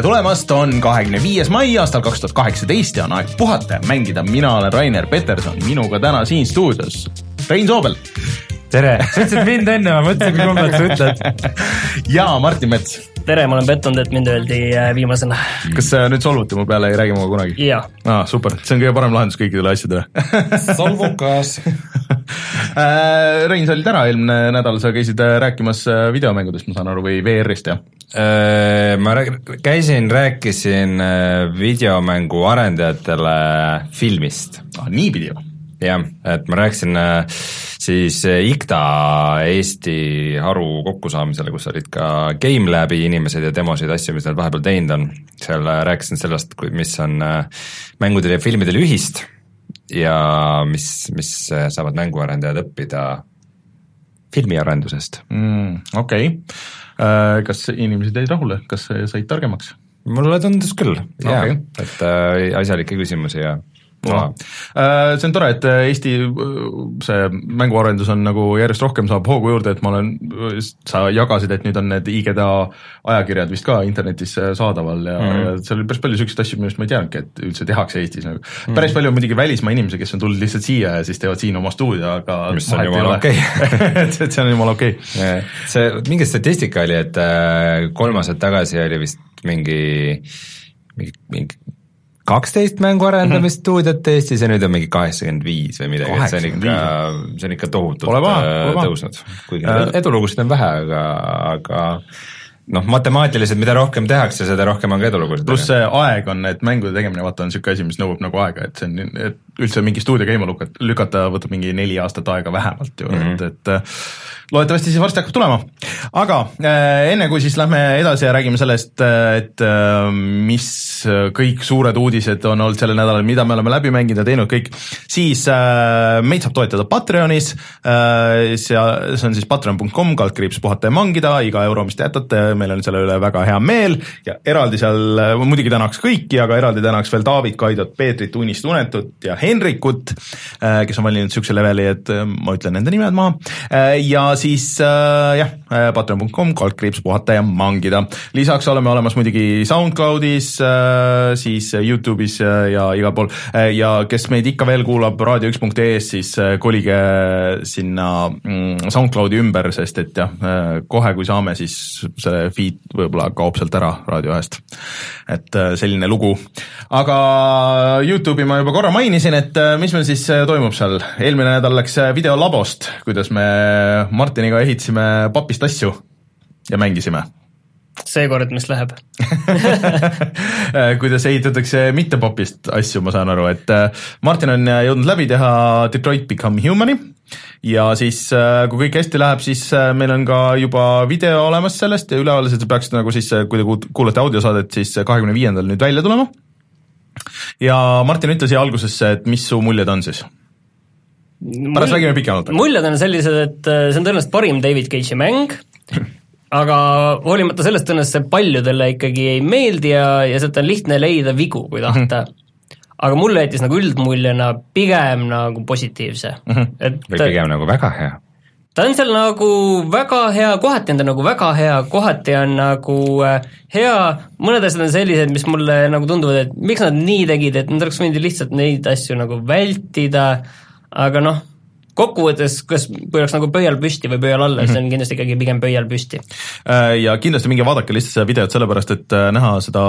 tere tulemast, on kahekümne viies mai aastal kaks tuhat kaheksateist ja on aeg puhata ja mängida. mina olen Rainer Peterson, minuga täna siin stuudios Rein Soobel. tere, sa ütlesid mind enne, ma mõtlesin, kui kummalt sa ütled. ja Martin Mets. tere, ma olen pettunud, et mind öeldi äh, viimasena. kas sa nüüd solvuti mu peale, ei räägi minuga kunagi? jaa. aa, super, see on kõige parem lahendus kõikidele asjadele solvukas äh, Rein, sa olid ära eelmine nädal, sa käisid äh, rääkimas videomängudest, ma saan aru, või VR-ist, jah? Ma käisin, rääkisin videomängu arendajatele filmist. ah, niipidi või? jah, et ma rääkisin siis IKTA Eesti haru kokkusaamisele, kus olid ka GameLabi inimesed ja demosid, asju, mis nad vahepeal teinud on. seal rääkisin sellest, mis on mängudel ja filmidel ühist ja mis, mis saavad mänguarendajad õppida filmiarendusest mm,. okei okay., äh, kas inimesed jäid rahule, kas said targemaks? mulle tundus küll okay., jaa, et äh, asjalikke küsimusi ja. Äh, see on tore, et äh, Eesti äh, see mänguarendus on nagu järjest rohkem saab hoogu juurde, et ma olen, sa jagasid, et nüüd on need IGDA ajakirjad vist ka internetis saadaval ja mm, -hmm. ja seal oli päris palju niisuguseid asju, millest ma ei teadnudki, et üldse tehakse Eestis nagu mm. -hmm. päris palju on muidugi välismaa inimesi, kes on tulnud lihtsalt siia ja siis teevad siin oma stuudio, aga mis on jumala okei okay. et, et see on jumala okei okay.. see, mingi statistika oli, et kolm aastat tagasi oli vist mingi mingi, mingi kaksteist mänguarendamisstuudiot mhm. Eestis ja nüüd on mingi kaheksakümmend viis või midagi, et see on ikka, see on ikka tohutult äh, tõusnud. kuigi äh, edulugusid on vähe, aga, aga noh, matemaatiliselt, mida rohkem tehakse, seda rohkem on ka edulugusid. pluss see aeg on, et mängude tegemine, vaata, on niisugune asi, mis nõuab nagu aega, et see on, et üldse mingi stuudio käima lükata, võtab mingi neli aastat aega vähemalt ju mm, -hmm. et, et loodetavasti siis varsti hakkab tulema. aga äh, enne, kui siis lähme edasi ja räägime sellest, et äh, mis kõik suured uudised on olnud sellel nädalal, mida me oleme läbi mänginud ja teinud kõik, siis äh, meid saab toetada Patreonis äh,, see, on siis patreon.com, kaldkriips puhata ja mangida, iga euro, mis te jätate, meil on selle üle väga hea meel ja eraldi seal, muidugi tänaks kõiki, aga eraldi tänaks veel David, Kaidot, Peetrit, Unist, Unetut ja Henrikut, äh, kes on valinud niisuguse leveli, et äh, ma ütlen nende nimed maha äh, ja siis jah, patreon.com, kaldkriips puhata ja mangida. lisaks oleme olemas muidugi SoundCloudis, siis Youtube'is ja igal pool ja kes meid ikka veel kuulab raadio1.ee-s, siis kolige sinna mm, SoundCloudi ümber, sest et jah, kohe kui saame, siis see feed võib-olla kaob sealt ära Raadio ühest. et selline lugu. aga Youtube'i ma juba korra mainisin, et äh, mis meil siis äh, toimub seal, eelmine nädal läks äh, videolabost, kuidas me Martiniga ehitasime papist asju ja mängisime. Seekord, mis läheb. Kuidas ehitatakse mitte popist asju, ma saan aru, et Martin on jõudnud läbi teha Detroit Become Humani ja siis, kui kõik hästi läheb, siis meil on ka juba video olemas sellest ja ülevaateliselt peaks nagu siis, kui te kuulate audiosaadet, siis kahekümne viiendal nüüd välja tulema ja Martin, ütle siia algusesse, et mis su muljed on siis? pärast räägime pikemalt. muljed on sellised, et äh, see on tõenäoliselt parim David Cage'i mäng, aga hoolimata sellest tõenäoliselt see paljudele ikkagi ei meeldi ja, ja sealt on lihtne leida vigu, kui tahta aga mulle jättis nagu üldmuljena pigem nagu positiivse mm, -hmm. et või pigem nagu väga hea ta on seal nagu väga hea, kohati on ta nagu väga hea, kohati on nagu äh, hea, mõned asjad on sellised, mis mulle nagu tunduvad, et miks nad nii tegid, et nad oleks võinud lihtsalt neid asju nagu vältida, aga noh, kokkuvõttes, kas, kui oleks nagu pöial püsti või pöial alla, siis on mhm. kindlasti ikkagi pigem pöial püsti. Äh, ja kindlasti minge vaadake lihtsalt seda videot sellepärast, et äh, näha seda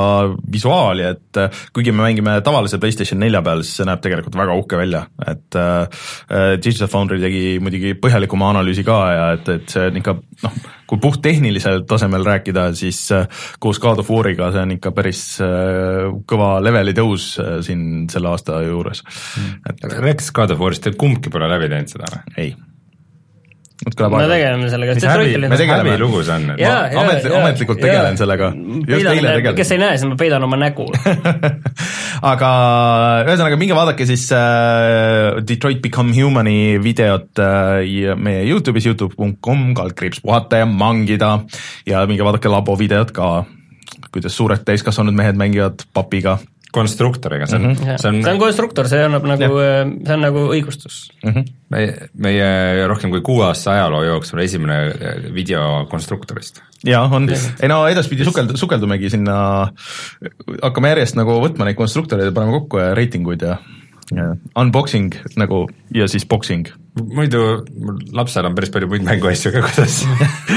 visuaali, et äh, kuigi me mängime tavalise PlayStation nelja peal, siis see näeb tegelikult väga uhke välja, et äh, Digital Foundry tegi muidugi põhjalikuma analüüsi ka ja et, et see on ikka noh, kui puhttehnilisel tasemel rääkida, siis koos God of War'iga see on ikka päris kõva leveli tõus siin selle aasta juures mm.. et rääkides God of War'ist, kumbki pole läbi teinud seda? seda või? ei. Me tegeleme sellega. me tegeleme lugu see on? ametli, ametlikult tegelen sellega. kes ei näe, siis ma peidan oma nägu. Aga ühesõnaga, minge vaadake siis äh, Detroit Become Humani videot äh, meie Youtube'is, Youtube.com, kaldkriips puhata ja mangida. Ja minge vaadake labo videot ka, kuidas suured täiskasvanud mehed mängivad papiga konstruktoriga, see on mm, -hmm. see on see on konstruktor, see annab nagu, see on nagu õigustus mm. -hmm. meie, meie rohkem kui kuue aasta ajaloo jooksul esimene video konstruktorist. jaa, on, ei no edaspidi sukeld-, sukeldumegi sinna, hakkame järjest nagu võtma neid konstruktoreid ja paneme kokku ja reitinguid ja unboxing nagu ja siis boxing. muidu mul lapsel on päris palju muid mänguasju ka kodus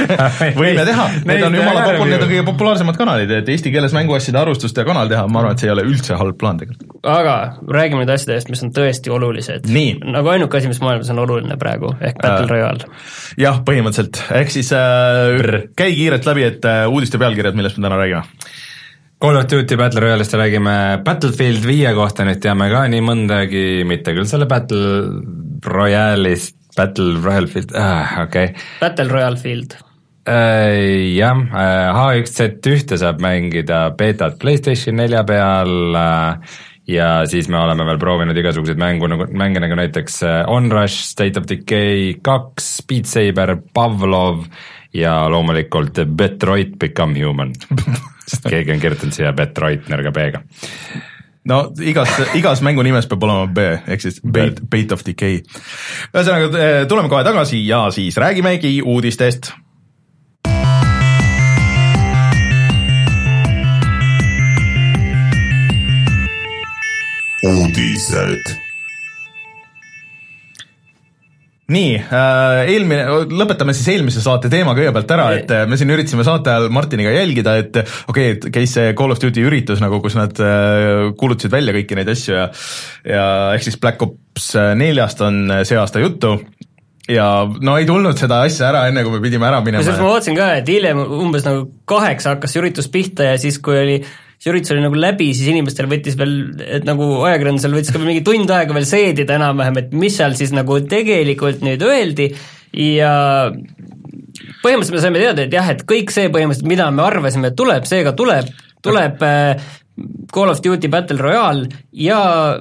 võime teha, need on jumala popu-, need on kõige populaarsemad kanalid, et eesti keeles mänguasjade arvustust ja kanal teha, ma arvan, et see ei ole üldse halb plaan tegelikult. aga räägime nüüd asjadest, mis on tõesti olulised. nagu ainuke asi, mis maailmas on oluline praegu, ehk Battle äh, Royale. jah, põhimõtteliselt, ehk siis äh, käi kiirelt läbi, et äh, uudiste pealkirjad, millest me täna räägime Call of Duty Battle Royale'ist räägime Battlefield viie kohta, nüüd teame ka nii mõndagi, mitte küll selle Battle Royale'ist, Battle Royale Field ah,, okei okay.. Battle Royale Field äh,. jah äh,, H1Z1 saab mängida beetat PlayStation nelja peal äh, ja siis me oleme veel proovinud igasuguseid mängu nagu, mänge nagu näiteks äh, Onrush, State of Decay kaks, Beat Saber, Pavlov ja loomulikult Detroit Become Human sest keegi on kirjutanud siia Detroit nõrga B-ga no igas, igas mängu nimes peab olema B ehk siis Bait, Bait of Decay. ühesõnaga eh, tuleme kohe tagasi ja siis räägimegi uudistest. uudised nii äh,, eelmine, lõpetame siis eelmise saate teema kõigepealt ära, et äh, me siin üritasime saate ajal Martiniga jälgida, et okei okay,, et käis see Call of Duty üritus nagu, kus nad äh, kuulutasid välja kõiki neid asju ja ja ehk siis Black Ops neljast on see aasta juttu ja no ei tulnud seda asja ära, enne kui me pidime ära minema. kusjuures ma vaatasin ka, et hiljem umbes nagu kaheksa hakkas see üritus pihta ja siis, kui oli see üritus oli nagu läbi, siis inimestel võttis veel, et nagu ajakirjandusel võttis ka mingi tund aega veel seedida enam-vähem, et mis seal siis nagu tegelikult nüüd öeldi ja põhimõtteliselt me saime teada, et jah, et kõik see põhimõtteliselt, mida me arvasime, et tuleb, see ka tuleb, tuleb äh, Call of Duty Battle Royale ja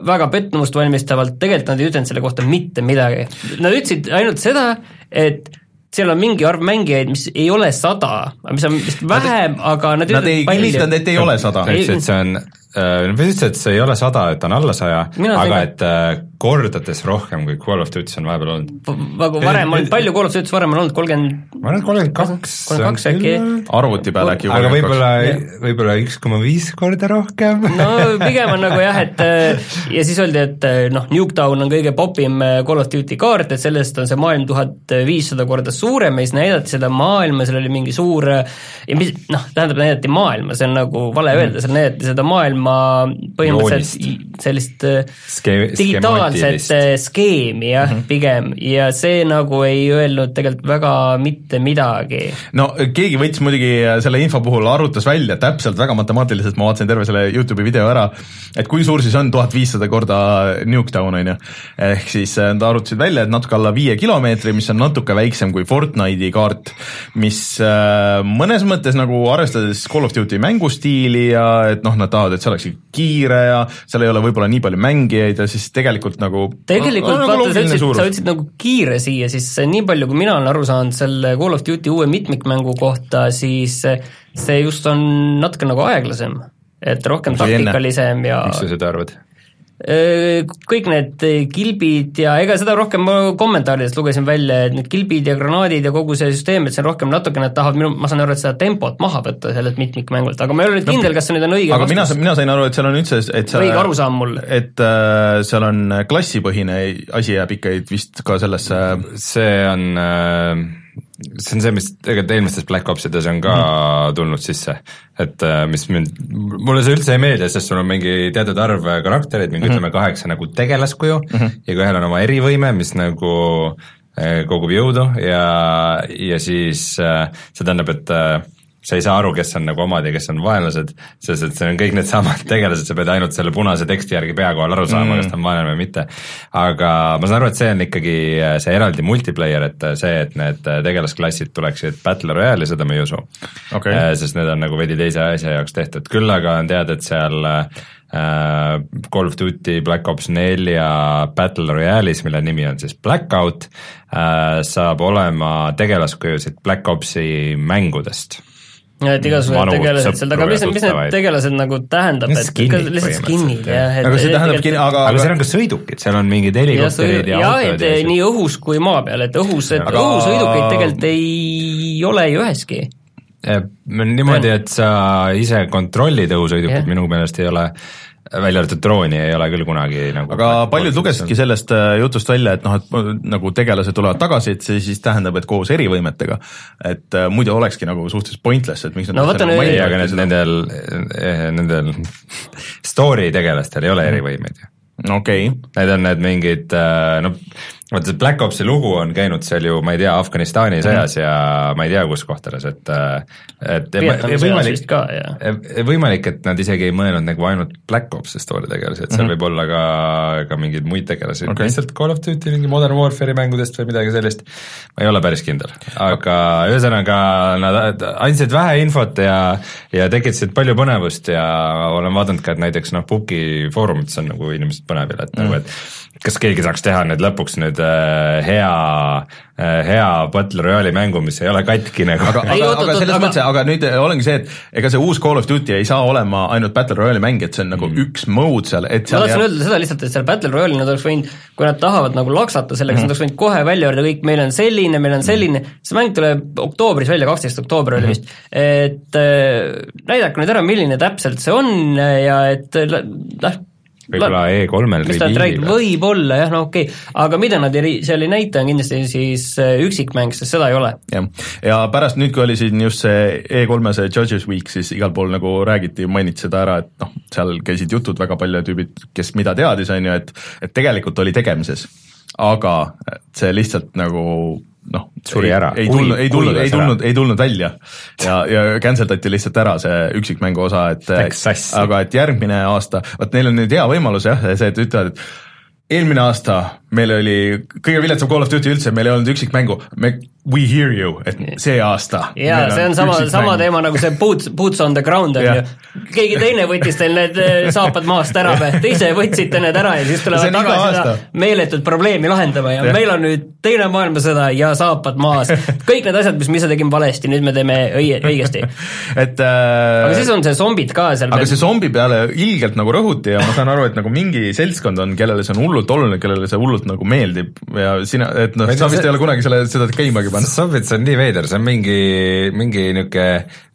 väga pettumust valmistavalt, tegelikult nad ei ütelnud selle kohta mitte midagi. Nad ütlesid ainult seda, et seal on mingi arv mängijaid, mis ei ole sada, mis on vist vähem, aga nad Nad ei kinnitanud, et ei ole sada. ta ütles, et see on Äh, Nad ütlesid, et see ei ole sada, et on alla saja, aga et äh, kordades rohkem kui Call of Duty's on vahepeal olnud. nagu varem on, palju Call of Duty's varem on olnud, kolmkümmend ma arvan, et kolmkümmend kaks. kolmkümmend kaks äkki. arvuti peal äkki. aga võib-olla, võib-olla üks koma viis korda rohkem no pigem on nagu jah, et äh, ja siis öeldi, et noh, Nuketown on kõige popim Call of Duty kaart, et sellest on see maailm tuhat viissada korda suurem ja siis näidati seda maailma, seal oli mingi suur ja mis noh, tähendab, näidati maailma, see on nagu vale öelda, seal näidati seda maailma maailma põhimõtteliselt sellist äh, Ske-, digitaalset äh, skeemi jah mm, -hmm. pigem, ja see nagu ei öelnud tegelikult väga mitte midagi. no keegi võttis muidugi selle info puhul, arvutas välja täpselt väga matemaatiliselt, ma vaatasin terve selle Youtube'i video ära, et kui suur siis on tuhat viissada korda Nuketown, on ju. ehk siis äh, nad arvutasid välja, et natuke alla viie kilomeetri, mis on natuke väiksem kui Fortnite'i kaart, mis mõnes mõttes nagu arvestades Call of Duty mängustiili ja et noh, nad tahavad, et see olekski kiire ja seal ei ole võib-olla nii palju mängijaid ja siis tegelikult nagu tegelikult no, vaata, sa ütlesid, sa ütlesid nagu kiire siia, siis nii palju, kui mina olen aru saanud selle Call of Duty uue mitmikmängu kohta, siis see just on natuke nagu aeglasem, et rohkem taktikalisem ja miks sa seda arvad? Kõik need kilbid ja ega seda rohkem ma kommentaaridest lugesin välja, et need kilbid ja granaadid ja kogu see süsteem, et see on rohkem natukene, et tahavad minu, ma saan aru, et seda tempot maha võtta sellelt mitmikmängult, aga ma ei ole nüüd kindel, kas see nüüd on õige aga vastus. mina, mina sain aru, et seal on üldse, et see õige arusaam mul. et äh, seal on klassipõhine asi jääb ikka vist ka sellesse see on äh see on see, mis tegelikult eelmistes Black Opsides on ka mm. tulnud sisse, et äh, mis mind, mulle see üldse ei meeldi, sest sul on mingi teatud arv karaktereid, mingi mm -hmm. ütleme kaheksa nagu tegelaskuju mm -hmm. ja kui ühel on oma erivõime, mis nagu äh, kogub jõudu ja, ja siis äh, see tähendab, et äh, sa ei saa aru, kes on nagu omad ja kes on vaenlased, sest et see on kõik needsamad tegelased, sa pead ainult selle punase teksti järgi pea kohal aru saama mm., kas ta on vaenlane või mitte. aga ma saan aru, et see on ikkagi see eraldi multiplayer, et see, et need tegelasklassid tuleksid Battle Royale'i, seda ma ei usu okay.. Äh, sest need on nagu veidi teise asja jaoks tehtud, küll aga on teada, et seal äh, Call of Duty Black Ops nelja Battle Royale'is, mille nimi on siis Blackout, äh, saab olema tegelaskujusid Black Opsi mängudest et igasugused tegelased seal taga, mis, ja mis need tegelased nagu tähendab, et skin'id lihtsalt skin'id jah, et aga see tähendabki, aga, aga aga seal on ka sõidukid, seal on mingid helikopterid ja jah, autod et ja nii õhus kui maa peal, et õhus, et Aga- õhusõidukeid tegelikult ei ole ju üheski. Niimoodi, et sa ise kontrollid õhusõidukit Jah. minu meelest ei ole, välja arvatud drooni ei ole küll kunagi nagu aga paljud lugesidki sellest äh, jutust välja, et noh, et nagu tegelased tulevad tagasi, et see siis tähendab, et koos erivõimetega. et äh, muidu olekski nagu suhteliselt pointless, et miks nad No vaata nagu ei, aga need, seda. nendel, nendel story tegelastel ei ole erivõimeid ju. okei okay., Need on need mingid no vaata see Black Opsi lugu on käinud seal ju, ma ei tea, Afganistani sõjas ja ma ei tea, kus kohtades, et et Vietnami sõjas vist ka, jah. võimalik, et nad isegi ei mõelnud nagu ainult Black Opsi story tegelasi, et seal Mhm. võib olla ka, ka mingeid muid tegelasi okay., lihtsalt Call of Duty mingi Modern Warfare'i mängudest või midagi sellist, ma ei ole päris kindel. aga ühesõnaga, nad andsid vähe infot ja, ja tekitasid palju põnevust ja olen vaadanud ka, et näiteks noh, Puki foorumites on nagu inimesed põnevil, et Mhm. nagu, et kas keegi saaks teha nüüd lõpuks nüüd äh, hea äh,, hea Battle Royale'i mängu, mis ei ole katki nagu. aga, Ei, aga, aga selles aga- mõttes, aga nüüd ongi see, et ega see uus Call of Duty ei saa olema ainult Battle Royale'i mäng, et see on nagu mm. üks mode seal, et ma seal tahtsin öelda seda lihtsalt, et seal Battle Royale'i nad oleks võinud, kui nad tahavad nagu laksata sellega mm, siis nad oleks võinud kohe välja öelda kõik, meil on selline, meil on selline mm, -hmm. see mäng tuleb oktoobris välja, kaksteist oktoober oli vist, et äh, näidake nüüd ära, milline täpselt see on ja et äh, noh, võib-olla E3-l mis ta nüüd räägib, võib-olla jah, no okei okay., aga mida nad ei, seal ei näita, on kindlasti siis äh, üksikmäng, sest seda ei ole. jah, ja pärast nüüd, kui oli siin just see E3-e see Judges Week, siis igal pool nagu räägiti, mainiti seda ära, et noh, seal käisid jutud väga palju tüübid, kes mida teadis, on ju, et et tegelikult oli tegemises. aga see lihtsalt nagu noh, Suri ära. ei tulnud, ei tulnud, ei tulnud, ei tulnud välja. Ja, ja cancel dati lihtsalt ära see üksikmängu osa, et aga et järgmine aasta, vot neil on nüüd hea võimalus jah, see, et ütlevad, et eelmine aasta meil oli kõige viletsam Call of Duty üldse, meil ei olnud üksikmängu, me, we hear you, et see aasta. jaa, see on sama, sama teema nagu see boots, boots on the ground on ju. keegi teine võttis teil need eh, saapad maast ära või, te ise võtsite need ära ja siis tulevad tagasi seda meeletut probleemi lahendama ja Jah. meil on nüüd teine maailmasõda ja saapad maas. kõik need asjad, mis me ise tegime valesti, nüüd me teeme õie-, õigesti. et äh, aga siis on see zombid ka seal aga see zombi peale ilgelt nagu rõhuti ja ma saan aru, et nagu mingi seltskond on, kellele see on hullult oluline, kellele see hullult nagu meeldib ja sina, et noh sa vist see- ei ole kunagi selle, seda käimagi pannud. See on nii veider, see on mingi, mingi niisugune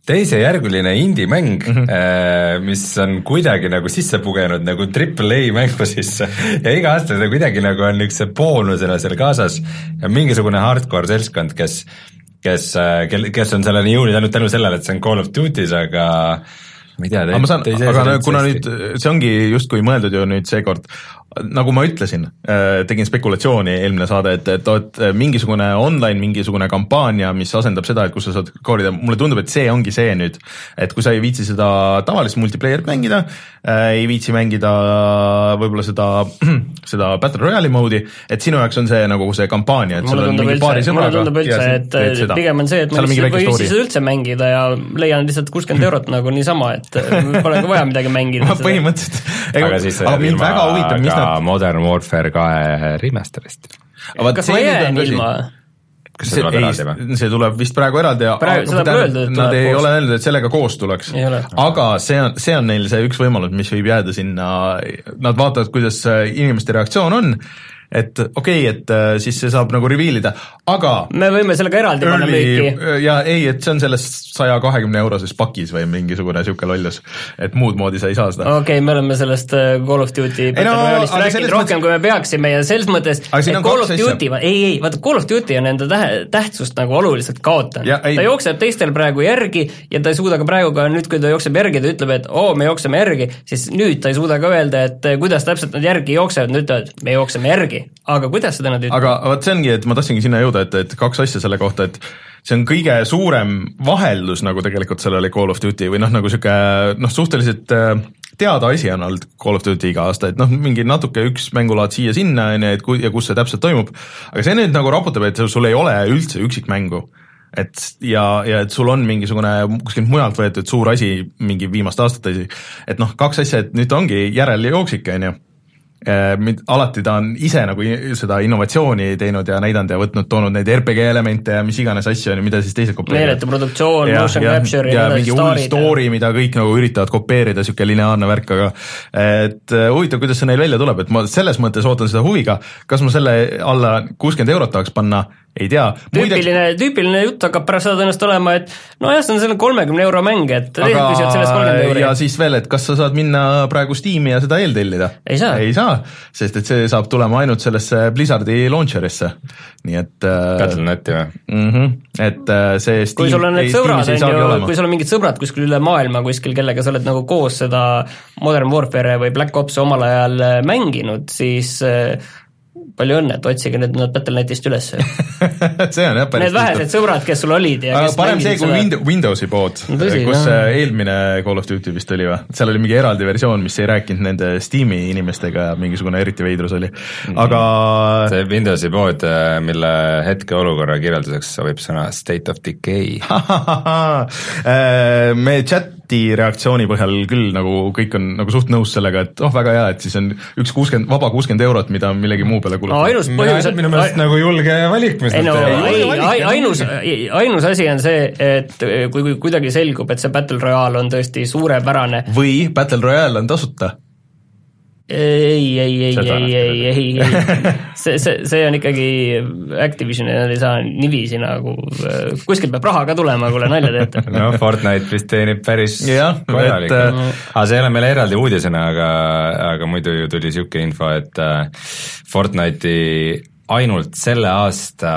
teisejärguline indie-mäng mm. -hmm. mis on kuidagi nagu sisse pugenud nagu triple A mängu sisse ja iga aasta ta kuidagi nagu on niisuguse boonusena seal kaasas ja mingisugune hardcore seltskond, kes kes, kel, kes on selleni jõudnud ainult tänu sellele, et see on Call of Duty's, aga ma ei tea, aga ma saan, aga kuna nüüd see ongi justkui mõeldud ju nüüd seekord, nagu ma ütlesin, tegin spekulatsiooni eelmine saade, et, et, et mingisugune online mingisugune kampaania, mis asendab seda, et kus sa saad koorida, mulle tundub, et see ongi see nüüd, et kui sa ei viitsi seda tavalist multiplayer'it mängida äh,, ei viitsi mängida võib-olla seda, seda Battle Royale'i mode'i, et sinu jaoks on see nagu see kampaania, et sul mulle on mingi paari üldse, mulle sõbraga tundub üldse, et seda. pigem on see, et ma lihtsalt väike võin story. siis üldse mängida ja leian lihtsalt kuuskümmend eurot nagu niisama, et pole ka vaja midagi mängida. põhimõtteliselt, aga mind väga huvitab, mis nad Modern Warfare kahe remaster'ist. kas see ma jään ilma? kas see tuleb eraldi või? ei, see tuleb vist praegu eraldi ja Praegu- seda pole öeldud, et Nad ei koos. ole öelnud, et sellega koos tuleks Ei ole.. aga see on, see on neil see üks võimalus, mis võib jääda sinna, nad vaatavad, kuidas inimeste reaktsioon on, et okei okay,, et äh, siis see saab nagu reveal ida, aga me võime selle ka eraldi panna müüki. early ja ei, et see on selles saja kahekümne euroses pakis või mingisugune niisugune lollus, et muud moodi sa ei saa seda. okei okay,, me oleme sellest äh, Call of Duty Battle no, Royale'ist rääkinud rohkem, kui me peaksime ja selles mõttes, et Call of. Duty, ei, ei, vaata Call of Duty on enda tähe, tähtsust nagu oluliselt kaotanud ta jookseb teistel praegu järgi ja ta ei suuda ka praegu ka nüüd, kui ta jookseb järgi, ta ütleb, et oo, me jookseme järgi, siis nüüd ta ei suuda ka öelda, et kuidas täpselt nad järgi jooksevad, nad ütlevad, me jookseme järgi. Aga kuidas seda nad ütlevad? aga vot see ongi, et ma tahtsingi sinna jõuda, et, et kaks asja selle kohta, et see on kõige suurem vaheldus nagu tegelikult sellele Call of Duty või noh, nagu sihuke noh, suhteliselt äh, teada asi on olnud Call of Duty iga aasta, et noh, mingi natuke üks mängulaad siia-sinna on ju, et ku- ja kus see täpselt toimub, aga see nüüd nagu raputab, et sul ei ole üldse üksikmängu. Et ja, ja et sul on mingisugune kuskilt mujalt võetud suur asi, mingi viimaste aastate asi, et noh, kaks asja, et nüüd ongi järeljooksik, on ju mind, alati ta on ise nagu seda innovatsiooni teinud ja näidanud ja võtnud, toonud neid RPG elemente ja mis iganes asju on ju, mida siis teised kopeerivad. meeletu produktsioon, motion capture ja ja mingi hull story, mida kõik nagu üritavad kopeerida, niisugune lineaarne värk, aga et äh, huvitav, kuidas see neil välja tuleb, et ma selles mõttes ootan seda huviga, kas ma selle alla kuuskümmend eurot tahaks panna, ei tea. tüüpiline, tüüpiline jutt hakkab pärast seda tõenäoliselt olema, et nojah, see on selline kolmekümne euro mäng, et teised küsivad sellest kolmkümmend aga euri. ja siis veel, et kas sa saad minna praegu Steam'i ja seda eeltellida? Ei saa. ei saa, sest et see saab tulema ainult sellesse Blizzardi launcher'isse, nii et äh, Battle.net'i või? mm -hmm, et äh, see Steam, kui sul on need ei, sõbrad, on ju, olema. kui sul on mingid sõbrad kuskil üle maailma kuskil, kellega sa oled nagu koos seda Modern Warfare'i või Black Ops'i omal ajal äh, mänginud, siis äh, palju õnne, et otsige need nad Battle.netist üles. see on jah päris Need vähesed sõbrad, kes sul olid ja aga parem see kui Wind- Windowsi pood No kus jah. eelmine Call of Duty vist oli või, seal oli mingi eraldi versioon, mis ei rääkinud nende Steam'i inimestega ja mingisugune eriti veidrus oli, aga see Windowsi pood, mille hetkeolukorra kirjelduseks sobib sõna state of decay. Äh, me chati reaktsiooni põhjal küll nagu kõik on nagu suht nõus sellega, et oh, väga hea, et siis on üks kuuskümmend, vaba kuuskümmend eurot, mida millegi muu peale no kulutada. ainus põhjus, minu meelest nagu julge valik, mis no nad teevad. ainus, ainus asi on see, et kui, kui kuidagi selgub, et see Battle Royale on tõesti suurepärane, või Battle Royale on tasuta ei, ei, ei, ei, ei, ei, ei, see, see, see on ikkagi Activisioni, nad ei saa niiviisi nagu, kuskilt peab raha ka tulema, kuule nalja teete. no Fortnite vist teenib päris korralikult et, äh,. aga see ei ole meile eraldi uudisena, aga, aga muidu ju tuli niisugune info, et äh, Fortnite'i ainult selle aasta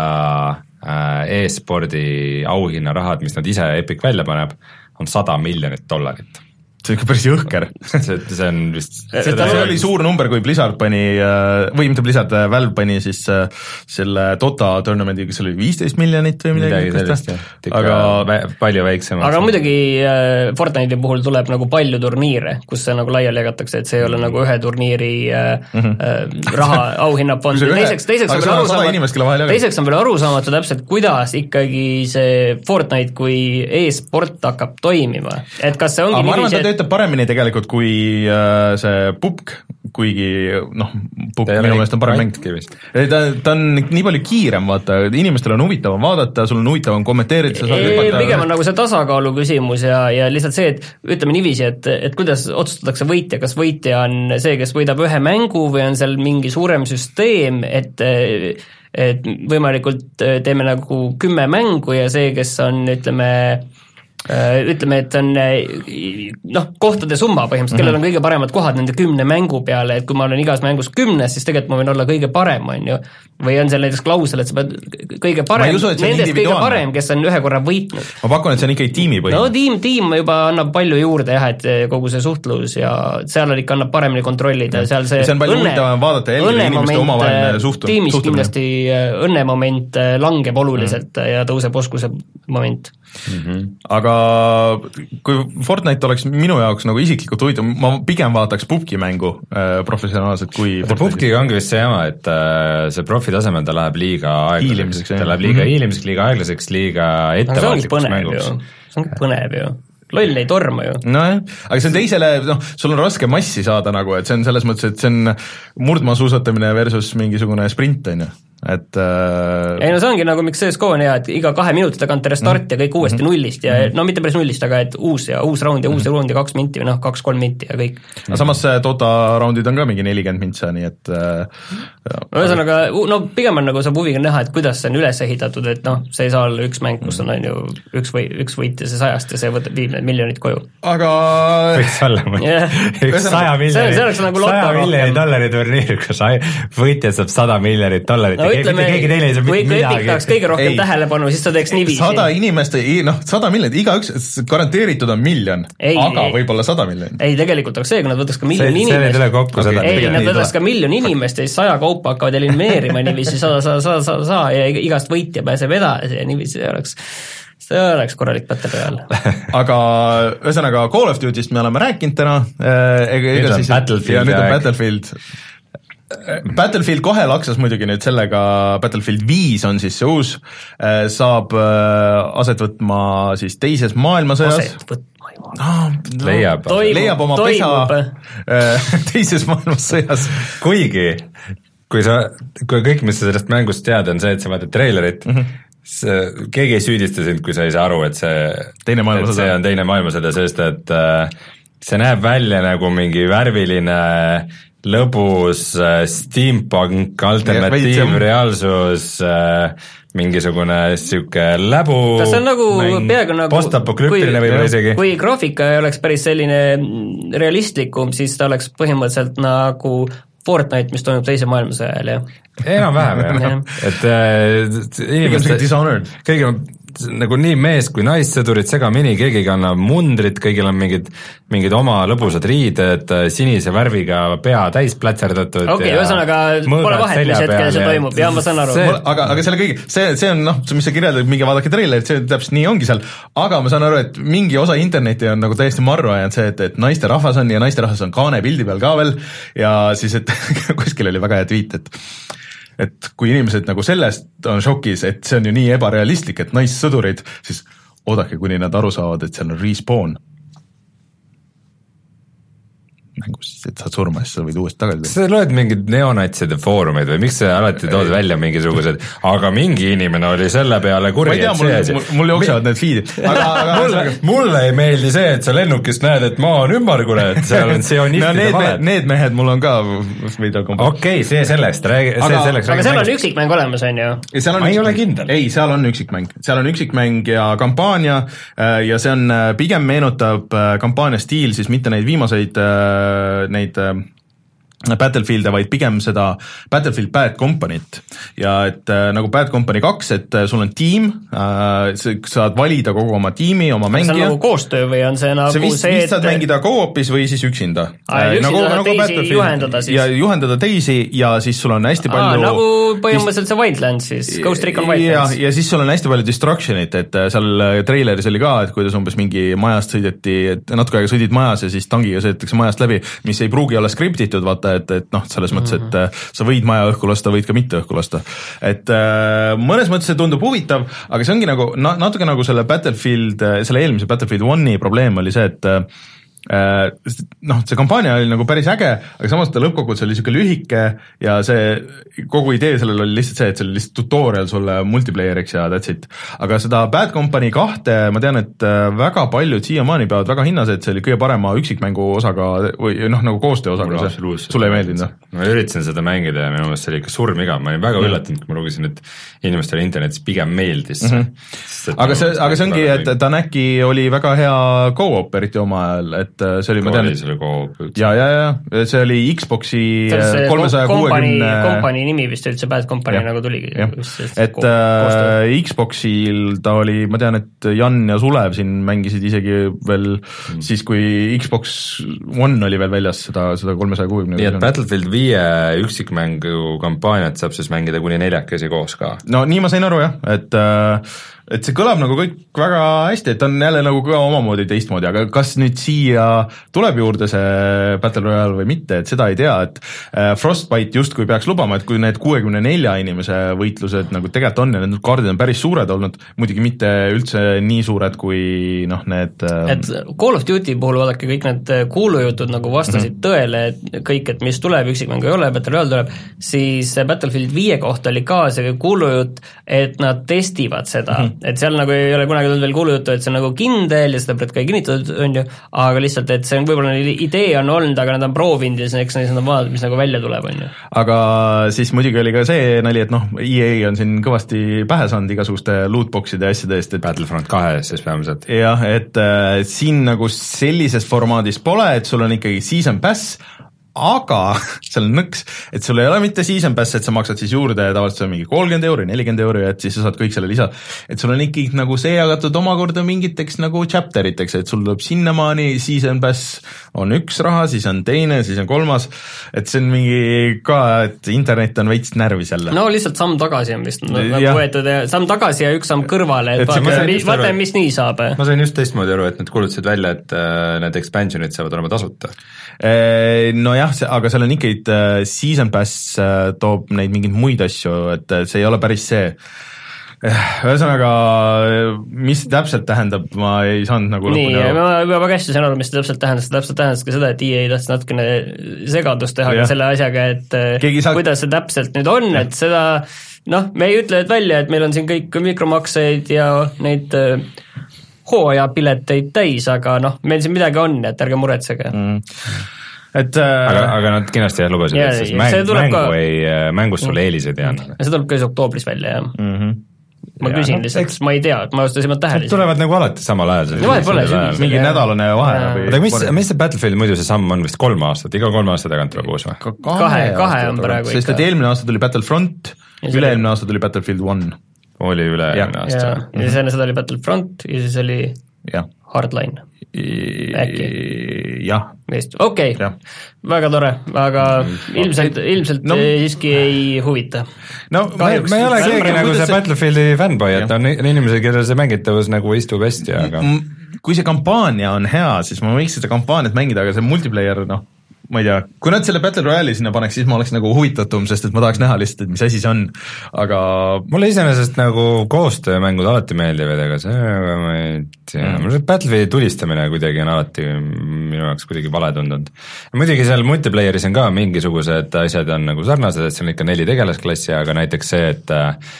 äh, e-spordi auhinnarahad, mis nad ise Epic välja paneb, on sada miljonit dollarit. See on ikka päris jõhker. See, see on vist see oli suur number, kui Blizzard pani äh, või mitte Blizzard, Valve pani siis äh, selle Dota tournamendi, kas see oli viisteist miljonit või midagi midagi sellist aga palju väiksemaks. aga muidugi äh, Fortnite'i puhul tuleb nagu palju turniire, kus see nagu laiali jagatakse, et see ei ole nagu ühe turniiri äh, äh, raha auhinnafond teiseks, teiseks on veel arusaamatu, teiseks on veel arusaamatu täpselt, kuidas ikkagi see Fortnite kui e-sport hakkab toimima, et kas see ongi niiviisi, et töötab paremini tegelikult kui äh, see pupk, kuigi noh, pupk minu meelest on parem mäng. ta, ta on nii palju kiirem, vaata, inimestel on huvitavam vaadata, sul on huvitavam kommenteerida, sa saad Ei, hüpata. pigem on nagu see tasakaalu küsimus ja, ja lihtsalt see, et ütleme niiviisi, et, et kuidas otsustatakse võitja, kas võitja on see, kes võidab ühe mängu või on seal mingi suurem süsteem, et et võimalikult teeme nagu kümme mängu ja see, kes on, ütleme ütleme, et on noh, kohtade summa põhimõtteliselt, kellel on kõige paremad kohad nende kümne mängu peale, et kui ma olen igas mängus kümnes, siis tegelikult ma võin olla kõige parem, on ju. või on seal näiteks klausel, et sa pead kõige parem, nendest kõige parem, kes on ühe korra võitnud. ma pakun, et see on ikkagi no tiimipõhine. tiim, tiim juba annab palju juurde jah, et kogu see suhtlus ja seal ikka annab paremini kontrollida, seal see See on palju huvitavam vaadata jälgida inimeste omavaheline äh, suhtu- tiimis suhtlemine. kindlasti äh, õnnemoment äh, langeb oluliselt mm. ja tõuseb oskuse moment. Aga kui Fortnite oleks minu jaoks nagu isiklikult huvitav, ma pigem vaataks pubgi mängu äh, professionaalselt kui Pupkiga ongi vist see jama, et äh, see profi tasemel ta läheb liiga aeglaseks. Ta läheb liiga Mhm. hiilimiseks, liiga aeglaseks, liiga ettevaatlikuks põnev ju. mänguks., see ongi põnev ju, loll ei torma ju. nojah, aga see on teisele, noh, sul on raske massi saada nagu, et see on selles mõttes, et see on murdmaasuusatamine versus mingisugune sprint, on ju, et äh, ei no see ongi nagu, miks CSGO on hea, et iga kahe minuti tagant restart ja kõik uuesti nullist ja no mitte päris nullist, aga et uus ja uus raund ja uus raund ja kaks minti või noh, kaks-kolm minti ja kõik. aga samas see Dota raundid on ka mingi nelikümmend mintsa, nii et äh, ühesõnaga, no pigem on nagu saab huviga näha, et kuidas see on üles ehitatud, et noh, see ei saa olla üks mäng, kus on on ju üks või üks võitja see sajast ja see võtab, viib need miljonid koju. aga võiks olla muidu Jah. üks saja miljoni, oleks nagu saja miljoni dollari turniir, kus ai- võitja saab sada miljonit dollarit no keegi, ütleme kui, kui Epic tahaks kõige rohkem Ei. tähelepanu, siis ta teeks niiviisi. sada inimest, noh, sada miljonit, igaüks, garanteeritud on miljon, Ei, aga võib-olla sada miljonit. ei, tegelikult oleks see, kui nad võtaks ka miljon see, see ei tule inimest. kokku seda ei, nad nii võtaks ka miljon inimest ja siis saja kaupa hakkavad elimineerima niiviisi sada, sada, sada, sada, sada ja igast võitja pääseb edasi ja niiviisi see oleks, see oleks korralik battle royale. aga ühesõnaga Call of Duty'st me oleme rääkinud täna äh,, ega, Nüüd ega on siis Battlefieldi ja nüüd on. Battlefield Battlefield kohe laksas muidugi nüüd sellega, Battlefield viis on siis see uus, saab äh, aset võtma siis teises maailmasõjas. aset võtma ju. leiab, Toimub, leiab oma toimub. pesa äh, teises maailmasõjas. kuigi kui sa, kui kõik, mis sa sellest mängust tead, on see, et sa vaatad treilerit mm, -hmm. see, keegi ei süüdista sind, kui sa ei saa aru, et see et see on teine maailmasõda, sest et äh, see näeb välja nagu mingi värviline lõbus äh, steampunk alternatiivreaalsus äh,, mingisugune sihuke läbu kas see on nagu peaaegu nagu postapokalüptiline võib-olla isegi. kui graafika ei oleks päris selline realistlikum, siis ta oleks põhimõtteliselt nagu Fortnite, mis toimub teise maailmasõja ajal, jah. enam-vähem jah et äh, inimesed kõigil on nagu nii mees- kui naissõdurid segamini, keegi ei kanna mundrit, kõigil on mingid, mingid oma lõbusad riided, sinise värviga pea täis plätserdatud okei, ühesõnaga pole vahet, mis hetkel see toimub, jaa, ma saan aru. aga, aga selle kõige, see, see on noh, mis sa kirjeldad, minge vaadake treilerit, see täpselt nii ongi seal, aga ma saan aru, et mingi osa interneti on nagu täiesti marru ajanud see, et, et naisterahvas on ja naisterahvas on kaane pildi peal ka veel. Ja siis, et kuskil oli väga hea tweet, et et kui inimesed nagu sellest on šokis, et see on ju nii ebarealistlik, et naissõdurid, siis oodake, kuni nad aru saavad, et seal on respawn mängus, et saad surma ja siis sa võid uuesti tagasi kas sa loed mingeid neonatside foorumeid või miks sa alati tood välja mingisugused, aga mingi inimene oli selle peale ma kuri, ei et mul see, mul, mul jooksevad need feed'id, aga, aga mulle, mulle ei meeldi see, et sa lennukist näed, et maa on ümmargune, et seal on no sionistide need, valed. need mehed mul on ka veidi kompa- okei, see sellest, räägi, see Aga- selleks. aga seal on üksikmäng olemas, on ju? ja seal on Ma ei ole kindel. ei, seal on üksikmäng, seal on üksikmäng ja kampaania äh, ja see on, pigem meenutab äh, kampaania stiil siis mitte neid viimaseid äh, neid äh, Battlefield'e, vaid pigem seda Battlefield Bad Company't ja et äh, nagu Bad Company kaks, et äh, sul on tiim äh,, sa saad valida kogu oma tiimi, oma see on mängija nagu koostöö või on see nagu sa vist, see, vist saad mängida co-op'is või siis üksinda. Aa, et üksinda saad teisi juhendada siis. ja juhendada teisi ja siis sul on hästi Aa, palju nagu põhimõtteliselt see Wildlands siis, Ghost Recon Wildlands. ja siis sul on hästi palju destruction'it, et äh, seal äh, treileris oli ka, et kuidas umbes mingi majast sõideti, et natuke aega sõidid majas ja siis tangiga sõidetakse majast läbi, mis ei pruugi olla skriptitud, vaata, et, et noh, selles mõttes, et äh, sa võid maja õhku lasta, võid ka mitte õhku lasta. et äh, mõnes mõttes see tundub huvitav, aga see ongi nagu na-, natuke nagu selle Battlefield, selle eelmise Battlefield One'i probleem oli see, et äh, Äh, noh, see kampaania oli nagu päris äge, aga samas ta lõppkokkuvõttes oli niisugune lühike ja see kogu idee sellel oli lihtsalt see, et see oli lihtsalt tutorial sulle multiplayer'iks ja that's it. aga seda Bad Company kahte ma tean, et äh, väga paljud siiamaani peavad väga hinnas, et see oli kõige parema üksikmängu osaga või noh, nagu koostöö osaga sulle ei meeldinud või? ma üritasin seda mängida ja minu meelest see oli ikka surmigav, ma olin väga üllatunud, kui ma lugesin, et inimestele internetis pigem meeldis mm. -hmm. aga see, aga see ongi, et Tanaki oli väga hea go-op eriti oma ajal, et äh, see oli, ma tean, üldse. ja, ja, ja see oli Xbox'i see kolmesaja kuuekümne kompanii nimi vist üldse Bad Company Jah. nagu tuligi. et äh, Xboxil ta oli, ma tean, et Jan ja Sulev siin mängisid isegi veel mm. siis, kui Xbox One oli veel väljas seda, seda kolmesaja kuuekümne nii et Battlefield viie üksikmängu kampaaniat saab siis mängida kuni neljakesi koos ka. no nii ma sain aru jah, et äh, et see kõlab nagu kõik väga hästi, et on jälle nagu ka omamoodi teistmoodi, aga kas nüüd siia tuleb juurde see Battle Royale või mitte, et seda ei tea, et äh, Frostbite justkui peaks lubama, et kui need kuuekümne nelja inimese võitlused nagu tegelikult on ja need kaardid on päris suured olnud, muidugi mitte üldse nii suured kui noh, need äh, et Call of Duty puhul vaadake kõik need kuulujutud nagu vastasid mm -hmm. tõele, et kõik, et mis tuleb, üksikmängu ei ole, Battle Royale tuleb, siis Battlefield viie kohta oli ka see kuulujutt, et nad testivad seda mm, -hmm. Et seal nagu ei ole kunagi tulnud veel kuulujuttu, et see on nagu kindel ja seda pole ka kinnitatud, on ju, aga lihtsalt, et see on võib-olla idee on olnud, aga nad on proovinud ja siis eks nad on vaadanud, mis nagu välja tuleb, on ju. aga siis muidugi oli ka see nali, et noh, EA on siin kõvasti pähe saanud igasuguste lootbox'ide ja asjade eest, et Battlefront kahes siis peamiselt. jah, et äh, siin nagu sellises formaadis pole, et sul on ikkagi season pass, aga seal on nõks, et sul ei ole mitte season pass, et sa maksad siis juurde tavaliselt see on mingi kolmkümmend euri, nelikümmend euri, et siis sa saad kõik selle lisa. et sul on ikkagi nagu see jagatud omakorda mingiteks nagu chapter iteks, et sul tuleb sinnamaani season pass on üks raha, siis on teine, siis on kolmas, et see on mingi ka, et internet on veits närvis jälle. no lihtsalt samm tagasi on vist nagu võetud ja samm tagasi ja üks samm kõrvale, Et et see- ma vaata sain, just aru, vaata, et- mis nii saab. ma sain just teistmoodi aru, et nad kuulutasid välja, et äh, need expansion'id saavad olema tasuta. nojah, see, aga seal on ikkagi äh, season pass äh, toob neid mingeid muid asju, et äh, see ei ole päris see. ühesõnaga, mis täpselt tähendab, ma ei saanud nagu nii, ma juba väga hästi saan aru, mis see täpselt tähendas, see täpselt tähendas ka seda, et EA tahtis natukene segadust teha ka selle asjaga, et Keegi saab... kuidas see täpselt nüüd on, et seda noh, me ei ütle välja, et meil on siin kõik mikromakseid ja neid äh, hooajapileteid täis, aga noh, meil siin midagi on, et ärge muretsege mm et äh, aga, aga nad kindlasti jah lubasid, et siis mäng, mängu ka... ei, äh, mängust sulle eeliseid ei anna. see tuleb ka siis oktoobris välja, jah mm. -hmm ma ja, küsin no, lihtsalt, eks ma ei tea, ma just ei pannud tähele. tulevad nagu alati samal ajal. mingi nädalane vahe või oota, mis, mis see Battlefield muidu see samm on vist kolm aastat, iga kolme aasta tagant tuleb uus või? kahe, kahe on praegu ikka. sest et eelmine aasta tuli Battlefront, üle-eelmine aasta tuli Battlefield One. Oli üle-eelmine aasta. ja siis enne seda oli Battlefront ja siis oli ja. Hardline äkki? jah. vist, okei okay., väga tore, aga ilmselt, ilmselt no, siiski ei huvita. no Kahjuks, me, me ei ole keegi nagu see Battlefieldi fännboi, et on inimesi, kellel see mängitavus nagu istub hästi, aga kui see kampaania on hea, siis ma võiks seda kampaaniat mängida, aga see multiplayer, noh ma ei tea, kui nad selle Battle Royale'i sinna paneks, siis ma oleks nagu huvitatum, sest et ma tahaks näha lihtsalt, et mis asi see on, aga mulle iseenesest nagu koostöömängud alati meeldivad, aga see, ma ei tea mm., see Battlefieldi tulistamine kuidagi on alati minu jaoks kuidagi vale tundunud. muidugi seal multiplayer'is on ka mingisugused asjad on nagu sarnased, et seal on ikka neli tegelasklassi, aga näiteks see, et äh,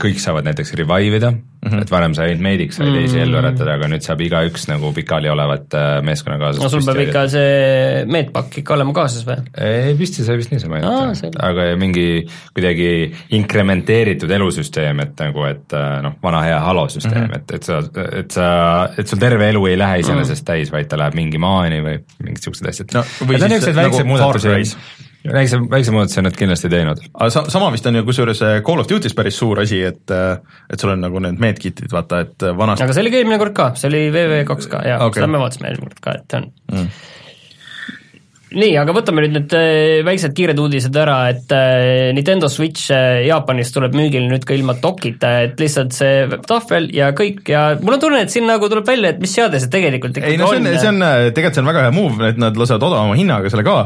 kõik saavad näiteks revive ida mm, -hmm. et varem sa ainult meediks sai teisi mm -hmm. ellu äratada, aga nüüd saab igaüks nagu pikali olevat äh, meeskonnakaaslast no sul peab ikka see meetpakk ikka olema kaasas või? ei, vist ei saa vist niisama ainult, aga mingi kuidagi inkrementeeritud elusüsteem, et nagu, et äh, noh, vana hea Halo süsteem mm, -hmm. et, et sa, et sa, et sul terve elu ei lähe iseenesest mm -hmm. täis, vaid ta läheb mingi maani või mingid siuksed asjad no,. Need on niisugused väiksed nagu muudatused väikse, väikse muudatuse on nad kindlasti teinud. aga sa-, sama vist on ju kusjuures äh, Call of Duty's päris suur asi, et äh, et sul on nagu need medkit'id, vaata, et äh, vanasti aga see oli ka eelmine kord ka, see oli VV2 ka, jaa okay., seda me vaatasime eelmine kord ka, et on mm nii, aga võtame nüüd need äh, väiksed kiired uudised ära, et äh, Nintendo Switch äh, Jaapanis tuleb müügile nüüd ka ilma dokita, et lihtsalt see tahvel ja kõik ja mul on tunne, et siin nagu tuleb välja, et mis seade see tegelikult ikkagi ei no see on, see on, tegelikult see on väga hea move, et nad lasevad odavama hinnaga selle ka,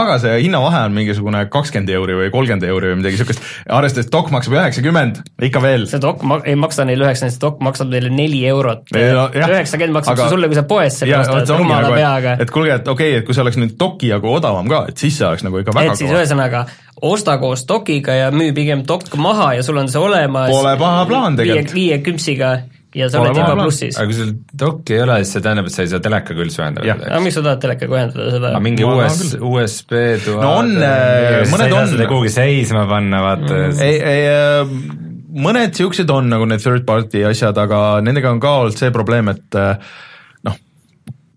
aga see hinnavahe on mingisugune kakskümmend euri või kolmkümmend euri või midagi niisugust, arvestades dok maksab üheksakümmend, ikka veel. see dok ma-, ei maksa neile üheksakümmend, see dok maksab neile neli eurot. üheksakümmend maksab aga... sulle, kui sa poest selle ostad, rumala nagu, peaga. et kuulge, et okei okay,, et kui see oleks nüüd doki jagu odavam ka, et siis see oleks nagu ikka väga et siis ühesõnaga, osta koos dokiga ja müü pigem dokk maha ja sul on see olemas Pole paha plaan tegelikult. viie, viie küpsiga ja sa oled juba plussis. aga kui sul dokki ei ole, siis see tähendab, et sa ei saa telekaga üldse ühendada. aga miks sa tahad telekaga ühendada seda? mingi US, USB tuha no on, äh, mõned on. kuhugi seisma panna, vaata mm.. ei, ei äh, mõned siuksed on nagu need third party asjad, aga nendega on ka olnud see probleem, et äh,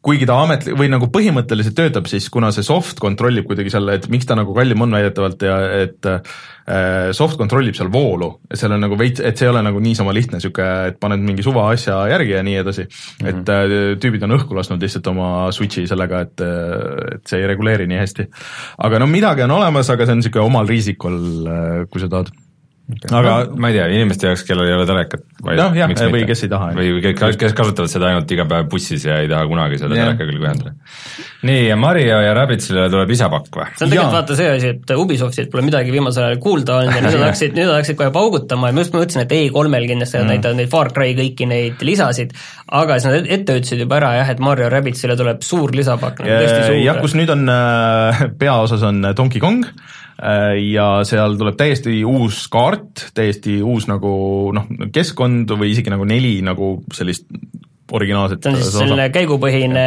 kuigi ta ametlik või nagu põhimõtteliselt töötab, siis kuna see soft kontrollib kuidagi seal, et miks ta nagu kallim on väidetavalt ja et äh, soft kontrollib seal voolu, et seal on nagu veits, et see ei ole nagu niisama lihtne niisugune, et paned mingi suva asja järgi ja nii edasi mm, -hmm. et äh, tüübid on õhku lasknud lihtsalt oma switch'i sellega, et, äh, et see ei reguleeri nii hästi. aga no midagi on olemas, aga see on niisugune omal riisikul, kui sa tahad. Aga no, ma ei tea, inimeste jaoks, kellel ei ole telekat, noh jah, või kes ei taha. või kes, kes kasutavad seda ainult iga päev bussis ja ei taha kunagi seda yeah. teleka külge ühendada. nii, ja Mario ja Rabbidsile tuleb isapakk või? see on tegelikult vaata see asi, et Ubisoftilt pole midagi viimasel ajal kuulda olnud ja nüüd nad hakkasid, nüüd nad hakkasid kohe paugutama ja ma just mõtlesin, et E3-l kindlasti nad mm. näitavad neid Far Cry kõiki neid lisasid, aga siis nad ette ütlesid juba ära jah, et Mario Rabbidsile tuleb suur lisapakk nagu, tõesti suur. jah, kus nüüd on äh, peaosas on Donkey Kong Äh, ja seal tuleb täiesti uus kaart, täiesti uus nagu noh, keskkond või isegi nagu neli nagu sellist originaalset see on siis selline käigupõhine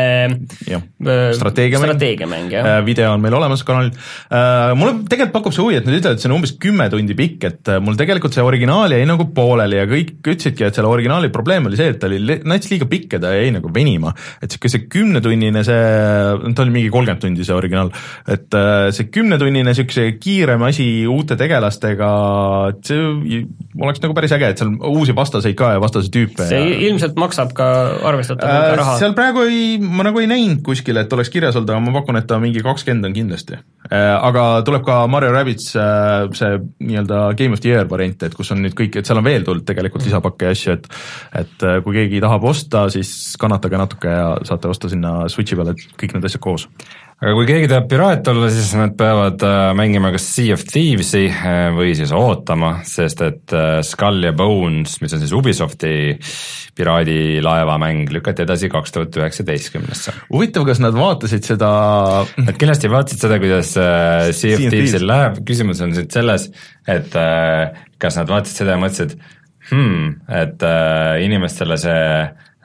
strateegiamäng, strateegiamäng, jah. Äh, video on meil olemas kanalil. Äh, mulle tegelikult pakub see huvi, et nad ütlevad, et see on umbes kümme tundi pikk, et äh, mul tegelikult see originaal jäi nagu pooleli ja kõik ütlesidki, et selle originaali probleem oli see, et ta oli nats liiga pikk ja ta jäi nagu venima. et sihuke see kümnetunnine see, ta oli mingi kolmkümmend tundi see originaal, et see kümnetunnine siukse kiirem asi uute tegelastega, et see oleks nagu päris äge, et seal uusi vastaseid ka ja vastase tüüpe. see ja... ilmselt maksab ka arvestatav hulk äh, raha? seal praegu ei, ma nagu ei näinud kuskil, et oleks kirjas olnud, aga ma pakun, et ta mingi kakskümmend on kindlasti. Äh, aga tuleb ka Mario Rabbids äh, see nii-öelda Game of the Year variant, et kus on nüüd kõik, et seal on veel tulnud tegelikult mm. lisapakke ja asju, et et kui keegi tahab osta, siis kannatage natuke ja saate osta sinna Switchi peale kõik need asjad koos aga kui keegi tahab piraat olla, siis nad peavad äh, mängima kas Sea of Thieves'i äh, või siis ootama, sest et äh, Skull ja Bones, mis on siis Ubisofti piraadilaevamäng, lükati edasi kaks tuhat üheksateistkümnesse. huvitav, kas nad vaatasid seda Nad kindlasti vaatasid seda, kuidas Sea of Thieves'il läheb, küsimus on nüüd selles, et kas nad vaatasid seda ja mõtlesid, hmm, et inimestele see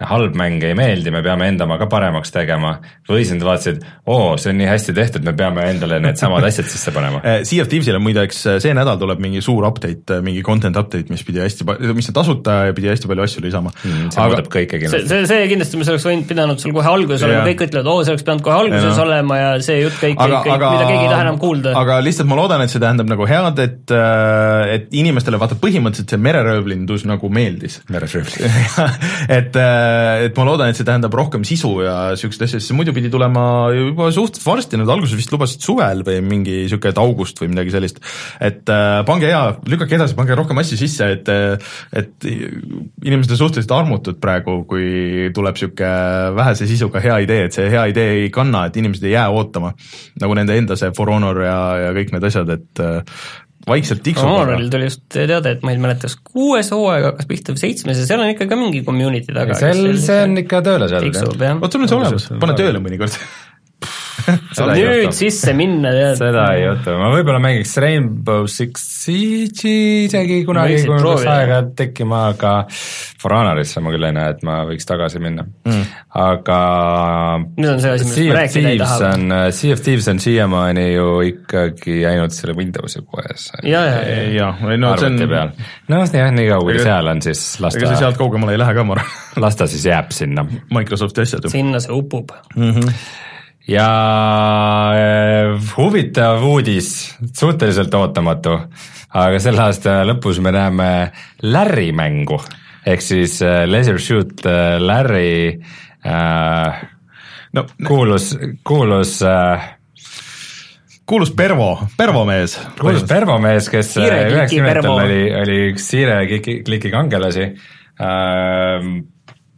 halb mäng ei meeldi, me peame enda oma ka paremaks tegema, või siis nad vaatasid, oo, see on nii hästi tehtud, me peame endale needsamad asjad sisse panema. Eh, sea of Thieves'ile muideks eh, see nädal tuleb mingi suur update, eh, mingi content update, mis pidi hästi, mis on tasuta ja pidi hästi palju asju lisama mm,. see muudab kõike kindlasti. see, see kindlasti, mis oleks võinud, pidanud sul kohe alguses olema, kõik ütlevad, oo, see oleks pidanud kohe alguses ja. olema ja see jutt kõik, kõik, kõik, mida keegi ei taha enam kuulda. aga lihtsalt ma loodan, et see tähendab nagu head, et, et inimestele vaata põhimõtteliselt see mereröövlindus nagu meeldis. mereröövlindus et, et ma loodan, et see tähendab rohkem sisu ja niisuguseid asju, sest see muidu pidi tulema juba suhteliselt varsti, nad alguses vist lubasid suvel või mingi niisugune, et august või midagi sellist. et äh, pange hea, lükake edasi, pange rohkem asju sisse, et et inimesed on suhteliselt armutud praegu, kui tuleb niisugune vähese sisuga hea idee, et see hea idee ei kanna, et inimesed ei jää ootama. nagu nende enda see For Honor ja, ja kõik need asjad, et vaikselt tiksub. Honoril tuli just teade, et ma ei mäleta, kas kuues hooaeg hakkas pihta või seitsmes ja seal on ikka ka mingi community taga. sel, see on ikka tööle saadud, jah. vot sul on see olemas, pane tööle mõnikord nüüd sisse minna, tead. seda ei juhtu, ma võib-olla mängiks Rainbow Six Siege'i isegi kunagi, kui mul peaks aega tekkima, aga For Honorisse ma küll ei näe, et ma võiks tagasi minna mm.. aga nüüd on see asi, millest ma rääkida ei taha. Sea of Thieves on siiamaani ju ikkagi ainult selle Windowsi poes. ja, ja, ja, ja, või no see on peal. noh, jah, nii kaua kui ta seal on, siis las ta ega see sealt kaugemale ei lähe ka, ma arvan. las ta siis jääb sinna. Microsofti asjad ju. sinna see upub mm. -hmm ja äh, huvitav uudis, suhteliselt ootamatu, aga selle aasta lõpus me näeme Larry mängu ehk siis äh, Leisure Shoot äh, Larry äh, no, kuulus, kuulus äh, kuulus Pervo, Pervo mees. kuulus Pervo mees, kes üheksakümnendatel oli, oli üks siire kliki, kliki kangelasi äh,.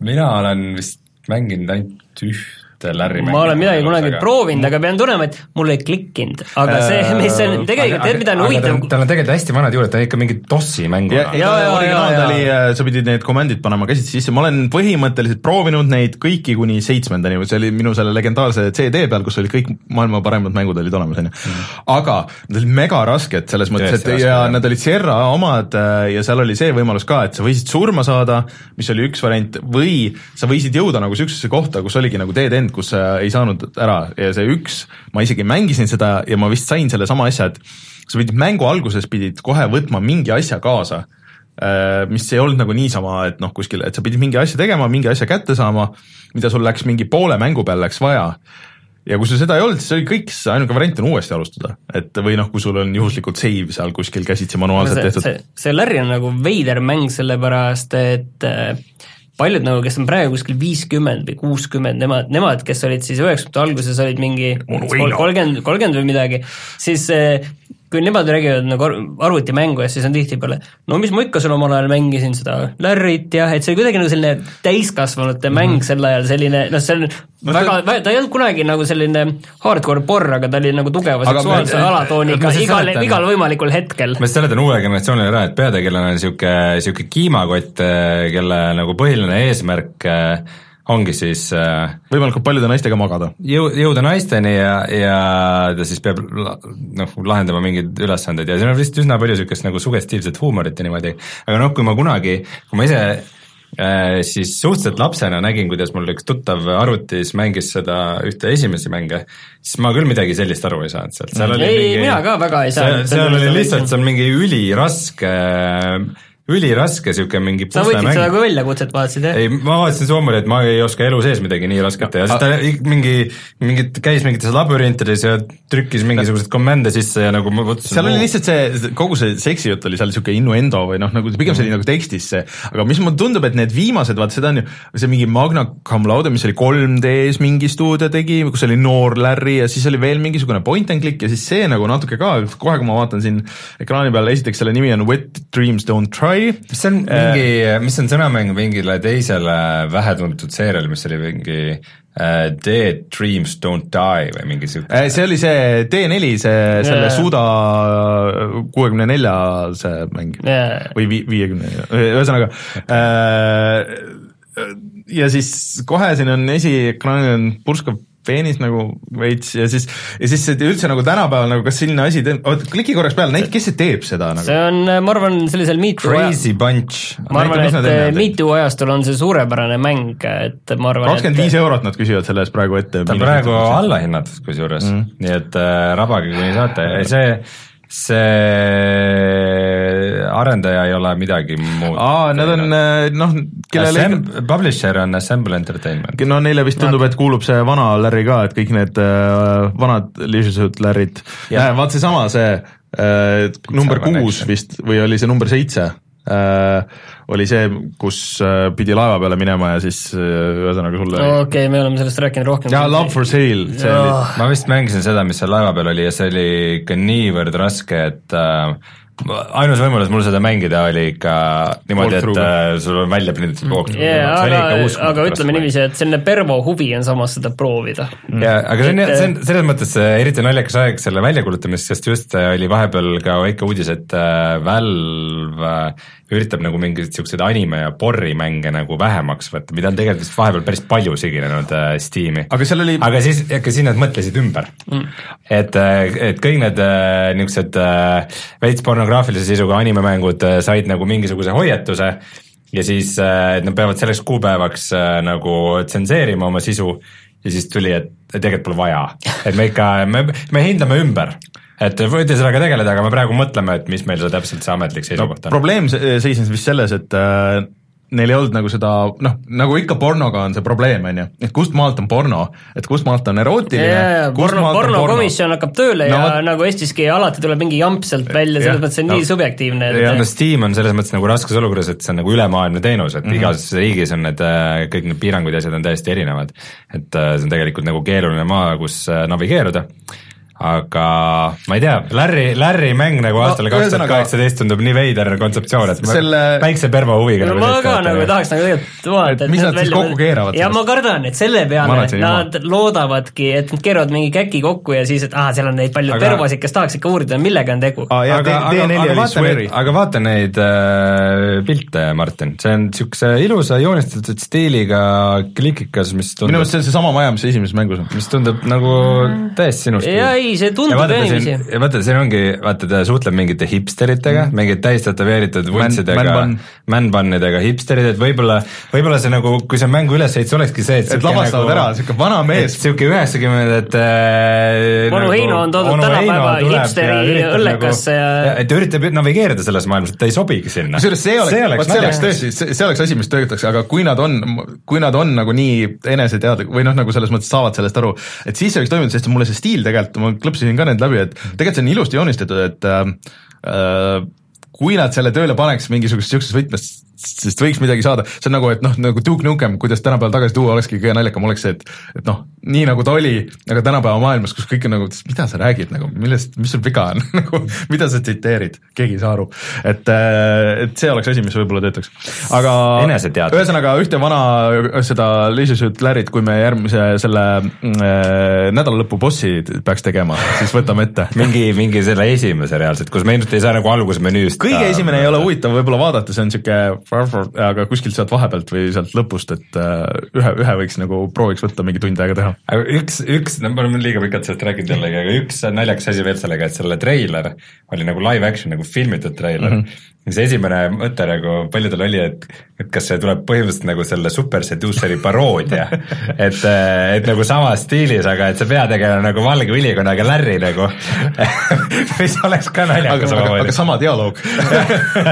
mina olen vist mänginud ainult üht et Larry ma olen midagi kunagi aga... proovinud, aga pean tunnema, et mul ei klikkinud, aga see, äh, mis on tegelikult, tead, mida on huvitav tal on tegelikult hästi vanad juured, ta on ikka mingi DOS-i mänguna. ja, ja, ja, ja, ja. oli, äh, sa pidid need komandid panema käsitsi sisse, ma olen põhimõtteliselt proovinud neid kõiki kuni seitsmendani, see oli minu selle legendaarse CD peal, kus olid kõik maailma paremad mängud olid olemas, on ju. Mm. aga nad olid mega rasked selles mõttes, et ja nad olid Sierra omad äh, ja seal oli see võimalus ka, et sa võisid surma saada, mis oli üks variant, või sa võisid jõuda nagu niisugusesse kohta, kus oligi nagu dead end, kus sa ei saanud ära ja see üks, ma isegi mängisin seda ja ma vist sain sellesama asja, et sa pidid mängu alguses pidid kohe võtma mingi asja kaasa, äh, mis ei olnud nagu niisama, et noh, kuskil, et sa pidid mingi asja tegema, mingi asja kätte saama, mida sul läks mingi poole mängu peal läks vaja ja kui sul seda ei olnud, siis oli kõik, ainuke variant on uuesti alustada, et või noh, kui sul on juhuslikult save seal kuskil käsitsi manuaalselt no see, tehtud. see, see Larry on nagu veider mäng, sellepärast et äh, paljud nagu, kes on praegu kuskil viiskümmend või kuuskümmend, nemad, nemad, kes olid siis üheksakümnendate alguses, olid mingi kolmkümmend, kolmkümmend või midagi, siis eh, kui nemad räägivad nagu arvutimängu ja siis on tihtipeale, no mis ma ikka seal omal ajal mängisin seda Larryt jah, et see oli kuidagi nagu selline täiskasvanute mäng mm -hmm. sel ajal, selline noh, see on no, väga see..., ta ei olnud kunagi nagu selline hardcore porr, aga ta oli nagu tugeva seksuaalse alatooniga igal, igal võimalikul hetkel. ma seletan uuele generatsioonile ära, et peategelane on niisugune, niisugune kiimakott, kelle nagu põhiline eesmärk äh, ongi siis äh, võimalikult paljude naistega magada. jõu-, jõuda naisteni ja, ja ta siis peab noh, lahendama mingeid ülesandeid ja siin on vist üsna palju niisugust nagu sugestiivset huumorit ja niimoodi, aga noh, kui ma kunagi, kui ma ise äh, siis suhteliselt lapsena nägin, kuidas mul üks tuttav arvutis mängis seda ühte esimesi mänge, siis ma küll midagi sellist aru ei saanud sealt, seal oli ei, mingi mina ka väga ei saanud. seal oli lihtsalt, see on mingi üliraske äh, üliraske niisugune mingi sa võtsid mäng. seda kui väljakutset, vaatasid jah? ei, ma vaatasin Soomeri, et ma ei oska elu sees midagi nii rasket teha, siis ta mingi, mingit, käis mingites labürintides ja trükkis mingisuguseid komande sisse ja nagu ma mõtlesin seal oli lihtsalt see, kogu see seksijutt oli seal niisugune innuendo või noh, nagu pigem see oli nagu tekstis see, aga mis mulle tundub, et need viimased, vaata seda on ju, see mingi Magna Cum Laude, mis oli 3D-s mingi stuudio tegi, kus oli noor Larry ja siis oli veel mingisugune point and click ja siis see nagu natuke ka, kohe kui ma vaatan siin ekraani peal, esiteks selle nimi on Wet Dreams Don't Try, Cry. mis on mingi äh,, mis on sõnamäng mingile teisele vähetuntud seeriale, mis oli mingi uh, Dead Dreams Don't Die või mingi siuke Äh, see oli see D4, see, selle Jaa. Suda kuuekümne nelja see mäng Jaa. või vi- viiekümne, ühesõnaga äh, ja siis kohe siin on esiekraanil on purskav peenis nagu veits ja siis, ja siis see üldse nagu tänapäeval nagu kas selline asi teeb, oota kliki korraks peale, näita, kes see teeb seda nagu. see on, ma arvan, sellisel Me Too Crazy Bunch ma arvan, et on Me teinud. Too ajastul on see suurepärane mäng, et ma arvan, kakskümmend viis eurot nad küsivad selle eest praegu ette. ta on praegu allahinnatud kusjuures mm., nii et äh, rabage kuni saate, see, see arendaja ei ole midagi muud. aa, nad on äh, noh, kellele Assemb-, publisher on Assemble Entertainment. no neile vist tundub, et kuulub see vana Larry ka, et kõik need äh, vanad Leisure Suit Larry'd vaat seesama see äh, number kuus vist või oli see number seitse oli see, kus äh, pidi laeva peale minema ja siis äh, ühesõnaga sulle okei okay,, me oleme sellest rääkinud rohkem. jaa, Love for sale, see oli Jah. ma vist mängisin seda, mis seal laeva peal oli ja see oli ikka niivõrd raske, et äh, ainus võimalus mul seda mängida oli ikka niimoodi, et äh, sul on välja prinditud walkthrough Yeah, see oli ikka aga, uskumatu aga ütleme niiviisi, et selline Pervo huvi on samas seda proovida. ja aga see on, see on selles mõttes äh, eriti naljakas aeg selle väljakuulutamiseks, sest just äh, oli vahepeal ka väike uudis, et äh, Valve äh, üritab nagu mingeid siukseid anime ja porri mänge nagu vähemaks võtta, mida on tegelikult vist vahepeal päris palju siginenud äh, Steam'i. aga seal oli aga siis, aga siis nad mõtlesid ümber mm.. et, et kõik need äh, niisugused äh, veits pornograafilise sisuga animemängud äh, said nagu mingisuguse hoiatuse ja siis äh, et nad peavad selleks kuupäevaks äh, nagu tsenseerima oma sisu ja siis tuli, et et tegelikult pole vaja, et me ikka, me, me hindame ümber et võite sellega tegeleda, aga me praegu mõtleme, et mis meil see täpselt see ametlik no, seisukoht on. probleem se- seisnes vist selles, et äh, neil ei olnud nagu seda noh, nagu ikka pornoga on see probleem, on ju, et kust maalt on porno, et kust maalt on erootiline jaa, kust porno, maalt on pornokomisjon hakkab tööle No ja nagu Eestiski alati tuleb mingi jamp sealt välja, Jah. selles mõttes see on No. nii subjektiivne, ja no et Steam on selles mõttes nagu raskes olukorras, et see on nagu ülemaailmne teenus, et mm. -hmm. igas riigis on need äh, kõik need piirangud ja asjad on täiesti erinevad. et äh, see on tegelikult nagu keeruline maa, kus äh, navigeeruda. Aga ma ei tea, Larry, Larry mäng nagu aastal kaks tuhat kaheksateist tundub nii veider kontseptsioon, et Selle- väikse pervo huviga no nagu ma ka nagu tahaks nagu tegelikult vaadata, Et mis nad siis kokku keeravad ja ma kardan, et selle peale nad loodavadki, et nad keeravad mingi käki kokku ja siis, et aa, seal on neid palju Aga- pervosid, kes tahaks ikka uurida, millega on tegu. aga, aga, D4 aga oli vaata neid aga vaata neid äh, pilte, Martin, see on niisuguse ilusa joonistatud stiiliga klikikas, mis minu tundub meelest, see on seesama maja, mis esimeses mängus on. mis tundub nagu täiesti sinu stiil. ei, see tundub ja siin, ja vaata, siin ongi, vaata ta suhtleb mingite hipsteritega mm., mingid täistätoveeritud vuntsidega man-bun., man-bun'idega hipsterid, et võib-olla, võib-olla see nagu, kui see mängu üles ehitus olekski see, et et lavastavad ära, siuke vana mees, siuke üheksakümnendate äh, Onu Heino on toodud tänapäeva hipsteri ja üritab õllekasse nagu, ja- et ta üritab navigeerida selles maailmas, et ta ei sobigi sinna. kusjuures see oleks, vot see oleks tõesti, see, see oleks asi, mis töötaks, aga kui nad on, kui nad on nagu nii eneseteadlik või noh, nagu selles mõttes saavad sellest aru, et siis see võiks toimida, sest mulle see stiil tegelikult, ma klõpsisin ka need läbi, et tegelikult see on ilusti joonistatud, et äh, äh, kui nad selle tööle paneks mingisugusest siuksest võtmest, sest võiks midagi saada, see on nagu, et noh, nagu Duke Nukem, kuidas tänapäeval tagasi tuua olekski kõige naljakam oleks see, et et noh, nii nagu ta oli, aga tänapäeva maailmas, kus kõik on nagu, mida sa räägid nagu, millest, mis sul viga on nagu mida sa tsiteerid, keegi ei saa aru. et, et see oleks asi, mis võib-olla töötaks. aga Eneseteadlik. ühesõnaga ühte vana seda Leisure Suit Larry't, kui me järgmise selle äh, nädalalõpu bossi peaks tegema, siis võtame ette. mingi, mingi selle esimese reaalselt, kus me ilmselt ei saa nagu algusmenüüst kõige esimene ei ole huvitav võib-olla vaadata, see on siuke, aga kuskilt sealt vahepealt või sealt lõpust, et äh, ühe, ühe võiks nagu prooviks võtta mingi tund aega teha. aga üks, üks, no me oleme liiga pikalt sellest rääkinud jällegi, aga üks naljakas asi veel sellega, et selle treiler oli nagu live action nagu filmitud treiler mm. -hmm. See esimene mõte nagu paljudel oli, et, et kas see tuleb põhimõtteliselt nagu selle Super Seduceri paroodia, et, et nagu samas stiilis, aga et see peategelane on nagu valge ülikonnaga Larry nagu, mis oleks ka aga, naljakas aga, aga omamoodi. sama dialoog.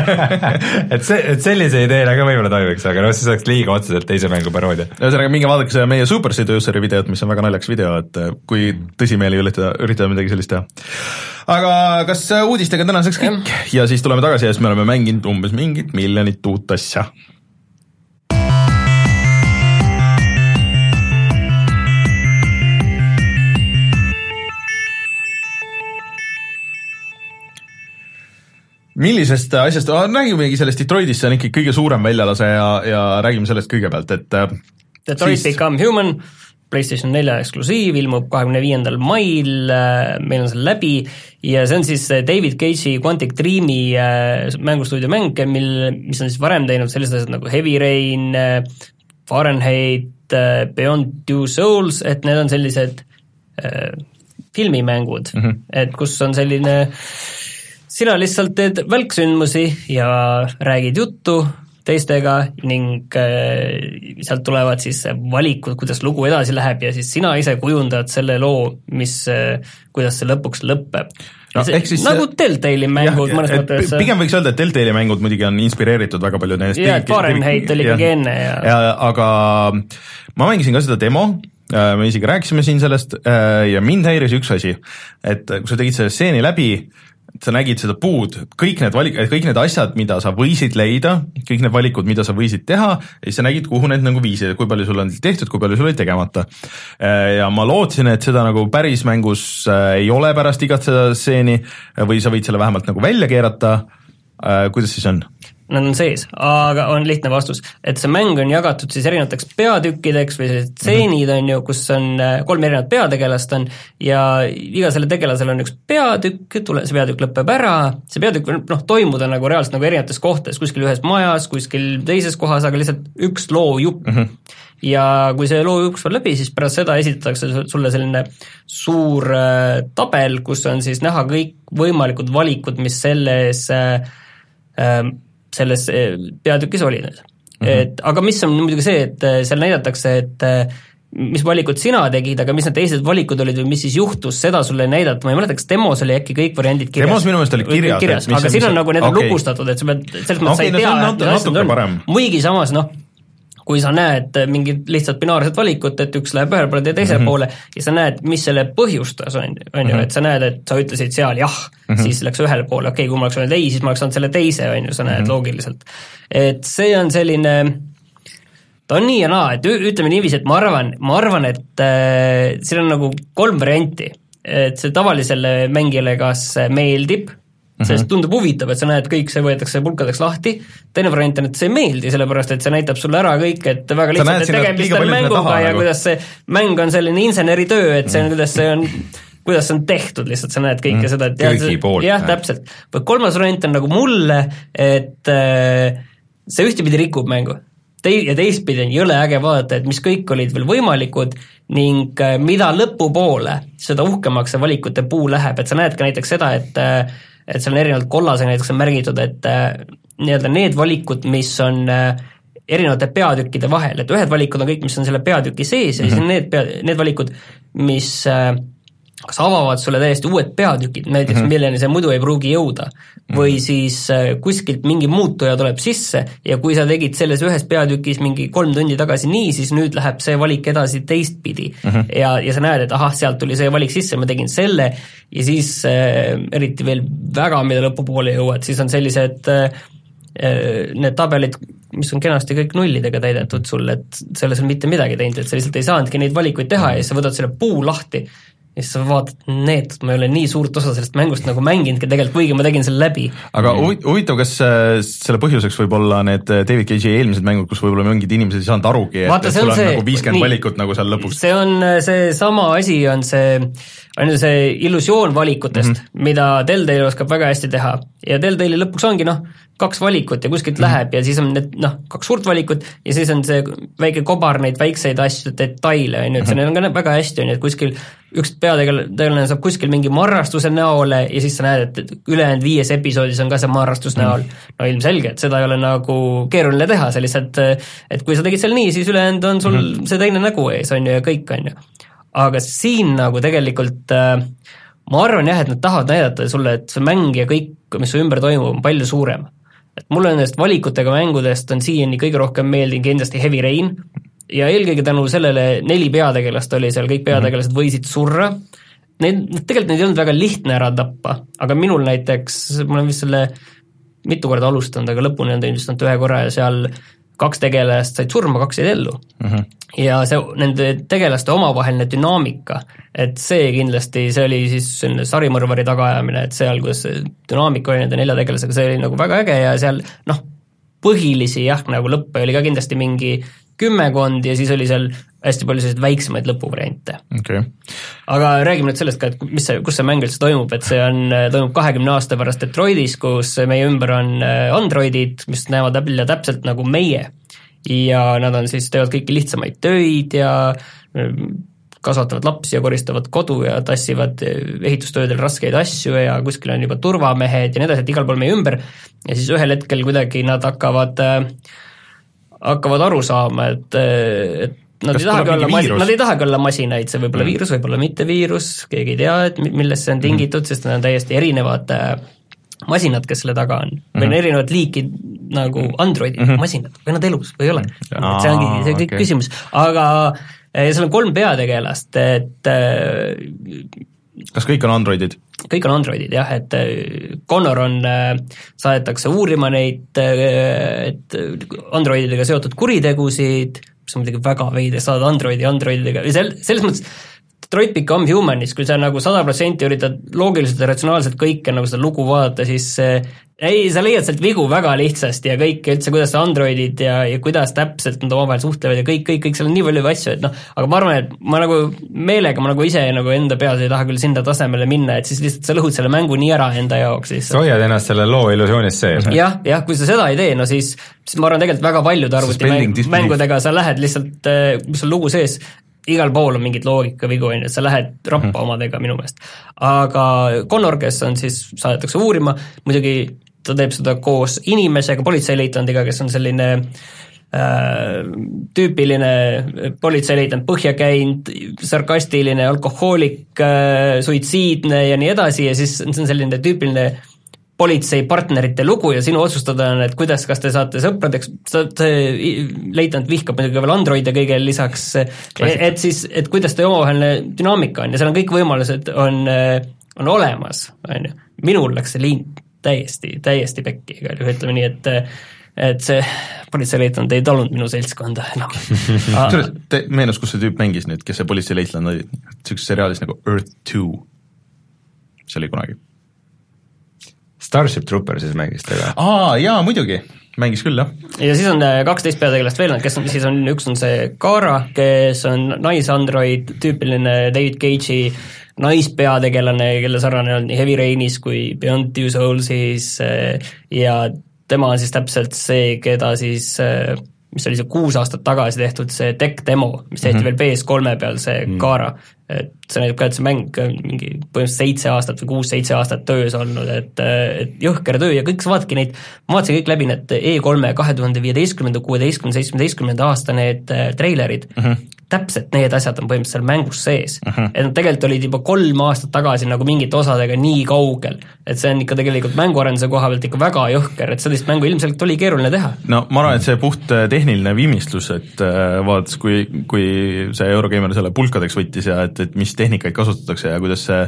et see, et sellise ideena ka võib-olla toimiks, aga noh, siis oleks liiga otseselt teise mängu paroodia ühesõnaga minge vaadake seda meie Super Seduceri videot, mis on väga naljakas video, et äh, kui tõsimeeli üritada, üritada midagi sellist teha. aga kas uudistega tänaseks kõik ja siis tuleme tagasi ja siis me oleme mänginud umbes mingit miljonit uut asja. Millisest asjast, räägimegi sellest Detroitist, see on ikkagi kõige suurem väljalase ja, ja räägime sellest kõigepealt, et äh, Detroit siis- Become Human, PlayStation nelja eksklusiiv, ilmub kahekümne viiendal mail, meil on see läbi ja see on siis David Cage'i Quantic Dreami mängustuudio mäng, mil, mis on siis varem teinud sellised asjad nagu Heavy Rain, Fahrenheit, Beyond Two Souls, et need on sellised äh, filmimängud mm, -hmm. et kus on selline sina lihtsalt teed välksündmusi ja räägid juttu teistega ning äh, sealt tulevad siis valikud, kuidas lugu edasi läheb ja siis sina ise kujundad selle loo, mis äh,, kuidas see lõpuks lõpeb no, see, siis, nagu Deltali mängud jah, mõnes mõttes. pigem võiks öelda, et Deltali mängud muidugi on inspireeritud väga palju nendest jaa, et Fahrenheit oli ikkagi enne ja, ja aga ma mängisin ka seda demo, äh, me isegi rääkisime siin sellest äh, ja mind häiris üks asi, et kui sa tegid selle stseeni läbi, sa nägid seda puud, kõik need valik-, kõik need asjad, mida sa võisid leida, kõik need valikud, mida sa võisid teha, ja siis sa nägid, kuhu need nagu viisid, kui palju sul on tehtud, kui palju sul oli tegemata. Äh, ja ma lootsin, et seda nagu päris mängus äh, ei ole pärast igat seda stseeni või sa võid selle vähemalt nagu välja keerata, äh, kuidas siis on? Nad on sees, aga on lihtne vastus, et see mäng on jagatud siis erinevateks peatükkideks või sellised tseenid mm, -hmm. on ju, kus on äh, kolm erinevat peategelast on ja iga selle tegelasel on üks peatükk, tule, see peatükk lõpeb ära, see peatükk võib noh, toimuda nagu reaalselt nagu erinevates kohtades, kuskil ühes majas, kuskil teises kohas, aga lihtsalt üks loojupp mm. -hmm. ja kui see loojupp saab läbi, siis pärast seda esitatakse sulle selline suur äh, tabel, kus on siis näha kõik võimalikud valikud, mis selles äh, äh, selles eh, peatükis oli nüüd mm. -hmm. et aga mis on muidugi see, et eh, seal näidatakse, et eh, mis valikud sina tegid, aga mis need teised valikud olid või mis siis juhtus, seda sulle ei näidata, ma ei mäleta, kas demos oli äkki kõik variandid kirjas? demos minu meelest oli kirjas, kirjas, aga siin on nagu, need okay. on lukustatud, et sa pead, selles mõttes okay, sa ei no, tea, need asjad on, muidugi samas noh, kui sa näed mingit lihtsalt binaarset valikut, et üks läheb ühele poole ja teisele mm -hmm. poole ja sa näed, mis selle põhjustas, on, on ju, mhm. et sa näed, et sa ütlesid seal jah mm, -hmm. siis läks ühele poole, okei okay,, kui ma oleks öelnud ei, siis ma oleks saanud selle teise, on ju, sa näed mm -hmm. loogiliselt. et see on selline ta on nii ja naa, et ütleme niiviisi, et ma arvan, ma arvan, et äh, siin on nagu kolm varianti. et see tavalisele mängijale kas meeldib mm -hmm. sest tundub huvitav, et sa näed, kõik see võetakse pulkadeks lahti, teine variant on, et see ei meeldi, sellepärast et see näitab sulle ära kõik, et väga lihtsalt, et tegemist on mänguga ja nagu. kuidas see mäng on selline inseneritöö, et see on, kuidas see on kuidas see on tehtud, lihtsalt sa näed kõike mm, seda, et jah, jah, täpselt. või kolmas variant on nagu mulle, et äh, see ühtepidi rikub mängu tei-, ja teistpidi on jõle äge vaadata, et mis kõik olid veel võimalikud ning äh, mida lõpupoole, seda uhkemaks see valikute puu läheb, et sa näed ka näiteks seda, et äh, et seal on erinevalt kollasega näiteks on märgitud, et äh, nii-öelda need valikud, mis on äh, erinevate peatükkide vahel, et ühed valikud on kõik, mis on selle peatüki sees ja mm -hmm. siis on mhm. need pea, need valikud, mis äh, kas avavad sulle täiesti uued peatükid, näiteks mm -hmm. milleni sa muidu ei pruugi jõuda mm, -hmm. või siis äh, kuskilt mingi muutuja tuleb sisse ja kui sa tegid selles ühes peatükis mingi kolm tundi tagasi nii, siis nüüd läheb see valik edasi teistpidi mm. -hmm. ja, ja sa näed, et ahah, sealt tuli see valik sisse, ma tegin selle ja siis äh, eriti veel väga, mida lõpupoole jõuad, siis on sellised äh, äh, need tabelid, mis on kenasti kõik nullidega täidetud sul, et selles on mitte midagi teinud, et sa lihtsalt ei saanudki neid valikuid teha ja siis sa võtad selle puu lahti ja siis sa vaatad, need, ma ei ole nii suurt osa sellest mängust nagu mänginudki tegelikult, kuigi ma tegin selle läbi. aga huvitav, kas äh, selle põhjuseks võib olla need äh, David Cage'i eelmised mängud, kus võib-olla mingid inimesed ei saanud arugi, et, et sul on see, nagu viiskümmend valikut nagu seal lõpuks? see on äh, seesama asi, on see, on ju see illusioon valikutest mm, -hmm. mida Deltale oskab väga hästi teha ja Deltale'i lõpuks ongi noh, kaks valikut ja kuskilt mm -hmm. läheb ja siis on need noh, kaks suurt valikut ja siis on see väike kobar neid väikseid asju, detaile, on ju, et see mm -hmm. on ka väga hästi, on ju, et kuskil üks peategelane saab kuskil mingi marrastuse näole ja siis sa näed, et ülejäänud viies episoodis on ka see marrastus mm. näol. no ilmselge, et seda ei ole nagu keeruline teha, see lihtsalt, et kui sa tegid seal nii, siis ülejäänud on sul mm -hmm. see teine nägu ees, on ju, ja kõik, on ju. aga siin nagu tegelikult äh, ma arvan jah, et nad tahavad näidata sulle, et see mäng ja kõik, mis su ümber toimub, on palju suurem et mulle nendest valikutega mängudest on siiani kõige rohkem meeldinud kindlasti Heavy Rain. Ja eelkõige tänu sellele neli peategelast oli seal, kõik peategelased võisid surra, Neid, tegelikult neid ei olnud väga lihtne ära tappa, aga minul näiteks, ma olen vist selle mitu korda alustanud, aga lõpuni olen teinud vist ainult ühe korra ja seal kaks tegelast said surma, kaks jäid ellu mm. -hmm. ja see, nende tegelaste omavaheline dünaamika, et see kindlasti, see oli siis selline sarimõrvari tagaajamine, et seal, kuidas see dünaamika oli nende nelja tegelasega, see oli nagu väga äge ja seal noh, põhilisi jah, nagu lõppe oli ka kindlasti mingi kümmekond ja siis oli seal hästi palju selliseid väiksemaid lõpuvariante okay. aga räägime nüüd sellest ka, et mis see, kus see mäng üldse toimub, et see on, toimub kahekümne aasta pärast Detroitis, kus meie ümber on äh, androidid, mis näevad välja täpselt nagu meie. ja nad on siis, teevad kõiki lihtsamaid töid ja äh, kasvatavad lapsi ja koristavad kodu ja tassivad äh, ehitustöödel raskeid asju ja kuskil on juba turvamehed ja nii edasi, et igal pool meie ümber ja siis ühel hetkel kuidagi nad hakkavad hakkavad aru saama, et, et nad Kas ei tahagi olla viirus? nad ei tahagi olla masinaid, see võib olla mm. viirus, võib olla mitte viirus, keegi ei tea, et mi- millest see on tingitud mm., sest need on täiesti erinevad äh, masinad, kes selle taga on mm. -hmm. või on erinevad liiki nagu androidid mm, -hmm. masinad, või nad elus või ei ole mm. -hmm. et see ongi, see on kõik okay. küsimus, aga äh, seal on kolm peategelast, et äh, kas kõik on Androidid? kõik on androidid jah, et äh, Connor on, saadetakse uurima neid, et androididega seotud kuritegusid, mis on muidugi väga veider, saada androidi androididega, või sel-, selles mõttes Detroit Become Humanis, kui sa nagu sada protsenti üritad loogiliselt ja ratsionaalselt kõike nagu seda lugu vaadata, siis ei, sa leiad sealt vigu väga lihtsasti ja kõike üldse, kuidas androidid ja, ja kuidas täpselt nad omavahel suhtlevad ja kõik, kõik, kõik, seal on nii palju asju, et noh, aga ma arvan, et ma nagu meelega, ma nagu ise nagu enda peas ei taha küll sinna tasemele minna, et siis lihtsalt sa lõhud selle mängu nii ära enda jaoks lihtsalt sa hoiad ennast selle loo illusioonis sees. jah, jah, kui sa seda ei tee, no siis, siis ma arvan, tegelikult väga paljude arvutimängudega sa lähed lihtsalt, kui sul lugu sees, igal pool on mingeid loogikavigu, on ju, sa lähed rappa Mhm. omadega minu meelest. aga Connor, kes on siis, saadetakse uurima, muidugi ta teeb seda koos inimesega, politseileitnandiga, kes on selline äh, tüüpiline politseileitnant, põhja käinud, sarkastiline, alkohoolik äh,, suitsiidne ja nii edasi ja siis see on selline tüüpiline politseipartnerite lugu ja sinu otsustada on, et kuidas, kas te saate sõpradeks, leitnant vihkab muidugi veel androide kõigele lisaks, et siis, et kuidas teie omavaheline dünaamika on ja seal on kõik võimalused, on, on olemas, on ju. minul läks see liin täiesti, täiesti pekki igal juhul, ütleme nii, et et see politseileitnant ei talunud minu seltskonda enam. Kusjuures te- meenus, kus see tüüp mängis nüüd, kes see politseileitlane oli, niisuguses seriaalis nagu Earth Two, see oli kunagi. Starship Troopersis mängis ta ka. aa, jaa, muidugi, mängis küll, jah. ja siis on äh, kaksteist peategelast veel, kes on, siis on, üks on see Kara, kes on naisandroid, tüüpiline David Cage'i naispeategelane, kelle sarnane on nii Heavy Rainis kui Beyond Two Soulsis äh, ja tema on siis täpselt see, keda siis äh, mis oli see kuus aastat tagasi tehtud see tech demo, mis tehti mm -hmm. veel PS3 peal, see mm -hmm. Kara, et see näitab ka, et see mäng on mingi põhimõtteliselt seitse aastat või kuus-seitse aastat töös olnud, et, et jõhker töö ja kõik, sa vaatadki neid, ma vaatasin kõik läbi need E3-e kahe tuhande viieteistkümnenda, kuueteistkümnenda, seitsmeteistkümnenda aasta need äh, treilerid mm, -hmm. täpselt need asjad on põhimõtteliselt seal mängus sees mm. -hmm. et nad tegelikult olid juba kolm aastat tagasi nagu mingite osadega nii kaugel, et see on ikka tegelikult mänguarenduse koha pealt ikka väga jõhker, et sellist mängu ilmselt oli keeruline teha. no ma arvan, et see puht äh, tehniline viimistlus, et äh, vaadates, kui, kui see Eurogeimer selle pulkadeks võttis ja et, et mis tehnikaid kasutatakse ja kuidas see,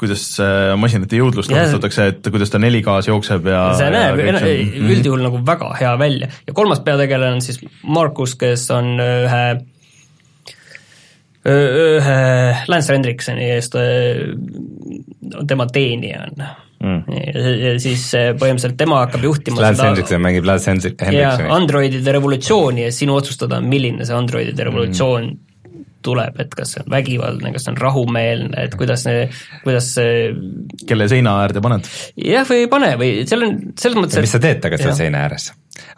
kuidas see masinate jõudlust kasutatakse, et kuidas ta 4K-s jookseb ja see näeb ja üldjuhul nagu väga hea välja ja kolmas peategelane on siis Markus, kes on ühe ühe Lance Hendriksoni eest, tema teenija on Mm. ja, siis äh, põhimõtteliselt tema hakkab juhtima Lance Hendrickson mängib Lance Hendri- ja Hendricksoni. Androidide revolutsiooni ja sinu otsustada on, milline see Androidide revolutsioon Mm. Tuleb, et kas see on vägivaldne, kas see on rahumeelne, et kuidas see, kuidas see kelle seina äärde paned? jah, või ei pane või seal on selles mõttes, mis sa teed tagasi seal seina ääres.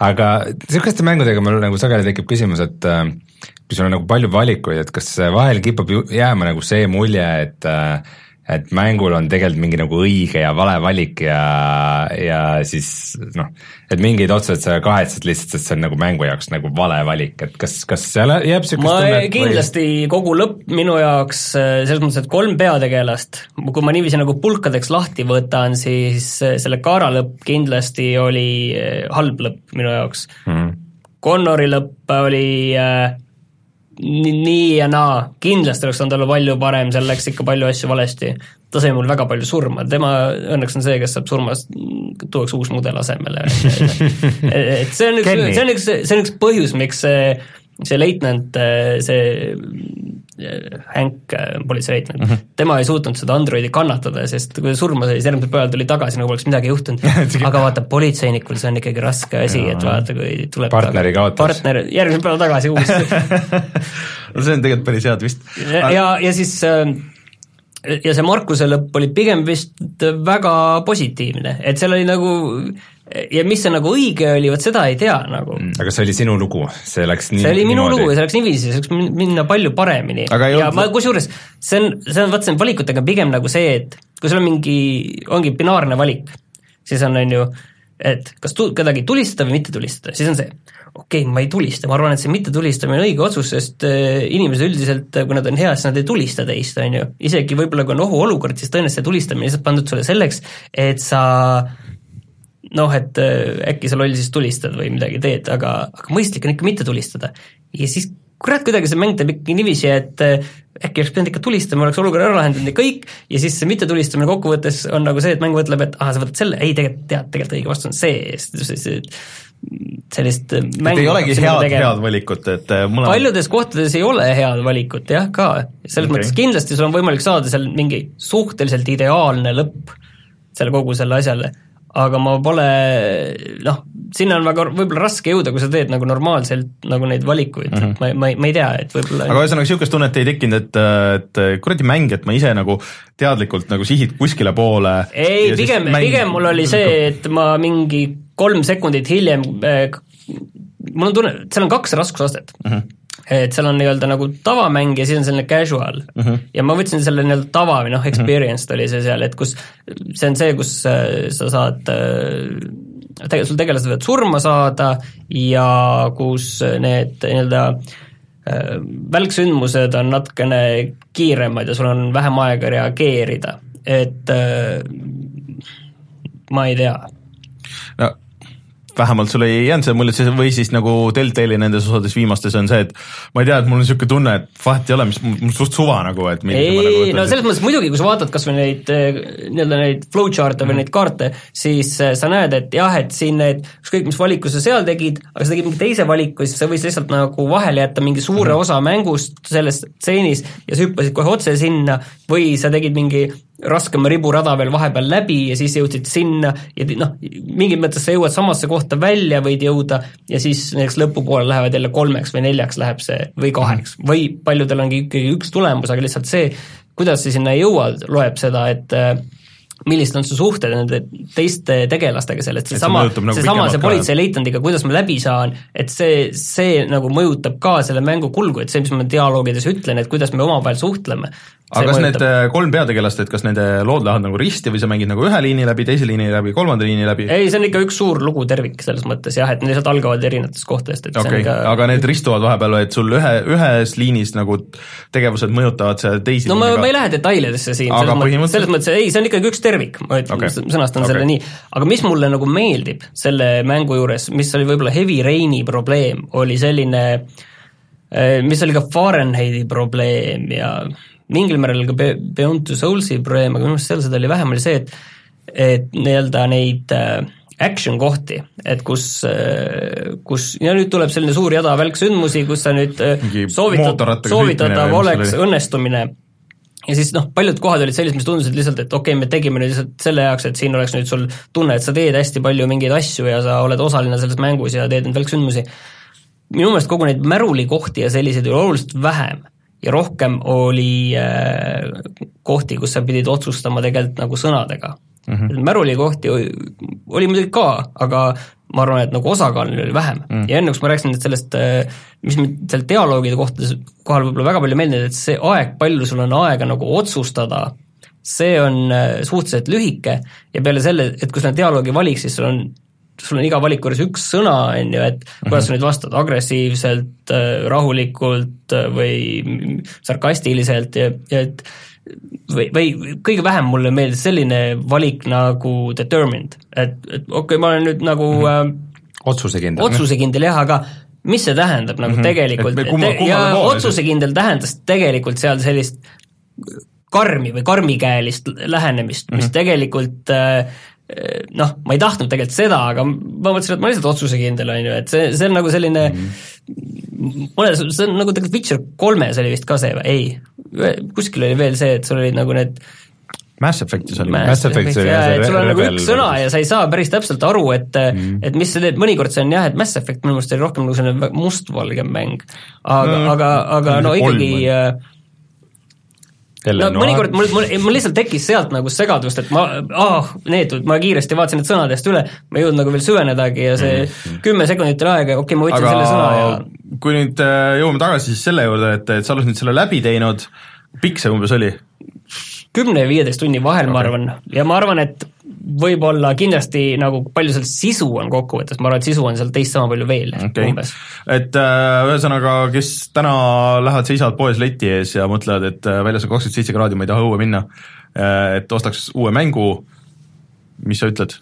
aga niisuguste mängudega mul nagu sageli tekib küsimus, et äh, kui sul on nagu palju valikuid, et kas vahel kipub jääma nagu see mulje, et äh, et mängul on tegelikult mingi nagu õige ja vale valik ja, ja siis noh, et mingeid otsuseid sa kahetsed lihtsalt, sest see on nagu mängu jaoks nagu vale valik, et kas, kas seal jääb niisugust ma tunnet või- kindlasti kogu lõpp minu jaoks äh, selles mõttes, et kolm peategelast, kui ma niiviisi nagu pulkadeks lahti võtan, siis äh, selle Kaara lõpp kindlasti oli äh, halb lõpp minu jaoks Mhm. Connori lõpp oli äh, nii, ja naa, kindlasti oleks saanud olla palju parem, seal läks ikka palju asju valesti. ta sai mul väga palju surma, tema õnneks on see, kes saab surmast, tuuakse uus mudel asemele. et see on üks, see on üks, see on üks põhjus, miks see, see leitnant, see Hank, politseileit mm, -hmm. tema ei suutnud seda androidi kannatada, sest kui ta surma sai, siis järgmisel päeval tuli tagasi, nagu poleks midagi juhtunud aga vaata, politseinikul see on ikkagi raske asi, et vaata, kui tuleb partneri kaotas. partner, järgmisel päeval tagasi uuesti no see on tegelikult päris hea twist. ja, ja, ja siis äh, ja see Markuse lõpp oli pigem vist väga positiivne, et seal oli nagu ja mis see nagu õige oli, vot seda ei tea nagu. Mm. aga see oli sinu lugu, see läks nii see oli minu niimoodi. lugu ja see läks niiviisi, see läks minna palju paremini. ja ma kusjuures, see on, see on, vaat see on valikutega pigem nagu see, et kui sul on mingi, ongi binaarne valik, siis on, on ju, et kas tu-, kedagi tulistada või mitte tulistada, siis on see, okei okay,, ma ei tulista, ma arvan, et see mittetulistamine on õige otsus, sest äh, inimesed üldiselt, kui nad on head, siis nad ei tulista teist, on ju. isegi võib-olla, kui on ohuolukord, siis tõenäoliselt see tulistamine lihtsalt pandud sulle selleks, et sa noh, et äh, äkki sa loll siis tulistad või midagi teed, aga, aga mõistlik on ikka mitte tulistada. ja siis kurat, kuidagi see mäng teeb ikkagi niiviisi, et äh, äkki oleks pidanud ikka tulistama, oleks olukorra ära lahendanud ja kõik, ja siis see mittetulistamine kokkuvõttes on nagu see, et mäng mõtleb, et aa, sa võtad selle, ei tegelikult tead, tegelikult õige vastus on see, sellist mängu ei olegi head, head valikut, et äh, mõlemad paljudes kohtades ei ole head valikut jah, ka. selles okay. mõttes kindlasti sul on võimalik saada seal mingi suhteliselt ideaalne lõpp selle kogu selle asjale aga ma pole noh, sinna on väga võib-olla raske jõuda, kui sa teed nagu normaalselt nagu neid valikuid mm, -hmm. ma, ma, ma ei tea, et võib-olla aga ühesõnaga niisugust tunnet ei tekkinud, et, et kuradi mäng, et ma ise nagu teadlikult nagu sihid kuskile poole ei, pigem, pigem mul oli see, et ma mingi kolm sekundit hiljem äh, mul on tunne, seal on kaks raskusastet mm. -hmm et seal on nii-öelda nagu tavamäng ja siis on selline casual mm. -hmm. ja ma võtsin selle nii-öelda tava või noh, experienced mm -hmm. oli see seal, et kus, see on see, kus äh, sa saad äh, tegelikult sul tegelased võivad surma saada ja kus need nii-öelda äh, välksündmused on natukene kiiremad ja sul on vähem aega reageerida, et ma ei tea. no vähemalt sul ei jäänud see mulje, see või siis nagu Deltali nendes osades viimastes on see, et ma ei tea, et mul on niisugune tunne, et vahet ei ole, mis mul suht suva nagu, et ei, nagu no selles mõttes muidugi, kui sa vaatad kas või neid eh, nii-öelda neid flowchart'e mm. või mhm. neid kaarte, siis eh, sa näed, et jah, et siin need, ükskõik mis valiku sa seal tegid, aga sa tegid mingi teise valiku, siis sa võisid lihtsalt nagu vahele jätta mingi suure mm. osa mängust selles stseenis ja sa hüppasid kohe otse sinna või sa tegid mingi raskema riburada veel vahepeal läbi ja siis jõudsid sinna ja noh, mingis mõttes sa jõuad samasse kohta välja, võid jõuda ja siis näiteks lõpupoole lähevad jälle kolmeks või neljaks läheb see või kaheks -hmm. või paljudel ongi ikkagi üks tulemus, aga lihtsalt see, kuidas sa sinna jõuad, loeb seda, et millised on su suhted nende teiste tegelastega sellest, seesama, nagu seesama see politseileitnandiga, kuidas ma läbi saan, et see, see nagu mõjutab ka selle mängu kulgu, et see, mis ma dialoogides ütlen, et kuidas me omavahel suhtleme, aga kas mõjutab. need äh, kolm peategelast, et kas nende lood lähevad nagu risti või sa mängid nagu ühe liini läbi, teise liini läbi, kolmanda liini läbi? ei, see on ikka üks suur lugu tervik selles mõttes jah, et need lihtsalt algavad erinevatest kohtadest, et okay. Ikka... aga need ristuvad vahepeal, et sul ühe, ühes liinis nagu tegevused mõjutavad seda teisi no ma, ma ei lähe detailidesse siin, selles, mõttes, selles mõttes ei, see on ikkagi üks tervik, ma ütlen okay., sõnastan okay. selle nii, aga mis mulle nagu meeldib selle mängu juures, mis oli võib-olla Heavy Raini probleem, oli selline eh, mis oli ka Fahrenheiti probleem ja mingil määral ka Beyond Two Souls'i probleem, aga minu meelest seal seda oli vähem, oli see, et et nii-öelda neid äh, action kohti, et kus, äh, kus ja nüüd tuleb selline suur jada välksündmusi, kus sa nüüd äh, soovitad, soovitatav oleks õnnestumine ja siis noh, paljud kohad olid sellised, mis tundusid lihtsalt, et okei okay,, me tegime nüüd lihtsalt selle jaoks, et siin oleks nüüd sul tunne, et sa teed hästi palju mingeid asju ja sa oled osaline selles mängus ja teed neid välksündmusi. minu meelest kogu neid märulikohti ja selliseid oli oluliselt vähem ja rohkem oli äh, kohti, kus sa pidid otsustama tegelikult nagu sõnadega mm. -hmm. märuli kohti oli muidugi ka, aga ma arvan, et nagu osakaal oli vähem mm. ja enne, kus ma rääkisin nüüd sellest, äh, mis mind seal dialoogide kohtades, kohal võib-olla väga palju meeldinud, et see aeg, palju sul on aega nagu otsustada, see on äh, suhteliselt lühike ja peale selle, et kui sa dialoogi valiks, siis sul on sul on iga valiku juures üks sõna, on ju, et kuidas mm -hmm. sa nüüd vastad, agressiivselt, äh, rahulikult või sarkastiliselt ja, ja et või, või kõige vähem mulle meeldis selline valik nagu determined, et, et okei okay,, ma olen nüüd nagu mm -hmm. otsusekindel. otsusekindel jah, aga mis see tähendab nagu mm -hmm. tegelikult, te, ja otsusekindel tähendas tegelikult seal sellist karmi või karmikäelist lähenemist mm, -hmm. mis tegelikult äh, noh, ma ei tahtnud tegelikult seda, aga ma mõtlesin, et ma lihtsalt otsusekindel, on ju, et see, see on nagu selline mm mõnes, see on nagu tegelikult Witcher kolmes oli vist ka see või, ei, kuskil oli veel see, et sul olid nagu need Mass Effectis oli. Mass Effectis oli jah, et sul on nagu üks sõna ja sa ei saa päris täpselt aru, et mm. et mis sa teed, mõnikord see on jah, et Mass Effect minu meelest oli rohkem nagu selline mustvalge mäng. aga mm., aga, aga no ikkagi äh, no mõnikord mul, mul, mul lihtsalt tekkis sealt nagu segadust, et ma, ah, neetud, ma kiiresti vaatasin need sõnadest üle, ma ei jõudnud nagu veel süvenedagi ja see mm. kümme sekundit oli aega ja okei okay,, ma võtsin Aga selle sõna ja kui nüüd äh, jõuame tagasi siis selle juurde, et, et sa oled nüüd selle läbi teinud, pikk see umbes oli? kümne ja viieteist tunni vahel okay., ma arvan, ja ma arvan, et võib-olla kindlasti nagu palju seal sisu on kokkuvõttes, ma arvan, et sisu on seal teist sama palju veel okay. umbes. et äh, ühesõnaga, kes täna lähevad, seisavad poes leti ees ja mõtlevad, et äh, väljas on kakskümmend seitse kraadi, ma ei taha õue minna äh,, et ostaks uue mängu, mis sa ütled?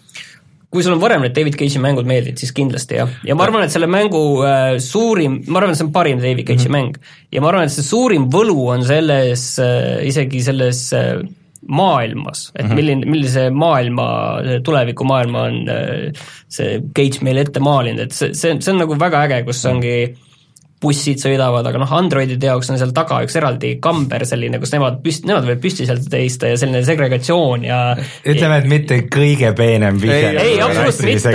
kui sul on varem need David Cage'i mängud meeldinud, siis kindlasti jah, ja ma arvan, et selle mängu äh, suurim, ma arvan, et see on parim David Cage'i mm -hmm. mäng ja ma arvan, et see suurim võlu on selles äh,, isegi selles äh, maailmas, et -hmm. milline, millise maailma, tulevikumaailma on äh, see Cage meile ette maalinud, et see, see, see on nagu väga äge, kus ongi bussid sõidavad, aga noh, Androidide jaoks on seal taga üks eraldi kamber selline, kus nemad püst-, nemad võivad püsti sealt seista ja selline segregatsioon ja ütleme, et mitte kõige peenem vihje. ei, ei, absoluutselt mitte,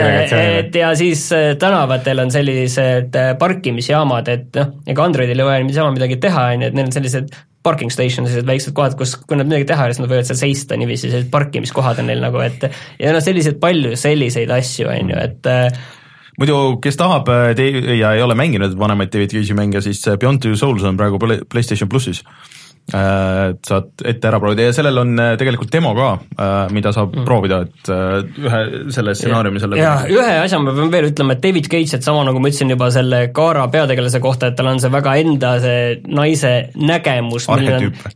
et ja siis äh, tänavatel on sellised äh, parkimisjaamad, et noh, ega Androidil ei ole niisama midagi teha, on ju, et neil on sellised parking station, sellised väiksed kohad, kus, kui nad midagi teha, siis nad võivad seal seista niiviisi, sellised parkimiskohad on neil nagu, et ja noh, selliseid palju selliseid asju, on ju, et äh, muidu, kes tahab äh, ja ei ole mänginud vanemaid David Cage'i mänge, siis äh, Beyond Two Souls on praegu PlayStation plussis saad ette ära proovida. Ja sellel on äh, tegelikult demo ka, äh, mida saab mm. proovida, et ühe selle stsenaariumi selle ja ühe asja ma pean veel ütlema, et David Cage, et sama nagu ma ütlesin juba selle Kaara peategelase kohta, et tal on see väga enda see naise nägemus,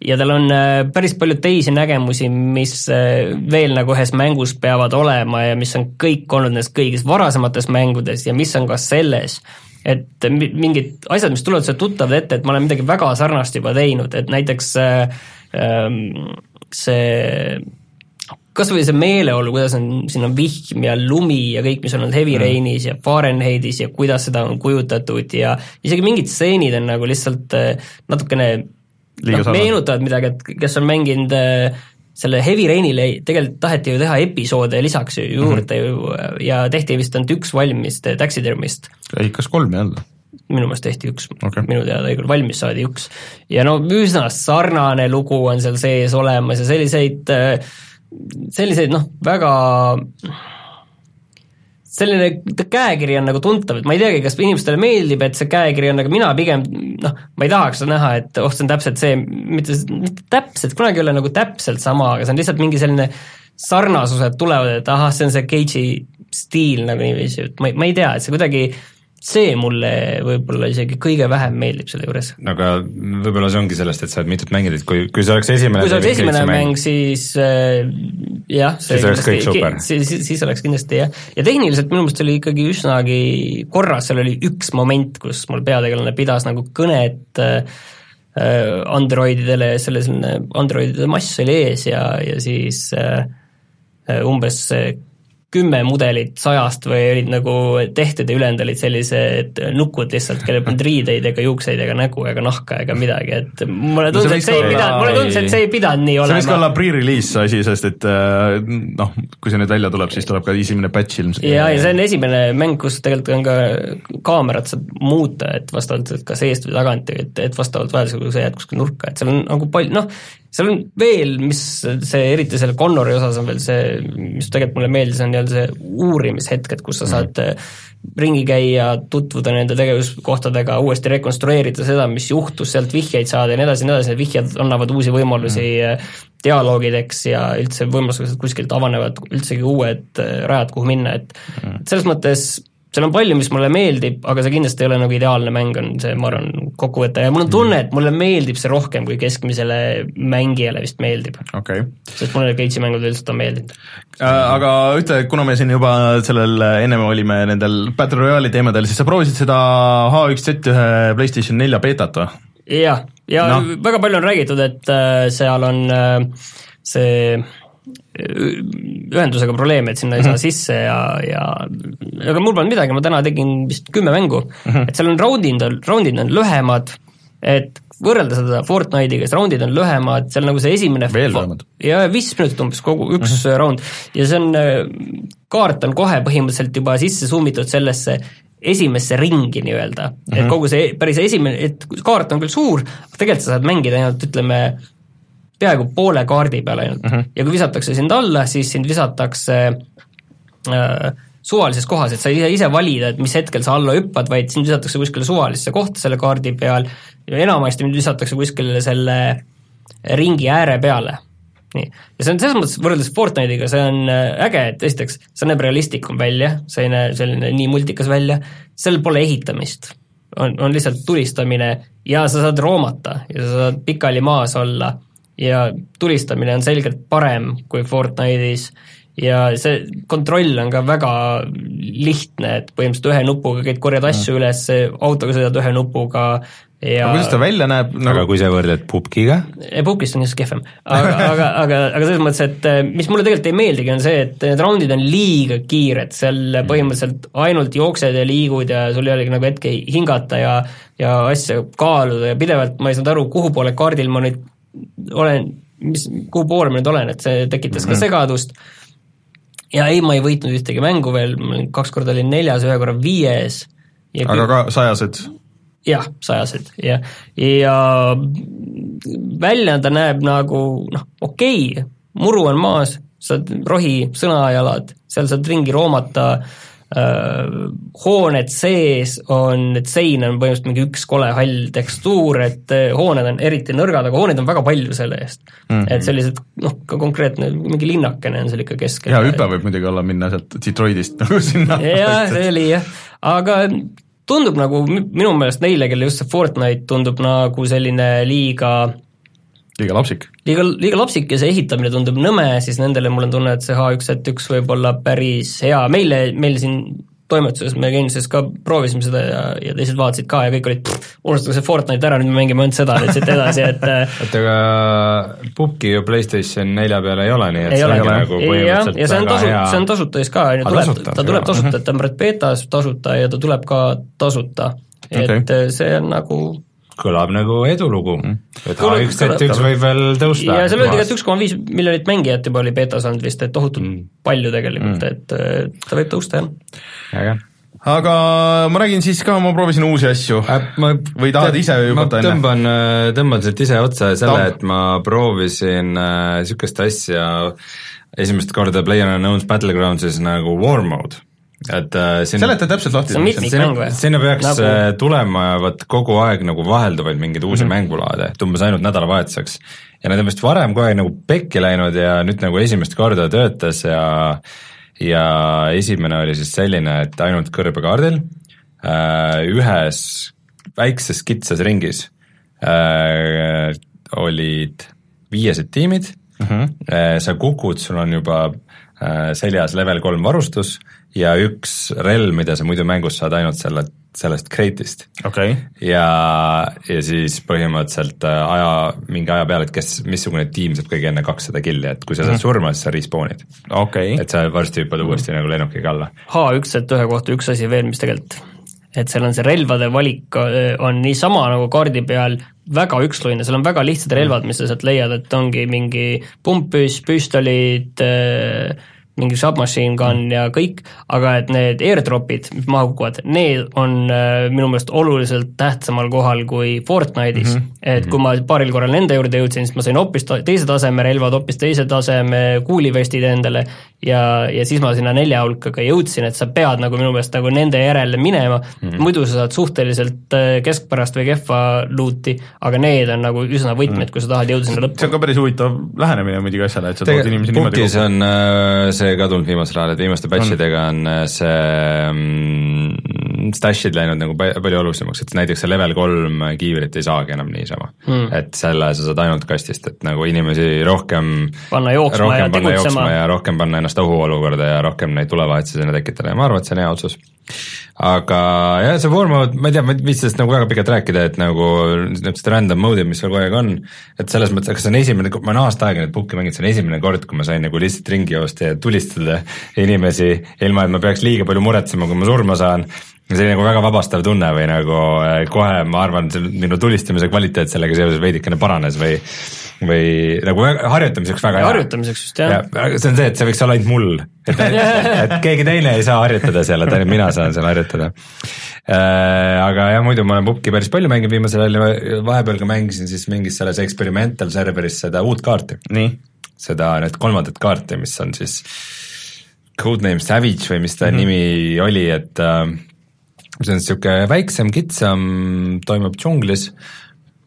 ja tal on päris palju teisi nägemusi, mis veel nagu ühes mängus peavad olema ja mis on kõik olnud nendes kõigis varasemates mängudes ja mis on ka selles et mingid asjad, mis tulevad sulle tuttavad ette, et ma olen midagi väga sarnast juba teinud, et näiteks äh, ähm, see kas või see meeleolu, kuidas on, siin on vihm ja lumi ja kõik, mis on olnud Heavy mm. Rainis ja Fahrenheitis ja kuidas seda on kujutatud ja isegi mingid stseenid on nagu lihtsalt äh, natukene noh, meenutavad midagi, et kes on mänginud äh, selle Heavy Rainile tegelikult taheti ju teha episoode lisaks juurde mm -hmm. ju ja tehti vist ainult üks valmis Taxidermist. ei, kas kolm ei olnud? minu meelest tehti üks okay., minu teada igal valmis saadi üks. ja no üsna sarnane lugu on seal sees olemas ja selliseid, selliseid noh, väga selline käekiri on nagu tuntav, et ma ei teagi, kas inimestele meeldib, et see käekiri on, aga mina pigem noh, ma ei tahaks näha, et oh, see on täpselt see, mitte, mitte täpselt, kunagi ei ole nagu täpselt sama, aga see on lihtsalt mingi selline sarnasused tulevad, et ahah, see on see Cage'i stiil nagu niiviisi, et ma ei, ma ei tea, et see kuidagi see mulle võib-olla isegi kõige vähem meeldib selle juures. aga võib-olla see ongi sellest, et sa oled mitut mänginud, et kui, kui see oleks esimene kui see oleks esimene mäng, mäng, siis äh, jah, siis oleks kõik super. siis, siis oleks kindlasti jah, ja tehniliselt minu meelest oli ikkagi üsnagi korras, seal oli üks moment, kus mul peategelane pidas nagu kõnet äh, Androididele, selle selline Androidide mass oli ees ja, ja siis äh, umbes kümme mudelit sajast või olid nagu tehtud ja ülejäänud olid sellised nukud lihtsalt, kellel polnud riideid ega juukseid ega nägu ega nahka ega midagi, et mulle tundus no,, et see ei pidanud, mulle tundus, et see ei pidanud nii olema. see võiks ka olla pre-release asi, sest et äh, noh, kui see nüüd välja tuleb, siis tuleb ka esimene patch ilmselt. ja, ja see on esimene mäng, kus tegelikult on ka kaamerat saab muuta, et vastavalt, kas eest või tagant, et, et vastavalt vajadusega, kui sa jääd kuskile nurka, et seal on nagu palju, noh, seal on veel, mis see, eriti selle Connori osas on veel see, mis tegelikult mulle meeldis, on nii-öelda see uurimishetked, kus sa mhm. saad mm -hmm. ringi käia, tutvuda nende tegevuskohtadega, uuesti rekonstrueerida seda, mis juhtus, sealt vihjeid saada ja nii edasi nii edasi, need vihjed annavad uusi võimalusi mm -hmm. dialoogideks ja üldse võimalused kuskilt avanevad üldsegi uued äh, rajad, kuhu minna, et mm -hmm. selles mõttes seal on palju, mis mulle meeldib, aga see kindlasti ei ole nagu ideaalne mäng, on see, ma arvan, kokkuvõte ja mul on tunne, et mulle meeldib see rohkem, kui keskmisele mängijale vist meeldib okay.. sest mulle Cage'i mängud üldiselt on meeldinud äh,. Aga ütle, kuna me siin juba sellel, ennem olime nendel Battle Royale'i teemadel, siis sa proovisid seda H1Z1 PlayStation nelja beetat või? jah, ja, ja no. väga palju on räägitud, et äh, seal on äh, see ühendusega probleeme, et sinna ei saa Mhm. sisse ja, ja aga mul polnud midagi, ma täna tegin vist kümme mängu mm, Mhm. -hmm. et seal on raundid on, raundid on lühemad, et võrrelda seda Fortnite'iga, siis raundid on lühemad, seal nagu see esimene Veel lühemad. ja viis minutit umbes kogu üks mm -hmm. raund ja see on, kaart on kohe põhimõtteliselt juba sisse summitud sellesse esimesse ringi nii-öelda mm, -hmm. et kogu see päris esimene, et kaart on küll suur, aga tegelikult sa saad mängida ainult ütleme, peaaegu poole kaardi peal ainult mm -hmm. ja kui visatakse sind alla, siis sind visatakse äh, suvalises kohas, et sa ei saa ise valida, et mis hetkel sa alla hüppad, vaid sind visatakse kuskile suvalisse kohta selle kaardi peal ja enamasti mind visatakse kuskile selle ringi ääre peale. nii, ja see on selles mõttes võrreldes Fortnite'iga, see on äh, äge, et esiteks see näeb realistlikum välja, näe selline nii multikas välja, seal pole ehitamist. on, on lihtsalt tulistamine ja sa saad roomata ja sa saad pikali maas olla ja tulistamine on selgelt parem kui Fortnite'is. Ja see kontroll on ka väga lihtne, et põhimõtteliselt ühe nupuga käid, korjad asju üles, autoga sõidad ühe nupuga ja aga kuidas ta välja näeb? Aga nagu kui sa võrdled pubgiga, Pukist on just kehvem, aga, aga, aga, aga selles mõttes, et eh, mis mulle tegelikult ei meeldigi, on see, et need raundid on liiga kiired, seal põhimõtteliselt ainult jooksed ja liigud ja sul ei olegi nagu hetke hingata ja ja asja kaaluda ja pidevalt ma ei saanud aru, kuhu poole kaardil ma nüüd olen, mis, kuhu poole ma nüüd olen, et see tekitas ka segadust, ja ei, ma ei võitnud ühtegi mängu veel, kaks korda olin neljas, ühe korra viies. Ja aga ka sajased? Jah, sajased ja, ja välja ta näeb nagu noh, okei okay,, muru on maas, saad rohi sõnajalad, seal saad ringi roomata äh,, hooned sees on, et sein on põhimõtteliselt mingi üks kole hall tekstuur, et äh, hooned on eriti nõrgad, aga hooneid on väga palju selle eest mm. -hmm. et sellised noh, ka konkreetne mingi linnakene on seal ikka keskel. hea hüpe võib muidugi olla minna sealt Detroitist nagu sinna jah, see oli jah, aga tundub nagu minu meelest neile, kelle just see Fortnite tundub nagu selline liiga liiga lapsik. liiga, liiga lapsik ja see ehitamine tundub nõme, siis nendele mul on tunne, et see H1Z1 võib olla päris hea, meile, meil siin toimetuses, me Genesis ka proovisime seda ja, ja teised vaatasid ka ja kõik olid, unustage see Fortnite ära, nüüd me mängime ainult seda nüüd siit edasi, et oota aga pubgi ju Playstation nelja peal ei ole, nii et ei see ole, ongi nagu põhimõtteliselt ja see on tasu, see on tasuta siis ka, on ju, tuleb, ta tuleb tasuta, et ta on betas tasuta ja ta tuleb ka tasuta. et Okei. see on nagu kõlab nagu edulugu, et Kõlab- H1Z1 võib veel tõusta. ja seal öeldi ka, et üks koma viis miljonit mängijat juba oli betas olnud vist, et tohutult mm. palju tegelikult mm., et äh, ta võib tõusta, jah. äge aga ma räägin siis ka, ma proovisin uusi asju Äh, ma või tahad ise hüpata ma enne? tõmban, tõmban sealt ise otsa selle, et ma proovisin niisugust äh, asja esimest korda PlayerUnknown's Battlegroundsis nagu War Mode, et äh, sinna seleta täpselt lahti. See on mitmik- sinna mäng või?, sinna peaks Nagu- nagu... tulema vot kogu aeg nagu vahelduvaid mingeid uusi mm -hmm. mängulaade, et umbes ainult nädalavahetuseks. ja need on vist varem kogu aeg nagu pekki läinud ja nüüd nagu esimest korda töötas ja ja esimene oli siis selline, et ainult kõrbekaardil äh, ühes väikses kitsas ringis äh, olid viiesed tiimid Mhm. mm, -hmm. sa kukud, sul on juba äh, seljas level kolm varustus ja üks relv, mida sa muidu mängus saad ainult selle, sellest kreitist okei okay., ja, ja siis põhimõtteliselt äh, aja, mingi aja peale, et kes, missugune tiim saab kõige enne kakssada killi, et kui sa saad surma, siis sa respawn'id. okei okay. et sa varsti hüppad uuesti nagu lennukiga alla. H1Z1 kohta üks asi veel, mis tegelikult, et seal on see relvade valik öö, on niisama nagu kaardi peal väga üksluine, seal on väga lihtsad relvad, mis sa sealt leiad, et ongi mingi pumppüss, püstolid, mingi submachine gun ja kõik, aga et need airdrop'id, mis maha kukuvad, need on äh, minu meelest oluliselt tähtsamal kohal kui Fortnite'is mm. -hmm. et kui ma paaril korral nende juurde jõudsin, siis ma sain hoopis teise taseme relvad, hoopis teise taseme kuulivestid endale ja, ja siis ma sinna nelja hulka ka jõudsin, et sa pead nagu minu meelest nagu nende järele minema mm, -hmm. muidu sa saad suhteliselt äh, keskpärast või kehva luuti, aga need on nagu üsna võtmed, kui sa tahad jõuda sinna see lõppu on. ka päris huvitav lähenemine muidugi asjale, et sa tood inimesi niimoodi Pukis on äh, see kadunud viimasel ajal, et viimaste batch idega on äh, see mm, stash'id läinud nagu palju olulisemaks, et näiteks see level kolm kiivrit ei saagi enam niisama. Mm.. et selle sa saad ainult kastist, et nagu inimesi rohkem panna jooksma ja tegutsema. ja rohkem panna ennast ohuolukorda ja rohkem neid tulevahetusi sinna tekitada ja ma arvan, et see on hea otsus. Aga jah, see war mode, ma ei tea, ma ei viitsi sellest nagu väga pikalt rääkida, et nagu niisugused random mode'id, mis seal kogu aeg on, et selles mõttes, kas see on esimene, ma olen aasta aega neid puhki mänginud, see on esimene kord, kui ma sain nagu lihtsalt ringi joosta ja tulistada inimesi, ilma et ma peaks liiga palju muretsema, kui ma surma saan, see oli nagu väga vabastav tunne või nagu eh, kohe ma arvan, minu tulistamise kvaliteet sellega seoses veidikene paranes või või nagu harjutamiseks väga hea. harjutamiseks just, jah ja,. see on see, et see võiks olla ainult mul, et, et keegi teine ei saa harjutada seal, et ainult mina saan seal harjutada äh,. aga jah, muidu ma olen pubki päris palju mänginud viimasel ajal ja vahepeal ka mängisin siis mingis selles experimental serveris seda uut kaarti. seda, nüüd kolmandat kaarti, mis on siis Codename Savage või mis ta mm -hmm. nimi oli, et see on niisugune väiksem, kitsam, toimub džunglis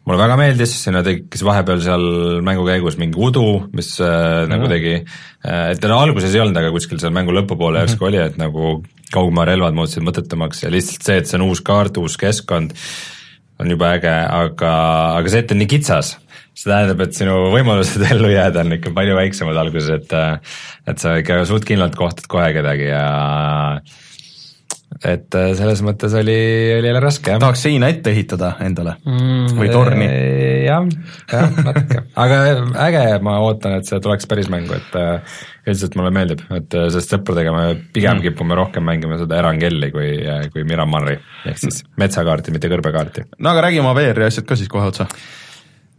mulle väga meeldis, sinna tekkis vahepeal seal mängu käigus mingi udu, mis äh, nagu tegi äh,, et ta alguses ei olnud, aga kuskil seal mängu lõpupoole -hmm. järsku oli, et nagu kaugmaarelvad muutusid mõttetumaks ja lihtsalt see, et see on uus kaart, uus keskkond, on jube äge, aga, aga see, et ta on nii kitsas, see tähendab, et sinu võimalused ellu jääda on ikka palju väiksemad alguses, et äh, et sa ikka suht kindlalt kohtad kohe kedagi ja et äh, selles mõttes oli, oli jälle raske, jah. tahaks seina ette ehitada endale mm, või torni. jah, jah, natuke, aga äge, ma ootan, et see tuleks päris mängu, et äh, üldiselt mulle meeldib, et äh, sest sõpradega me pigem mm. kipume rohkem mängima seda Erangelli kui, kui Miramarri, ehk siis metsakaarti, mitte kõrbekaarti. no aga räägi oma VR-i asjad ka siis kohe otsa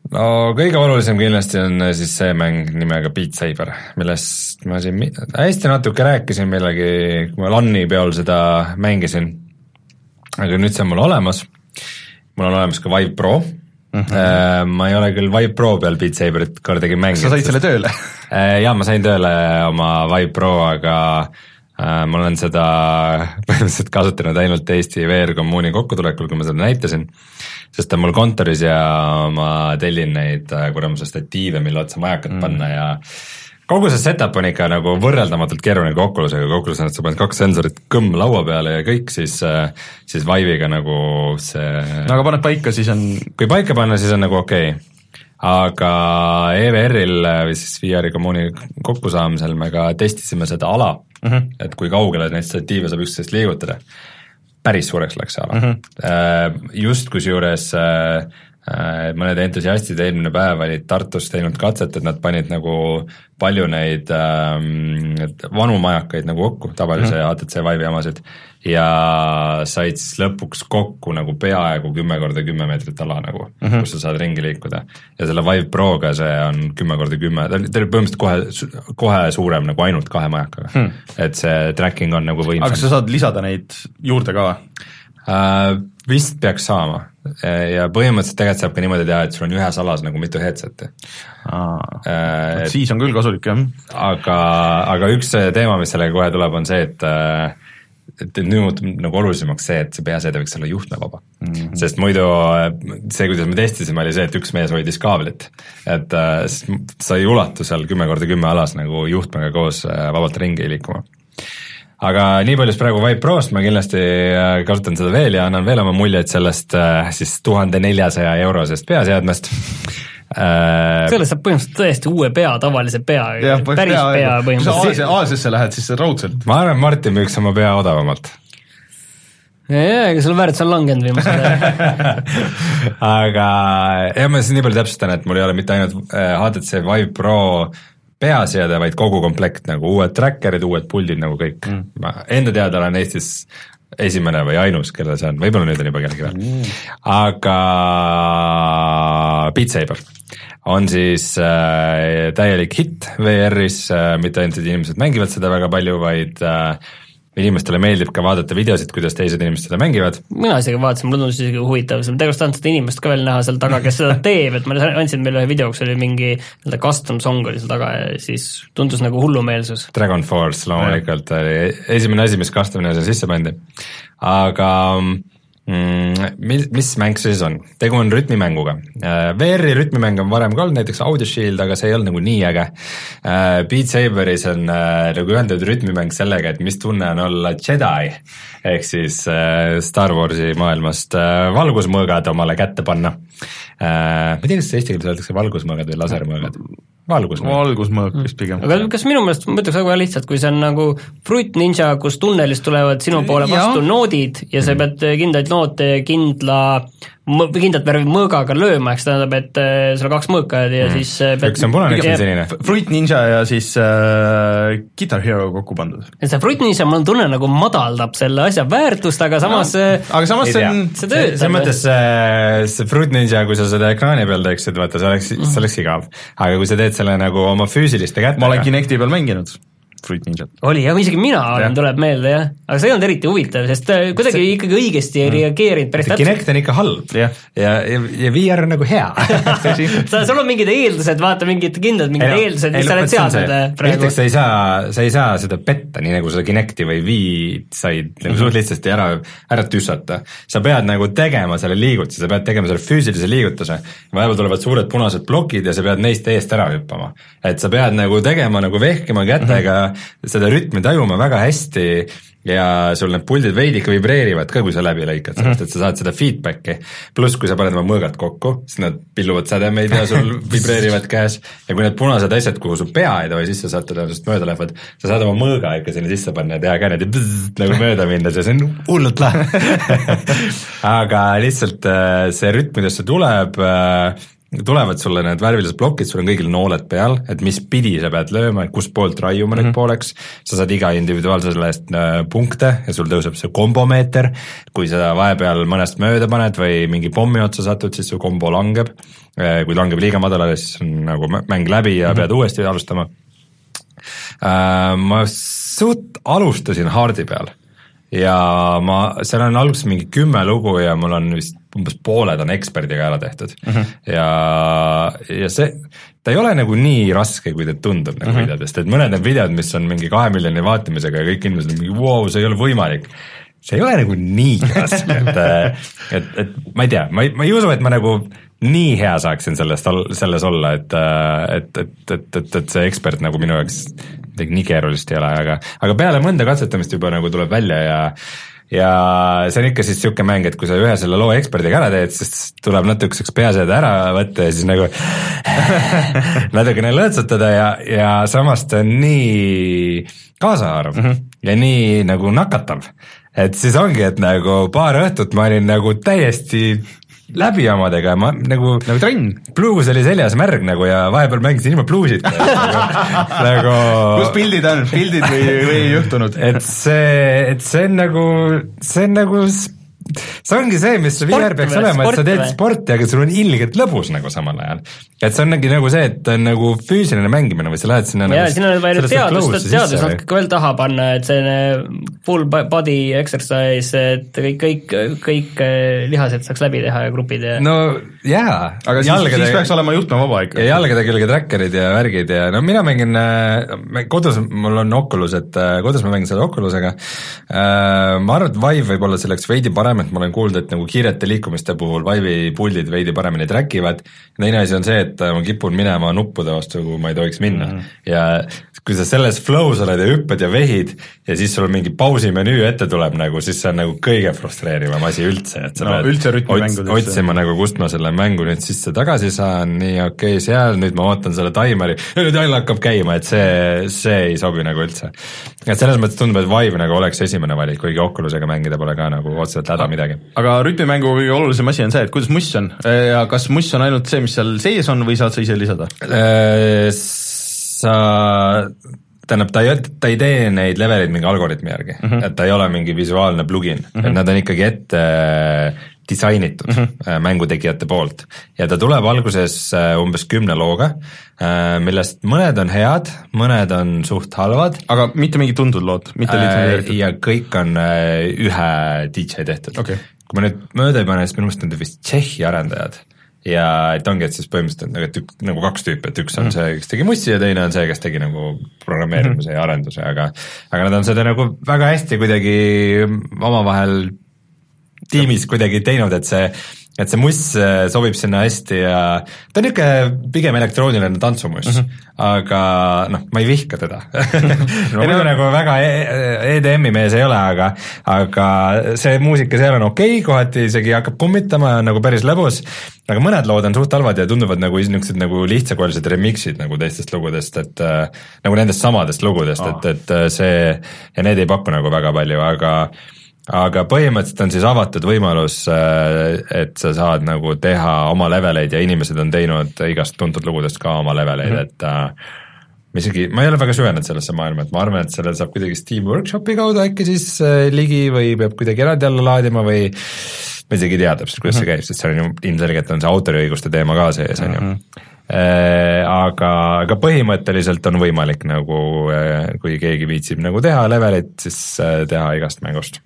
no kõige olulisem kindlasti on äh, siis see mäng nimega Beat Saber, millest ma siin hästi natuke rääkisin millegi, kui ma LAN-i peol seda mängisin. aga nüüd see on mul olemas, mul on olemas ka Vive Pro mm, -hmm. ma ei ole küll Vive Pro peal Beat Saberit kordagi mänginud. sa said selle tööle äh, jaa, ma sain tööle oma Vive Pro, aga ma olen seda põhimõtteliselt kasutanud ainult Eesti VR kommuuni kokkutulekul, kui ma seda näitasin sest ta on mul kontoris ja ma tellin neid äh, kuramuse statiive, mille otsa majakat mm. panna ja kogu see setup on ikka nagu võrreldamatult keeruline kui Oculusega, kui Oculus on, et sa paned kaks sensorit kõmm laua peale ja kõik, siis, äh, siis Vive'iga nagu see no aga paned paika, siis on kui paika panna, siis on nagu okei okay aga EVR-il või siis VR-i kommuuni kokkusaamisel me ka testisime seda ala mm, -hmm. et kui kaugele neid statiive saab üksteist liigutada päris suureks läks see ala mm. -hmm. Just kusjuures äh, mõned entusiastid eelmine päev olid Tartus teinud katset, et nad panid nagu palju neid ähm, vanu majakaid nagu kokku, tavalise mm -hmm. HTC Vive'i omasid ja said siis lõpuks kokku nagu peaaegu kümme korda kümme meetrit ala nagu mm, -hmm. kus sa saad ringi liikuda. ja selle Vive Proga see on kümme korda kümme, ta oli, ta oli põhimõtteliselt kohe, kohe suurem nagu ainult kahe majakaga hmm.. et see tracking on nagu võimsam. aga kas sa saad lisada neid juurde ka uh,? Vist peaks saama ja põhimõtteliselt tegelikult saab ka niimoodi teha, et sul on ühes alas nagu mitu headset'i. Uh, siis on küll kasulik jah. aga, aga üks teema, mis sellega kohe tuleb, on see, et uh, et nüüd muutub nagu olulisemaks see, et see peaseade võiks olla juhtmevaba mm. -hmm. sest muidu see, kuidas me testisime, oli see, et üks mees hoidis kaablit. et äh, sa ei ulatu seal kümme korda kümme alas nagu juhtmega koos äh, vabalt ringi liikuma. Aga nii palju siis praegu Vibe Prost, ma kindlasti äh, kasutan seda veel ja annan veel oma muljeid sellest äh, siis tuhande neljasaja eurosest peaseadmest Äh, sellest saab põhimõtteliselt tõesti uue pea, tavalise pea, päris pea, pea põhimõtteliselt. kui sa Aasiasse lähed, siis raudselt. ma arvan, Martin müüks oma pea odavamalt. jaa, ega selle väärtus on langenud viimasel ajal aga jah, ma siis nii palju täpsustan, et mul ei ole mitte ainult HTC Vive Pro peaseade, vaid kogu komplekt nagu uued tracker'id, uued puldid nagu kõik. Mm.. ma enda teada olen Eestis esimene või ainus, kellel see on, võib-olla nüüd on juba kellelgi veel. Mm., aga Beat Saber on siis äh, täielik hitt VR-is äh,, mitte ainult, inimesed mängivad seda väga palju, vaid äh, inimestele meeldib ka vaadata videosid, kuidas teised inimesed seda mängivad. mina isegi vaatasin, mulle tundus isegi huvitav, ma tegelikult tahan seda inimest ka veel näha seal taga, kes seda teeb, et ma andsin meile ühe video, kus oli mingi nii-öelda custom song oli seal taga ja siis tundus nagu hullumeelsus. Dragon Force loomulikult oli esimene asi, mis custom'ina sinna sisse pandi. aga mm,. Mis, mis mäng see siis on? tegu on rütmimänguga. VR-i rütmimänge on varem ka olnud, näiteks Audio Shield, aga see ei olnud nagu nii äge. Beat Saberis on nagu ühendatud rütmimäng sellega, et mis tunne on olla Jedi, ehk siis Star Warsi maailmast valgusmõõgad omale kätte panna. ma ei tea, kas eesti keeles öeldakse valgusmõõgad või lasermõõgad valgusmõõk. valgusmõõk vist pigem. aga kas minu meelest, ma ütleks väga lihtsalt, kui see on nagu Fruit Ninja, kus tunnelist tulevad sinu poole vastu ja. noodid ja sa pead kindlaid noote kindla kindlat värvi mõõgaga lööma, eks tähendab, et äh, sul on kaks mõõka ja mm. siis äh, pead üks on punane, üks on sinine. Fruit Ninja ja siis äh, Guitar Hero kokku pandud. see Fruit Ninja, mul on tunne, nagu madaldab selle asja väärtust, aga samas no, äh, aga samas see on see töötab. selles mõttes see, see Fruit Ninja, kui sa seda ekraani peal teeksid, vaata, see oleks, see oleks igav. aga kui sa teed selle nagu oma füüsiliste kätega ma olen Kinecti peal mänginud Fruit Ninjat. oli jah, isegi mina olen, tuleb meelde jah, aga see ei olnud eriti huvitav, sest ta kuidagi see... ikkagi õigesti ei mm. reageerinud päris täpselt. Kinect on ikka halb ja, ja, ja, ja VR on nagu hea sa, sul on mingid eeldused, vaata mingid kindlad mingid ei, eeldused, mis sa oled seadnud äh, praegu. esiteks sa ei saa, sa ei saa seda petta, nii nagu sa Kinecti või Wii'd said nagu suht lihtsasti ära, ära tüssata. sa pead nagu tegema selle liigutuse, sa pead tegema selle füüsilise liigutuse, vahepeal tulevad suured punased plokid ja sa pead neist eest ära hüppama. et sa pead nagu tegema nagu vehkima kätega mm, -hmm seda rütmi tajuma väga hästi ja sul need puldid veidike vibreerivad ka, kui sa läbi lõikad mm, -hmm. et sa saad seda feedback'i. pluss, kui sa paned oma mõõgad kokku, siis nad pilluvad sädemeid ja sul vibreerivad käes ja kui need punased asjad, kuhu su pea ei tohi sisse sattuda, sinust mööda lähevad, sa saad oma mõõga ikka sinna sisse panna ja teha ka niimoodi nagu mööda minna, see on hullult lahe aga lihtsalt äh, see rütm, kuidas see tuleb äh, tulevad sulle need värvilised plokid, sul on kõigil nooled peal, et mis pidi sa pead lööma, et kustpoolt raiuma mm -hmm. nüüd pooleks, sa saad iga individuaalse selle eest äh, punkte ja sul tõuseb see kombomeeter, kui sa vahepeal mõnest mööda paned või mingi pommi otsa satud, siis su kombo langeb, äh, kui langeb liiga madalale, siis on nagu mäng läbi ja mm -hmm. pead uuesti alustama. Äh, ma suht alustasin hardi peal ja ma, seal on alguses mingi kümme lugu ja mul on vist umbes pooled on eksperdiga ära tehtud mm. -hmm. ja, ja see, ta ei ole nagu nii raske, kui ta tundub nagu mm -hmm. videodest, et mõned need videod, mis on mingi kahe miljoni vaatamisega ja kõik inimesed on mingi vau wow,, see ei ole võimalik. see ei ole nagu nii raske, et, et, et ma ei tea, ma ei, ma ei usu, et ma nagu nii hea saaksin sellest, selles olla, et, et, et, et, et, et see ekspert nagu minu jaoks midagi nii keerulist ei ole, aga, aga peale mõnda katsetamist juba nagu tuleb välja ja ja see on ikka siis niisugune mäng, et kui sa ühe selle loo eksperdiga ära teed, siis tuleb natukeseks peaseade ära võtta ja siis nagu natukene lõõtsutada ja, ja samas ta on nii kaasaarv mm -hmm. ja nii nagu nakatav. et siis ongi, et nagu paar õhtut ma olin nagu täiesti läbi omadega, ma nagu nagu trenn. bluus oli seljas märg nagu ja vahepeal mängisin ilma bluusita nagu, nagu kus pildid on, pildid või, või ei juhtunud? et see, et see on nagu, see on nagu see ongi see, mis see VR peaks olema, et sa teed sporti, aga sul on ilgelt lõbus nagu samal ajal. et see ongi nagu see, et on nagu füüsiline mängimine või sa lähed sinna ja nagu sinna on vaja teadust, teadust natuke veel taha panna, et selline full body exercise, et kõik, kõik, kõik äh, lihased saaks läbi teha ja grupid ja no jaa. aga siis, jalgade, siis peaks olema juhtmevaba ikka. ja jalgade külge tracker'id ja värgid ja no mina mängin äh, kodus, mul on Oculus, et äh, kodus ma mängin selle Oculusega, ma arvan, et Vive võib olla selleks veidi parem, et ma olen kuulnud, et nagu kiirete liikumiste puhul Vive'i puldid veidi paremini track ivad, teine asi on see, et ma kipun minema nuppude vastu, kuhu ma ei tohiks minna. Mm. -hmm. ja kui sa selles flow's oled ja hüppad ja vehid ja siis sul mingi pausi menüü ette tuleb nagu, siis see on nagu kõige frustreerivam asi üldse, et sa no, pead ots, otsima nagu, kust ma selle mängu nüüd sisse tagasi saan, nii okei okay,, seal, nüüd ma ootan selle taimeri. Ja nüüd jälle hakkab käima, et see, see ei sobi nagu üldse. et selles mõttes tundub, et Vive nagu oleks esimene valik, kuigi Oculusega mängida pole ka nagu otseselt häda midagi. aga rütmimängu kõige olulisem asi on see, et kuidas muss on ja kas muss on ainult see, mis seal sees on või saad sa ise lisada? Äh, sa tähendab, ta ei, ta ei tee neid leveleid mingi algoritmi järgi mm, -hmm. et ta ei ole mingi visuaalne plugin mm, -hmm. et nad on ikkagi ette disainitud mm -hmm. mängutegijate poolt. ja ta tuleb alguses umbes kümne looga, millest mõned on head, mõned on suht halvad. aga mitte mingid tuntud lood, mitte litsenseeritud? ja kõik on ühe DJ tehtud okay kui ma nüüd mööda ei pane, siis minu meelest need on vist Tšehhi arendajad ja et ongi, et siis põhimõtteliselt nagu, et ük, nagu kaks tüüpi, et üks on mm. see, kes tegi mussi ja teine on see, kes tegi nagu programmeerimise mm ja arenduse, aga aga nad on seda nagu väga hästi kuidagi omavahel tiimis kuidagi teinud, et see et see muss äh, sobib sinna hästi ja ta on niisugune pigem elektrooniline tantsumuss mm, -hmm. aga noh, ma ei vihka teda ma muidu nagu väga EDM-i mees ei ole, aga, aga see muusika seal on okei okay,, kohati isegi hakkab kummitama ja on nagu päris lõbus, aga mõned lood on suht halvad ja tunduvad nagu niisugused nagu lihtsakoelised remix'id nagu teistest lugudest, et äh, nagu nendest samadest lugudest oh., et, et äh, see ja need ei paku nagu väga palju, aga aga põhimõtteliselt on siis avatud võimalus, äh, et sa saad nagu teha oma leveleid ja inimesed on teinud igast tuntud lugudest ka oma leveleid mm, -hmm. et äh, ma isegi, ma ei ole väga süvenenud sellesse maailma, et ma arvan, et sellele saab kuidagi Steam Workshopi kaudu äkki siis äh, ligi või peab kuidagi eraldi alla laadima või ma isegi ei tea täpselt, kuidas mm -hmm. see mhm. käib, sest seal on ju ilmselgelt on see autoriõiguste teema ka sees, on ju mhm. aga, aga põhimõtteliselt on võimalik nagu, kui keegi viitsib nagu teha levelit, siis teha igast mängust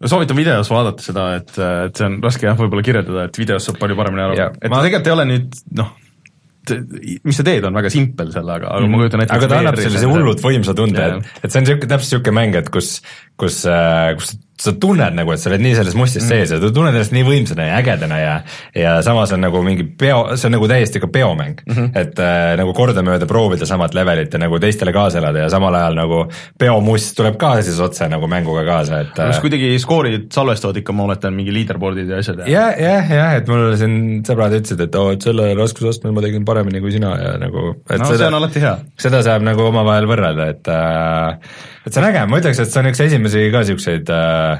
no soovitan videos vaadata seda, et, et see on raske jah, võib-olla kirjeldada, et videos saab palju paremini aru, et ma... tegelikult ei ole nüüd noh, mis sa teed, on väga simpel selle, aga, aga mm. ma kujutan ette aga ta annab sellise hullult võimsa tunde, et, et see on niisugune, täpselt niisugune mäng, et kus, kus, kus sa tunned nagu, et sa oled nii selles mustis mm. sees ja sa tunned ennast nii võimsana ja ägedana ja ja samas on nagu mingi peo, see on nagu täiesti ka peomäng mm. -hmm. et äh, nagu kordamööda proovida samat levelit ja nagu teistele kaasa elada ja samal ajal nagu peomust tuleb ka siis otse nagu mänguga kaasa, et kas äh, kuidagi skoorid salvestavad ikka, ma oletan, mingi leaderboard'id ja asjad? jah, jah, jah, et mul siin sõbrad ütlesid, et oo oh,, et selle raskusastmel ma tegin paremini kui sina ja nagu et no seda, see on alati hea. seda saab nagu omavahel võrrelda, et äh, et see on äge, ma ütleks, et see on üks esimesi ka niisuguseid äh,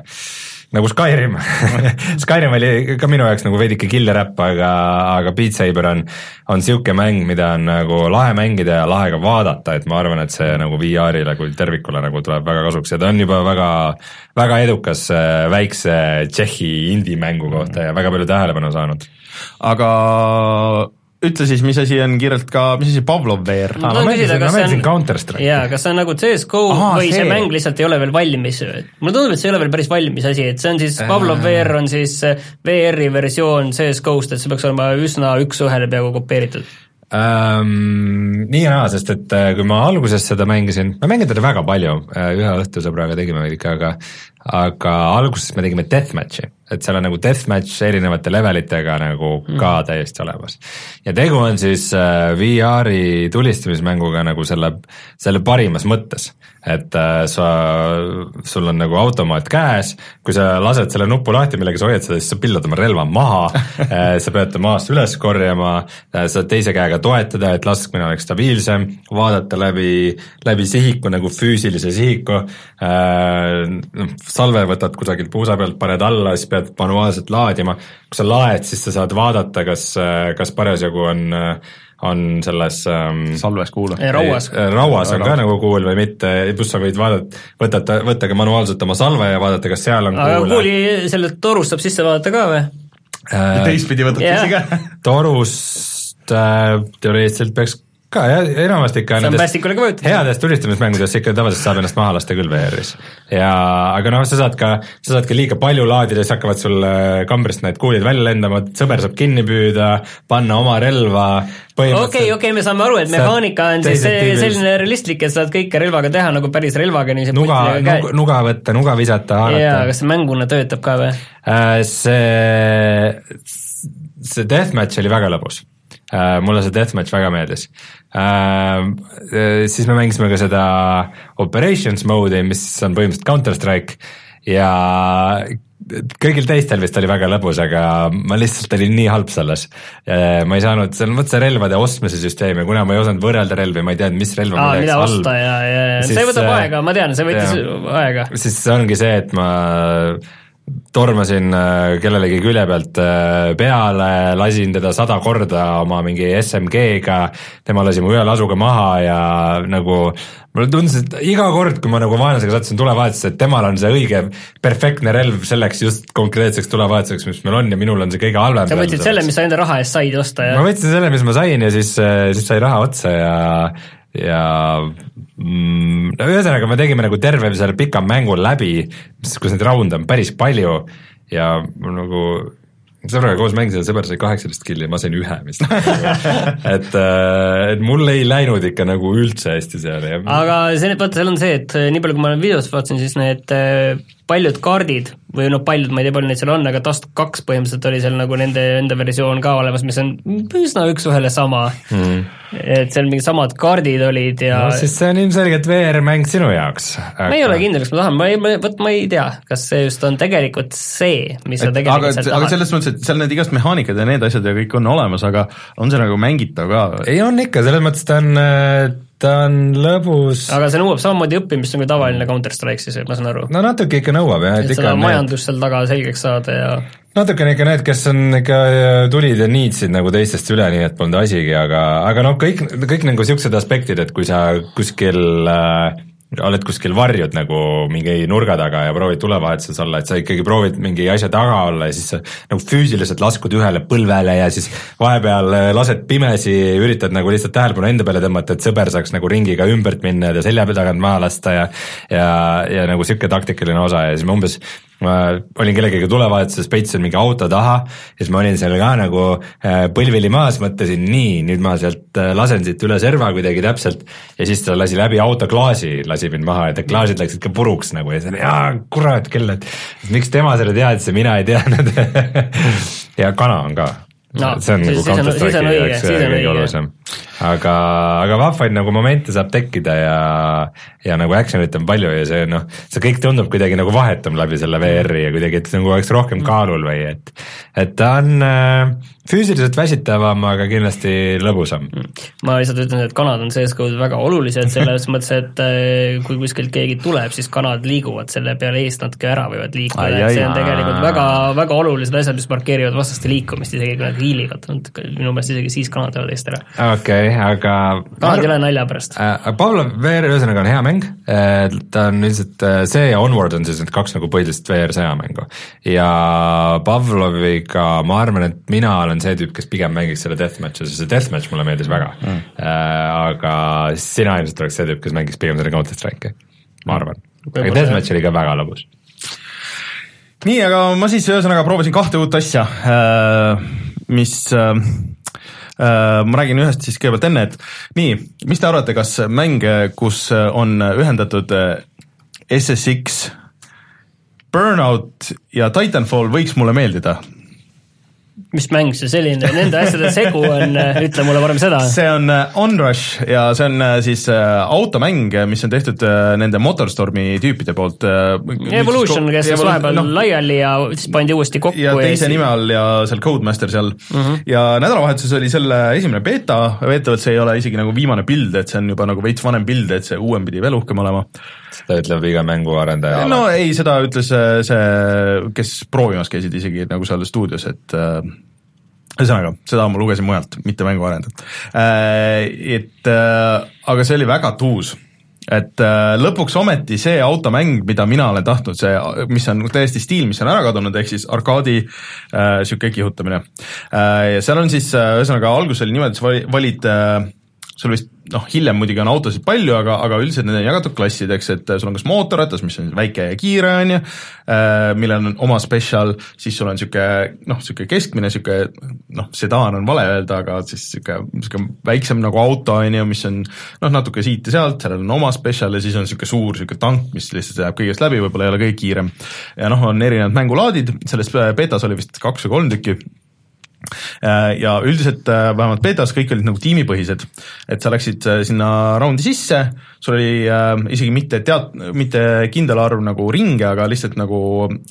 nagu Skyrim Skyrim oli ka minu jaoks nagu veidike killer äpp, aga, aga Beat Saber on, on niisugune mäng, mida on nagu lahe mängida ja lahe ka vaadata, et ma arvan, et see nagu VR-ile kui tervikule nagu tuleb väga kasuks ja ta on juba väga, väga edukas äh, väikse Tšehhi indie-mängu kohta ja väga palju tähelepanu saanud. aga ütle siis, mis asi on kiirelt ka, mis asi Pavlov VR? ma mängisin, ma mängisin Counter-Strike'i. jaa, kas see on nagu CSGO Aha, või see. see mäng lihtsalt ei ole veel valmis? mulle tundub, et see ei ole veel päris valmis asi, et see on siis, Pavlov VR on siis VR-i versioon CSGO-st, et see peaks olema üsna üks-ühele peaaegu kopeeritud ähm,. Nii ja naa, sest et äh, kui ma alguses seda mängisin, ma mängin teda väga palju, äh, ühe õhtusõbraga tegime veidike, aga aga alguses me tegime deathmatch'i, et seal on nagu deathmatch erinevate levelitega nagu mm. ka täiesti olemas. ja tegu on siis äh, VR-i tulistamismänguga nagu selle, selle parimas mõttes et äh, sa, sul on nagu automaat käes, kui sa lased selle nupu lahti, millega sa hoiad seda, siis sa pillad oma relva maha äh, sa pead ta maast üles korjama, saad teise käega toetada, et laskmine oleks stabiilsem, vaadata läbi, läbi sihiku nagu füüsilise sihiku, noh, salve võtad kusagilt puusa pealt, paned alla, siis pead manuaalselt laadima, kui sa laed, siis sa saad vaadata, kas, kas parasjagu on on selles ähm, salves kuul? rauas. rauas on ka nagu kuul või mitte, pluss sa võid vaadata, võtate, võtta ka manuaalselt oma salve ja vaadata, kas seal on aga kuul. kuuli sellelt torust saab sisse vaadata ka või äh,? teistpidi võtad yeah. ka torust äh, teoreetiliselt peaks ka jah, enamasti ikka nendest headest tulistamismängudest ikka tavaliselt saab ennast maha lasta küll VR-is. ja aga noh, sa saad ka, sa saad ka liiga palju laadida, siis hakkavad sul kambrist need kuulid välja lendama, sõber saab kinni püüda, panna oma relva, okei, okei, me saame aru, et mehaanika on siis selline realistlik, et saad kõike relvaga teha nagu päris relvaga, nii see nuga, nuga, nuga võtta, nuga visata, haarata. jaa, kas see mänguna töötab ka või? Äh, see, see deathmatch oli väga lõbus Uh, mulle see deathmatch väga meeldis uh,. siis me mängisime ka seda operations mode'i, mis on põhimõtteliselt Counter Strike ja kõigil teistel vist oli väga lõbus, aga ma lihtsalt olin nii halb selles. ma ei saanud, vot see relvade ostmise süsteem ja kuna ma ei osanud võrrelda relvi, ma ei teadnud, mis relva mul läheks halb. see võtab aega, ma tean, see võttis aega. siis ongi see, et ma tormasin äh, kellelegi külje pealt äh, peale, lasin teda sada korda oma mingi SMG-ga, tema lasi mu ühe lasuga maha ja nagu mulle tundus, et iga kord, kui ma nagu vaenlasega sattusin tulevahetusse, et temal on see õige perfektne relv selleks just konkreetseks tulevahetuseks, mis meil on ja minul on see kõige halvem. sa võtsid selle, mis sa enda raha eest said osta ja? ma võtsin selle, mis ma sain ja siis, äh, siis sai raha otsa ja ja mm, no ühesõnaga, me tegime nagu terve selle pika mängu läbi, kus neid raunde on päris palju. Ja nagu sõbraga koos mängisin, sõber sai kaheksateist killi, ma sain ühe vist et, äh, et mul ei läinud ikka nagu üldse hästi seal ja aga see, vaata, seal on see, et nii palju, kui ma videost vaatasin, siis need äh, paljud kaardid või noh, paljud, ma ei tea, palju neid seal on, aga Dust kaks põhimõtteliselt oli seal nagu nende enda versioon ka olemas, mis on üsna üks-ühele sama mm.. et seal mingid samad kaardid olid ja no siis see on ilmselgelt VR-mäng sinu jaoks aga.... ma ei ole kindel, kas ma tahan, ma ei, vot ma ei tea, kas see just on tegelikult see, mis sa tegelikult aga, sealt aga tahad. selles mõttes, et seal need igast mehaanikad ja need asjad ja kõik on olemas, aga on see nagu mängitav ka? ei, on ikka, selles mõttes ta on, ta on lõbus. aga see nõuab samamoodi õppimist nagu tavaline Counter Strike siis, ma saan aru? no natuke ikka nõuab jah, et ikka seda majandust seal taga selgeks saada ja natukene ikka need, kes on ikka tulid ja niitsid nagu teistest üle, nii et polnud asigi, aga, aga noh, kõik, kõik nagu niisugused aspektid, et kui sa kuskil äh, oled kuskil varjud nagu mingi nurga taga ja proovid tulevahetuses olla, et sa ikkagi proovid mingi asja taga olla ja siis sa nagu füüsiliselt laskud ühele põlvele ja siis vahepeal äh, lased pimesi, üritad nagu lihtsalt tähelepanu enda peale tõmmata, et sõber saaks nagu ringiga ümbert minna ja selja tagant maha lasta ja ja, ja nagu niisugune taktikaline osa ja siis ma umbes ma olin kellegagi tulevahetuses, peitsin mingi auto taha ja siis ma olin seal ka nagu äh, põlvili maas, mõtlesin nii, nüüd ma sealt äh, lasen siit üle serva kuidagi täpselt. Ja siis ta lasi läbi auto klaasi, lasi mind maha ja need klaasid läksid ka puruks nagu ja siis oli, jaa, kurat küll, et miks tema selle teadis ja mina ei teadnud? Ja kana on ka No, see on siis- nagu Counter Strike'i jaoks kõige õige. olulisem. aga, aga vahvaid nagu momente saab tekkida ja, ja nagu action'it on palju ja see noh, see kõik tundub kuidagi nagu vahetum läbi selle VR-i ja kuidagi, et nagu oleks rohkem kaalul või et, et ta on äh, füüsiliselt väsitavam, aga kindlasti lõbusam. ma lihtsalt ütlen, et kanad on CSGO-d väga olulised selles mõttes, et äh, kui kuskilt keegi tuleb, siis kanad liiguvad selle peale eest natuke ära võivad liikuda, et see on tegelikult väga, väga olulised asjad, mis markeerivad vastaste liikumist, isegi kui nad hiilivad, minu meelest isegi siis kanad teevad eest ära. okei okay,, aga kanad ei ole nalja pärast. äh, Pavlov VR ühesõnaga on hea mäng, ta on üldiselt, äh, see ja Onward on siis need kaks nagu põhilist VR sõjamängu. ja Pavloviga ma arvan, et mina olen see tüüp, kes pigem mängiks selle deathmatch'i, sest see deathmatch mulle meeldis väga mm.. aga sina ilmselt oleks see tüüp, kes mängiks pigem selle Counter Strike'i, ma arvan. aga deathmatch oli ka väga lõbus. nii, aga ma siis ühesõnaga proovisin kahte uut asja, mis äh, äh, ma räägin ühest siis kõigepealt enne, et nii, mis te arvate, kas mäng, kus on ühendatud äh, SSX, Burnout ja Titanfall võiks mulle meeldida? Mis mäng see selline, nende asjade segu on, ütle mulle parem seda. see on äh, Onrush ja see on äh, siis äh, automäng, mis on tehtud nende Motorstormi tüüpide poolt. Evolution, kes läks vahepeal no, laiali ja siis pandi uuesti kokku ja teise siis- nime all ja seal Codemaster seal mm. -hmm. ja nädalavahetuses oli selle esimene beeta, väidetavalt see ei ole isegi nagu viimane build, et see on juba nagu veits vanem build, et see uuem pidi veel uhkem olema. Seda ütleb iga mänguarendaja no ei, seda ütles äh, see, kes proovimas käisid isegi nagu seal stuudios, et äh, ühesõnaga, seda ma lugesin mujalt, mitte mänguarendajalt. Et äh, aga see oli väga tuus et äh, lõpuks ometi see automäng, mida mina olen tahtnud, see, mis on täiesti stiil, mis on ära kadunud, ehk siis arkaadi äh, sihuke kihutamine äh,. ja seal on siis äh, ühesõnaga alguses oli niimoodi, et sa vali- valid äh, sul vist noh, hiljem muidugi on autosid palju, aga, aga üldiselt need on jagatud klassideks, et sul on kas mootorratas, mis on väike ja kiire, on ju, millel on oma spetsial, siis sul on niisugune noh, niisugune keskmine, niisugune noh, sedaan on vale öelda, aga siis niisugune, niisugune väiksem nagu auto, on ju, mis on noh, natuke siit ja sealt, sellel on oma spetsial ja siis on niisugune suur niisugune tank, mis lihtsalt jääb kõigest läbi, võib-olla ei ole kõige kiirem. ja noh, on erinevad mängulaadid, selles betas oli vist kaks või kolm tükki Äh, ja üldiselt äh, vähemalt betas kõik olid nagu tiimipõhised, et sa läksid äh, sinna raundi sisse, sul oli äh, isegi mitte tead-, mitte kindel arv nagu ringe, aga lihtsalt nagu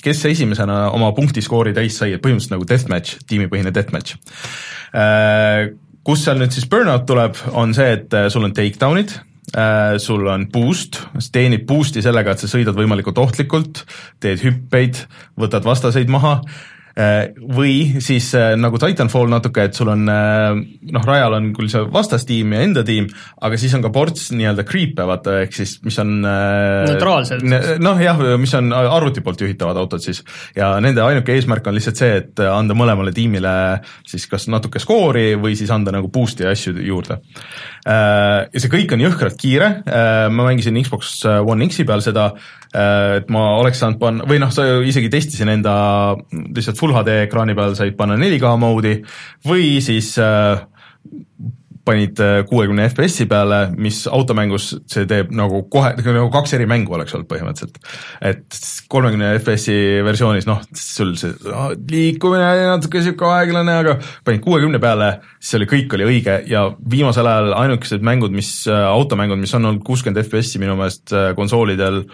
kes esimesena oma punktiskoori täis sai, et põhimõtteliselt nagu deathmatch, tiimipõhine deathmatch äh,. kus seal nüüd siis burnout tuleb, on see, et äh, sul on takedown'id äh, sul on boost, sa teenid boost'i sellega, et sa sõidad võimalikult ohtlikult, teed hüppeid, võtad vastaseid maha äh, või siis äh, nagu Titanfall natuke, et sul on äh, noh, rajal on küll see vastastiim ja enda tiim, aga siis on ka ports nii-öelda creep'e, vaata, ehk siis mis on Neutraalsed. noh jah, mis on arvuti poolt juhitavad autod siis ja nende ainuke eesmärk on lihtsalt see, et anda mõlemale tiimile siis kas natuke skoori või siis anda nagu boost'i asju juurde. Ja see kõik on jõhkralt kiire, ma mängisin Xbox One X-i peal seda, et ma oleks saanud panna, või noh, sa isegi testisin enda lihtsalt full HD ekraani peal said panna 4K mode'i või siis äh, panid kuuekümne FPS-i peale, mis automängus see teeb nagu kohe, nagu kaks eri mängu oleks olnud põhimõtteliselt. et kolmekümne FPS-i versioonis noh, sul see liikumine oli natuke niisugune aeglane, aga panid kuuekümne peale, siis oli, kõik oli õige ja viimasel ajal ainukesed mängud, mis, automängud, mis on olnud kuuskümmend FPS-i minu meelest konsoolidel,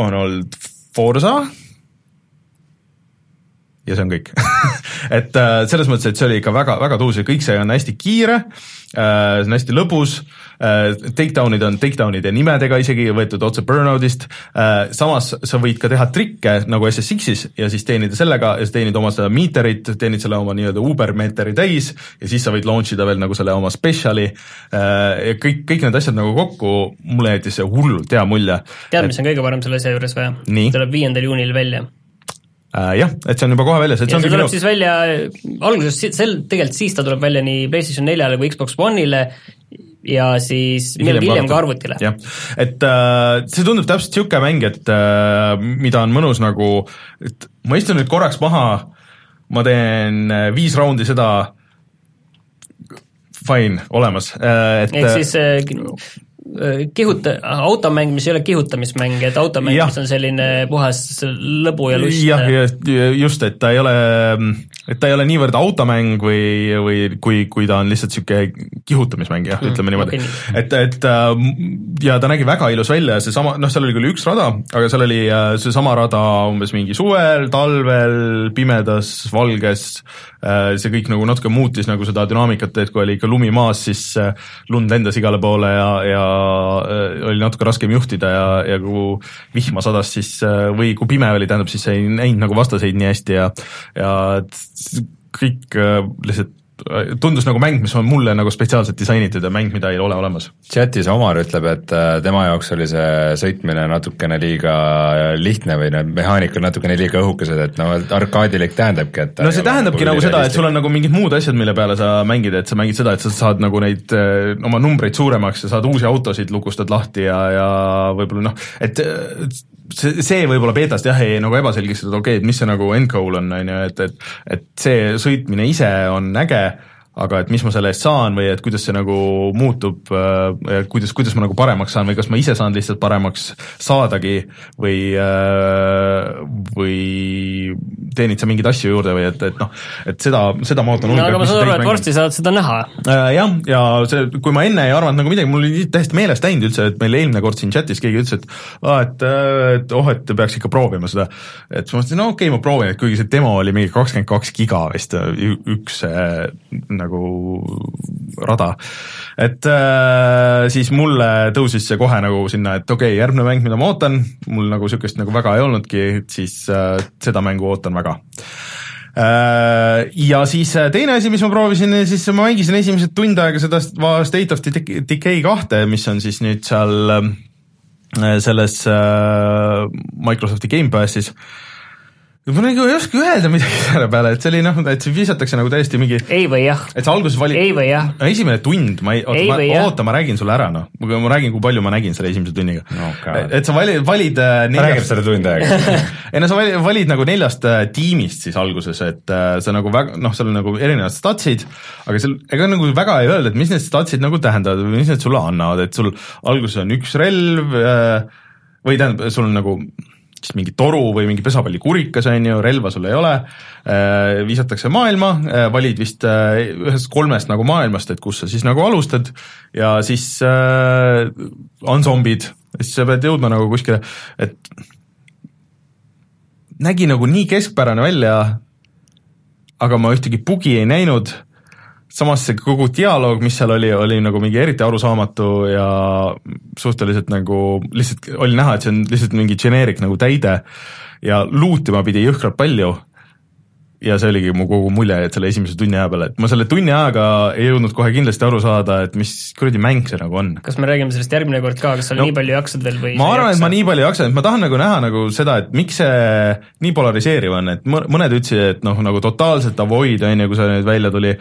on olnud Forsa ja see on kõik et äh, selles mõttes, et see oli ikka väga, väga tuus ja kõik see on hästi kiire äh,, see on hästi lõbus äh,, takedown'id on takedown'ide nimedega isegi võetud otse burnout'ist samas sa võid ka teha trikke nagu SSX-is ja siis teenida sellega ja siis teenid oma seda meeterit, teenid selle oma nii-öelda Uber meeteri täis ja siis sa võid launch ida veel nagu selle oma special'i ja kõik, kõik need asjad nagu kokku, mulle jättis see hullult hea mulje. tead, mis on kõige parem selle asja juures või? tuleb viiendal juunil välja. Jah, et see on juba kohe väljas, et see ongi tuleb minu... siis välja, alguses sel, tegelikult siis ta tuleb välja nii PlayStation neljale kui Xbox One'ile ja siis millalgi hiljem ka arvutile. jah, et äh, see tundub täpselt niisugune mäng, et äh, mida on mõnus nagu, et ma istun nüüd korraks maha, ma teen äh, viis raundi seda, fine, olemas, äh, et ehk siis äh, kihuta-, automäng, mis ei ole kihutamismäng, et automäng, mis on selline puhas lõbu ja lust. jah, just, et ta ei ole, et ta ei ole niivõrd automäng või, või kui, kui ta on lihtsalt niisugune kihutamismäng, jah mm,, ütleme niimoodi. okay.. et, et äh, ja ta nägi väga ilus välja, seesama, noh, seal oli küll üks rada, aga seal oli äh, seesama rada umbes mingi suvel, talvel, pimedas, valges, äh, see kõik nagu natuke muutis nagu seda dünaamikat, et kui oli ikka lumi maas, siis lund lendas igale poole ja, ja Äh, oli natuke raskem juhtida ja, ja kui vihma sadas, siis äh, või kui pime oli, tähendab, siis ei näinud nagu vastaseid nii hästi ja, ja kõik äh, lihtsalt tundus nagu mäng, mis on mulle nagu spetsiaalselt disainitud ja mäng, mida ei ole olemas. chatis Omar ütleb, et äh, tema jaoks oli see sõitmine natukene liiga lihtne või need mehaanikad natukene liiga õhukesed, et no arkaadilik tähendabki, et no see tähendabki nagu, nagu seda, et sul on nagu mingid muud asjad, mille peale sa mängid, et sa mängid seda, et sa saad nagu neid äh, oma numbreid suuremaks ja saad uusi autosid, lukustad lahti ja, ja võib-olla noh, et see, see võib-olla beetast jah, jäi nagu ebaselgeks, et okei okay,, et mis see nagu end goal on, on ju, et, et et see sõitmine ise on äge aga et mis ma selle eest saan või et kuidas see nagu muutub, äh, kuidas, kuidas ma nagu paremaks saan või kas ma ise saan lihtsalt paremaks saadagi või, äh, või teenid sa mingeid asju juurde või et, et noh, et seda, seda ma ootan no aga ma saan aru, et varsti saad seda näha. Äh, jah, ja see, kui ma enne ei arvanud nagu midagi, mul oli täiesti meelest läinud üldse, et meil eelmine kord siin chatis keegi ütles, et aa, et, et oh, et peaks ikka proovima seda. et siis ma mõtlesin, no okei okay,, ma proovin, et kuigi see demo oli mingi kakskümmend kaks giga vist, üks nagu rada. et äh, siis mulle tõusis see kohe nagu sinna, et okei okay,, järgmine mäng, mida ma ootan, mul nagu niisugust nagu väga ei olnudki, siis äh, seda mängu ootan väga äh, ja siis äh, teine asi, mis ma proovisin, siis ma mängisin esimesed tund aega seda State of Decay kahte, mis on siis nüüd seal äh, selles Microsofti Gamepassis ma nagu ei oska öelda midagi selle peale, et see oli noh, et visatakse nagu täiesti mingi ei või jah. et sa alguses valid ei või jah. esimene tund, ma ei, oota, ma, oota, ma räägin sulle ära noh, ma räägin, kui palju ma nägin selle esimese tunniga no,. et sa valid, valid äh, neljast... räägib selle tund aega ei no sa valid, valid nagu neljast äh, tiimist siis alguses, et äh, sa nagu väga, noh, seal on nagu erinevad statsid, aga seal, ega nagu väga ei öelda, et mis need statsid nagu tähendavad või mis need sulle annavad, et sul alguses on üks relv või tähendab, sul on nagu siis mingi toru või mingi pesapallikurikas, on ju, relva sul ei ole, äh, visatakse maailma, äh, valid vist äh, ühest kolmest nagu maailmast, et kus sa siis nagu alustad ja siis äh, on zombid, siis sa pead jõudma nagu kuskile, et nägi nagu nii keskpärane välja, aga ma ühtegi bugi ei näinud samas see kogu dialoog, mis seal oli, oli nagu mingi eriti arusaamatu ja suhteliselt nagu lihtsalt oli näha, et see on lihtsalt mingi generic nagu täide ja luutima pidi jõhkralt palju ja see oligi mu kogu mulje, et selle esimese tunni aja peale, et ma selle tunni ajaga ei jõudnud kohe kindlasti aru saada, et mis kuradi mäng see nagu on. kas me räägime sellest järgmine kord ka, kas sa no, nii palju jaksad veel või ma arvan, et ma nii palju jaksan, et ma tahan nagu näha nagu seda, et miks see nii polariseeriv on, et mõned ütlesid, et noh, nagu totaalselt avoid on ju, kui see nüüd välja tuli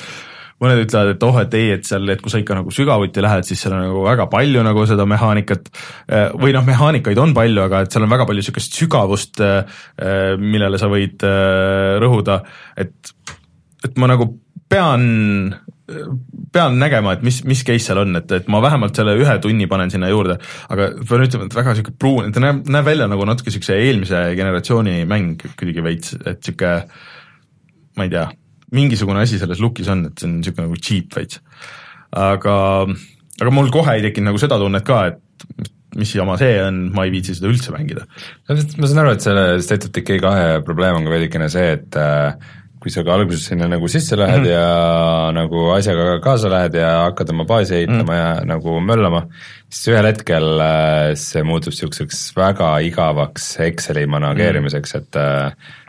mõned ütlevad, et oh, et ei, et seal, et kui sa ikka nagu sügavuti lähed, siis seal on nagu väga palju nagu seda mehaanikat. Eh, või noh, mehaanikaid on palju, aga et seal on väga palju niisugust sügavust, eh, eh, millele sa võid rõhuda, et, et ma nagu pean pean nägema, et mis, mis case seal on, et, et ma vähemalt selle ühe tunni panen sinna juurde, aga pean ütlema, et väga niisugune pruun, ta näeb, näeb välja nagu natuke niisuguse eelmise generatsiooni mäng kuidagi veits, et niisugune ma ei tea, mingisugune asi selles look'is on, et see on niisugune nagu cheap veits. aga, aga mul kohe ei tekkinud nagu seda tunnet ka, et mis jama see on, ma ei viitsi seda üldse mängida. ma saan aru, et selle State of Decay kahe probleem on ka veidikene see, et äh, kui sa ka alguses sinna nagu sisse lähed mm -hmm. ja nagu asjaga kaasa lähed ja hakkad oma baasi ehitama mm -hmm. ja nagu möllama, siis ühel hetkel äh, see muutub niisuguseks väga igavaks Exceli manageerimiseks, et äh, et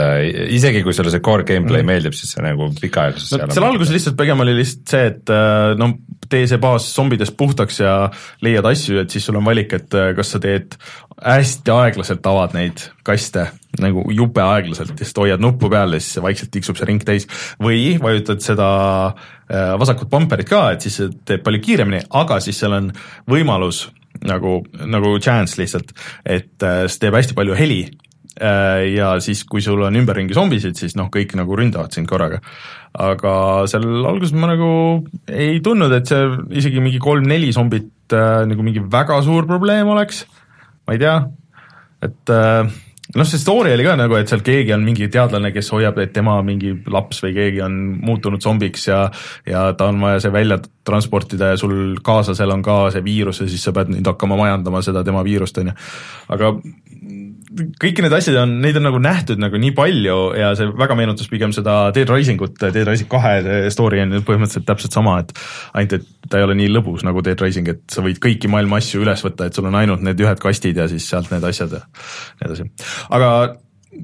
äh, isegi kui sulle see core gameplay mm. meeldib, siis see nagu pikaajalises no, seal alguses lihtsalt pigem oli lihtsalt see, et äh, no tee see baas zombidest puhtaks ja leiad asju, et siis sul on valik, et äh, kas sa teed hästi aeglaselt avad neid kaste, nagu jube aeglaselt, lihtsalt hoiad nuppu peal ja siis vaikselt tiksub see ring täis. või vajutad seda äh, vasakut bumperit ka, et siis see teeb palju kiiremini, aga siis seal on võimalus nagu, nagu chance lihtsalt, et äh, see teeb hästi palju heli ja siis, kui sul on ümberringi zombisid, siis noh, kõik nagu ründavad sind korraga. aga seal alguses ma nagu ei tundnud, et see isegi mingi kolm-neli zombit äh, nagu mingi väga suur probleem oleks, ma ei tea, et äh, noh, see story oli ka nagu, et seal keegi on mingi teadlane, kes hoiab, et tema mingi laps või keegi on muutunud zombiks ja ja ta on vaja see välja transportida ja sul kaaslasel on ka see viirus ja siis sa pead nüüd hakkama majandama seda tema viirust, on ju. aga kõiki neid asju on, neid on nagu nähtud nagu nii palju ja see väga meenutas pigem seda Dead Rising ut, Dead Rising kahe story on ju põhimõtteliselt täpselt sama, et ainult, et ta ei ole nii lõbus nagu Dead Rising, et sa võid kõiki maailma asju üles võtta, et sul on ainult need ühed kastid ja siis sealt need asjad ja nii edasi. aga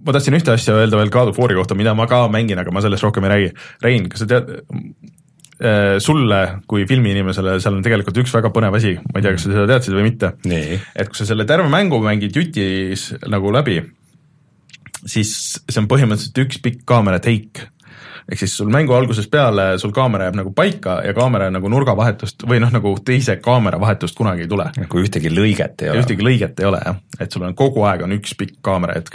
ma tahtsin ühte asja öelda veel God of War'i kohta, mida ma ka mängin, aga ma sellest rohkem ei räägi. Rein, kas sa tead, sulle kui filmiinimesele, seal on tegelikult üks väga põnev asi, ma ei tea, kas sa seda teadsid või mitte. et kui sa selle terve mängu mängid jutis nagu läbi, siis see on põhimõtteliselt üks pikk kaamera take ehk siis sul mängu algusest peale sul kaamera jääb nagu paika ja kaamera nagu nurgavahetust või noh, nagu teise kaamera vahetust kunagi ei tule. nagu ühtegi lõiget ei ole. ühtegi lõiget ei ole jah, et sul on kogu aeg on üks pikk kaamera, et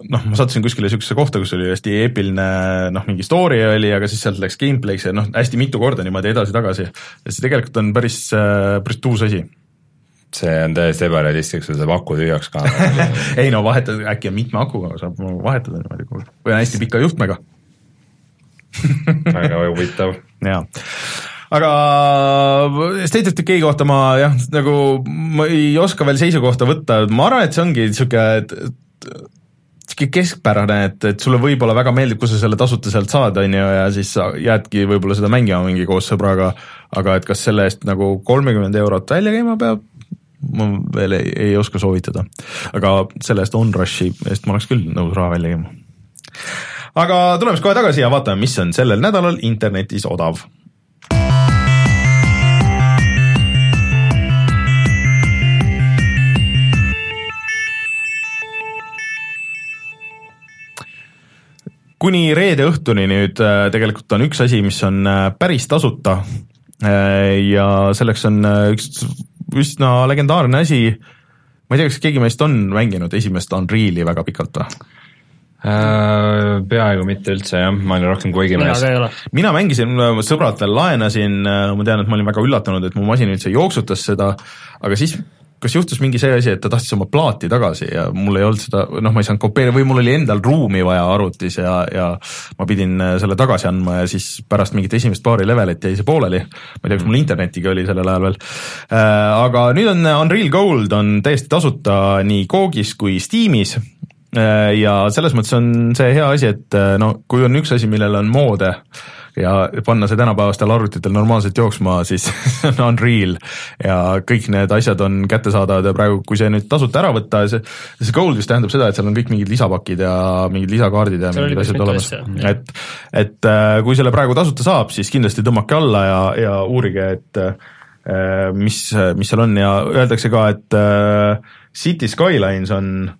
noh, ma sattusin kuskile niisugusesse kohta, kus oli hästi eepiline noh, mingi story oli, aga siis sealt läks gameplay'ks ja noh, hästi mitu korda niimoodi edasi-tagasi. ja see tegelikult on päris, äh, päris tuus asi. See on täiesti ebarealistlik, sul saab aku tühjaks ka. Ei no vahetad, äkki on mitme akuga, saab vahetada niimoodi, või on hästi pika juhtmega. Väga huvitav. jaa. Aga State of Decay kohta ma jah, nagu ma ei oska veel seisukohta võtta, ma arvan, et see ongi niisugune, et keskpärane, et, et sulle võib-olla väga meeldib, kui sa selle tasuta sealt saad, on ju, ja siis sa jäädki võib-olla seda mängima mingi koos sõbraga, aga et kas selle eest nagu kolmekümmend eurot välja käima peab, ma veel ei, ei oska soovitada. aga selle eest Onrushi eest ma oleks küll nõus raha välja käima. aga tuleme siis kohe tagasi ja vaatame, mis on sellel nädalal internetis odav kuni reede õhtuni nüüd äh, tegelikult on üks asi, mis on äh, päris tasuta äh, ja selleks on üks üsna legendaarne asi, ma ei tea, kas keegi meist on mänginud esimest Unreali väga pikalt või? Peaaegu mitte üldse jah, ma olin rohkem Quake'i mees. mina mängisin, veel laenasin, ma tean, et ma olin väga üllatunud, et mu masin üldse jooksutas seda, aga siis kas juhtus mingi see asi, et ta tahtis oma plaati tagasi ja mul ei olnud seda, noh, ma ei saanud kopeerida või mul oli endal ruumi vaja arvutis ja, ja ma pidin äh, selle tagasi andma ja siis pärast mingit esimest paari levelit jäi see pooleli. ma ei tea, kas mul internetiga oli sellel ajal veel äh,. aga nüüd on Unreal Gold on täiesti tasuta nii Googis kui Steamis äh, ja selles mõttes on see hea asi, et äh, no kui on üks asi, millel on moode äh, ja panna see tänapäevastel arvutitel normaalselt jooksma, siis see on Unreal ja kõik need asjad on kättesaadavad ja praegu, kui see nüüd tasuta ära võtta, see, see gold vist tähendab seda, et seal on kõik mingid lisapakid ja mingid lisakaardid ja mingid asjad olemas, et, et äh, kui selle praegu tasuta saab, siis kindlasti tõmmake alla ja, ja uurige, et äh, mis, mis seal on ja öeldakse ka, et äh, City Skylines on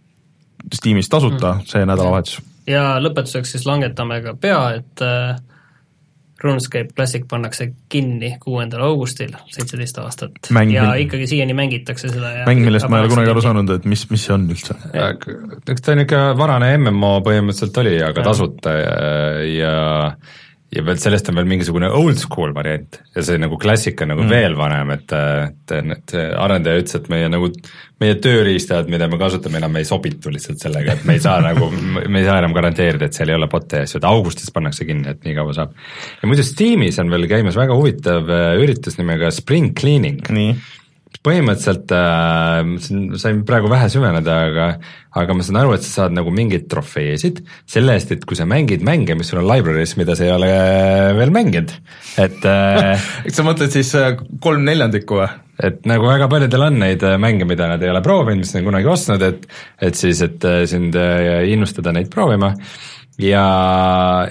Steamis tasuta mm. see nädalavahetus. ja lõpetuseks siis langetame ka pea, et äh, RuneScape Classic pannakse kinni kuuendal augustil, seitseteist aastat. ja ikkagi siiani mängitakse seda ja mäng, millest ma ei ole kunagi aru saanud, et mis, mis see on üldse? eks ta niisugune varane MMO põhimõtteliselt oli, aga ja. tasuta ja, ja ja veel sellest on veel mingisugune old school variant ja see nagu klassika nagu mm. veel vanem, et, et, et arendaja ütles, et meie nagu, meie tööriistad, mida me kasutame, enam ei sobitu lihtsalt sellega, et me ei saa nagu, me ei saa enam garanteerida, et seal ei ole bot'e ja asju, et augustis pannakse kinni, et nii kaua saab. ja muidu Steamis on veel käimas väga huvitav äh, üritus nimega Spring Cleaning. Põhimõtteliselt äh, sain praegu vähe süveneda, aga, aga ma saan aru, et sa saad nagu mingeid trofeesid selle eest, et kui sa mängid mänge, mis sul on library's, mida sa ei ole veel mänginud, et äh, sa mõtled siis äh, kolm neljandikku või? et nagu väga paljudel on neid äh, mänge, mida nad ei ole proovinud, mis nad on kunagi ostnud, et et siis, et äh, sind innustada neid proovima ja,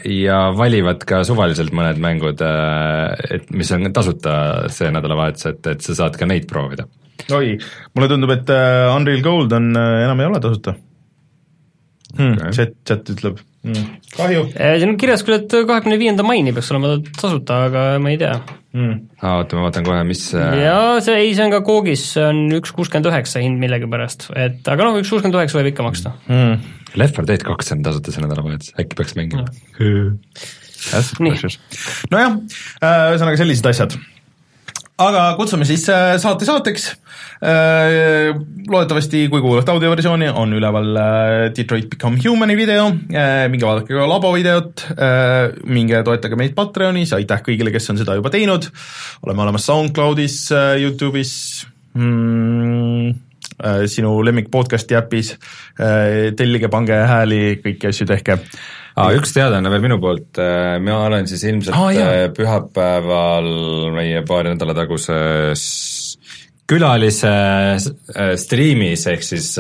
ja valivad ka suvaliselt mõned mängud, äh, et mis on tasuta see nädalavahetus, et, et sa saad ka neid proovida. oi, mulle tundub, et äh, Unreal Gold on, äh, enam ei ole tasuta hmm,. Chat, chat ütleb. Hmm.. kahju. siin on kirjas küll, et kahekümne viienda maini peaks olema tasuta, aga ma ei tea. Hmm.. aa, oota, ma vaatan kohe, mis jaa, see, ei, see on ka Coogis, see on üks kuuskümmend üheksa hind millegipärast, et aga noh, üks kuuskümmend üheksa võib ikka maksta. Hmm. Left 4 Dead kaks on tasuta see nädalavahetus, äkki peaks mängima. Nojah, äh, ühesõnaga sellised asjad. aga kutsume siis äh, saate saateks. Äh, loodetavasti, kui kuulate audioversiooni, on üleval Detroit Become Humani video, minge vaadake ka labo videot, minge toetage meid Patreonis, aitäh kõigile, kes on seda juba teinud, oleme olemas SoundCloudis, Youtube'is. Mm,, Äh, sinu lemmik podcast'i äpis, äh, tellige, pange hääli, kõiki asju tehke. Aa, üks teadaanne veel minu poolt, äh, mina olen siis ilmselt ah, jah. pühapäeval meie paari nädala taguses külalise striimis, ehk siis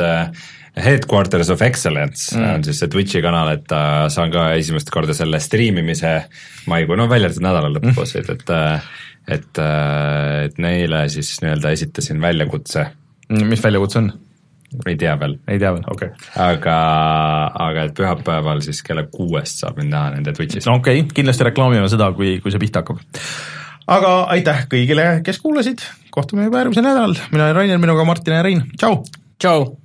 Headquarters of Excellence mm. on siis see Twitch'i kanal, et saan ka esimest korda selle striimimise maikuu, no välja arvatud nädala lõpus mm., et, et et, et neile siis nii-öelda esitasin väljakutse mis väljakutse on? ei tea veel. ei tea veel, okei okay.. aga, aga et pühapäeval siis kella kuuest saab mind näha nende Twitch'is. no okei okay., kindlasti reklaamime seda, kui, kui see pihta hakkab. aga aitäh kõigile, kes kuulasid, kohtume juba järgmisel nädalal, mina olen Rainer, minuga Martin ja Rein, tšau! tšau!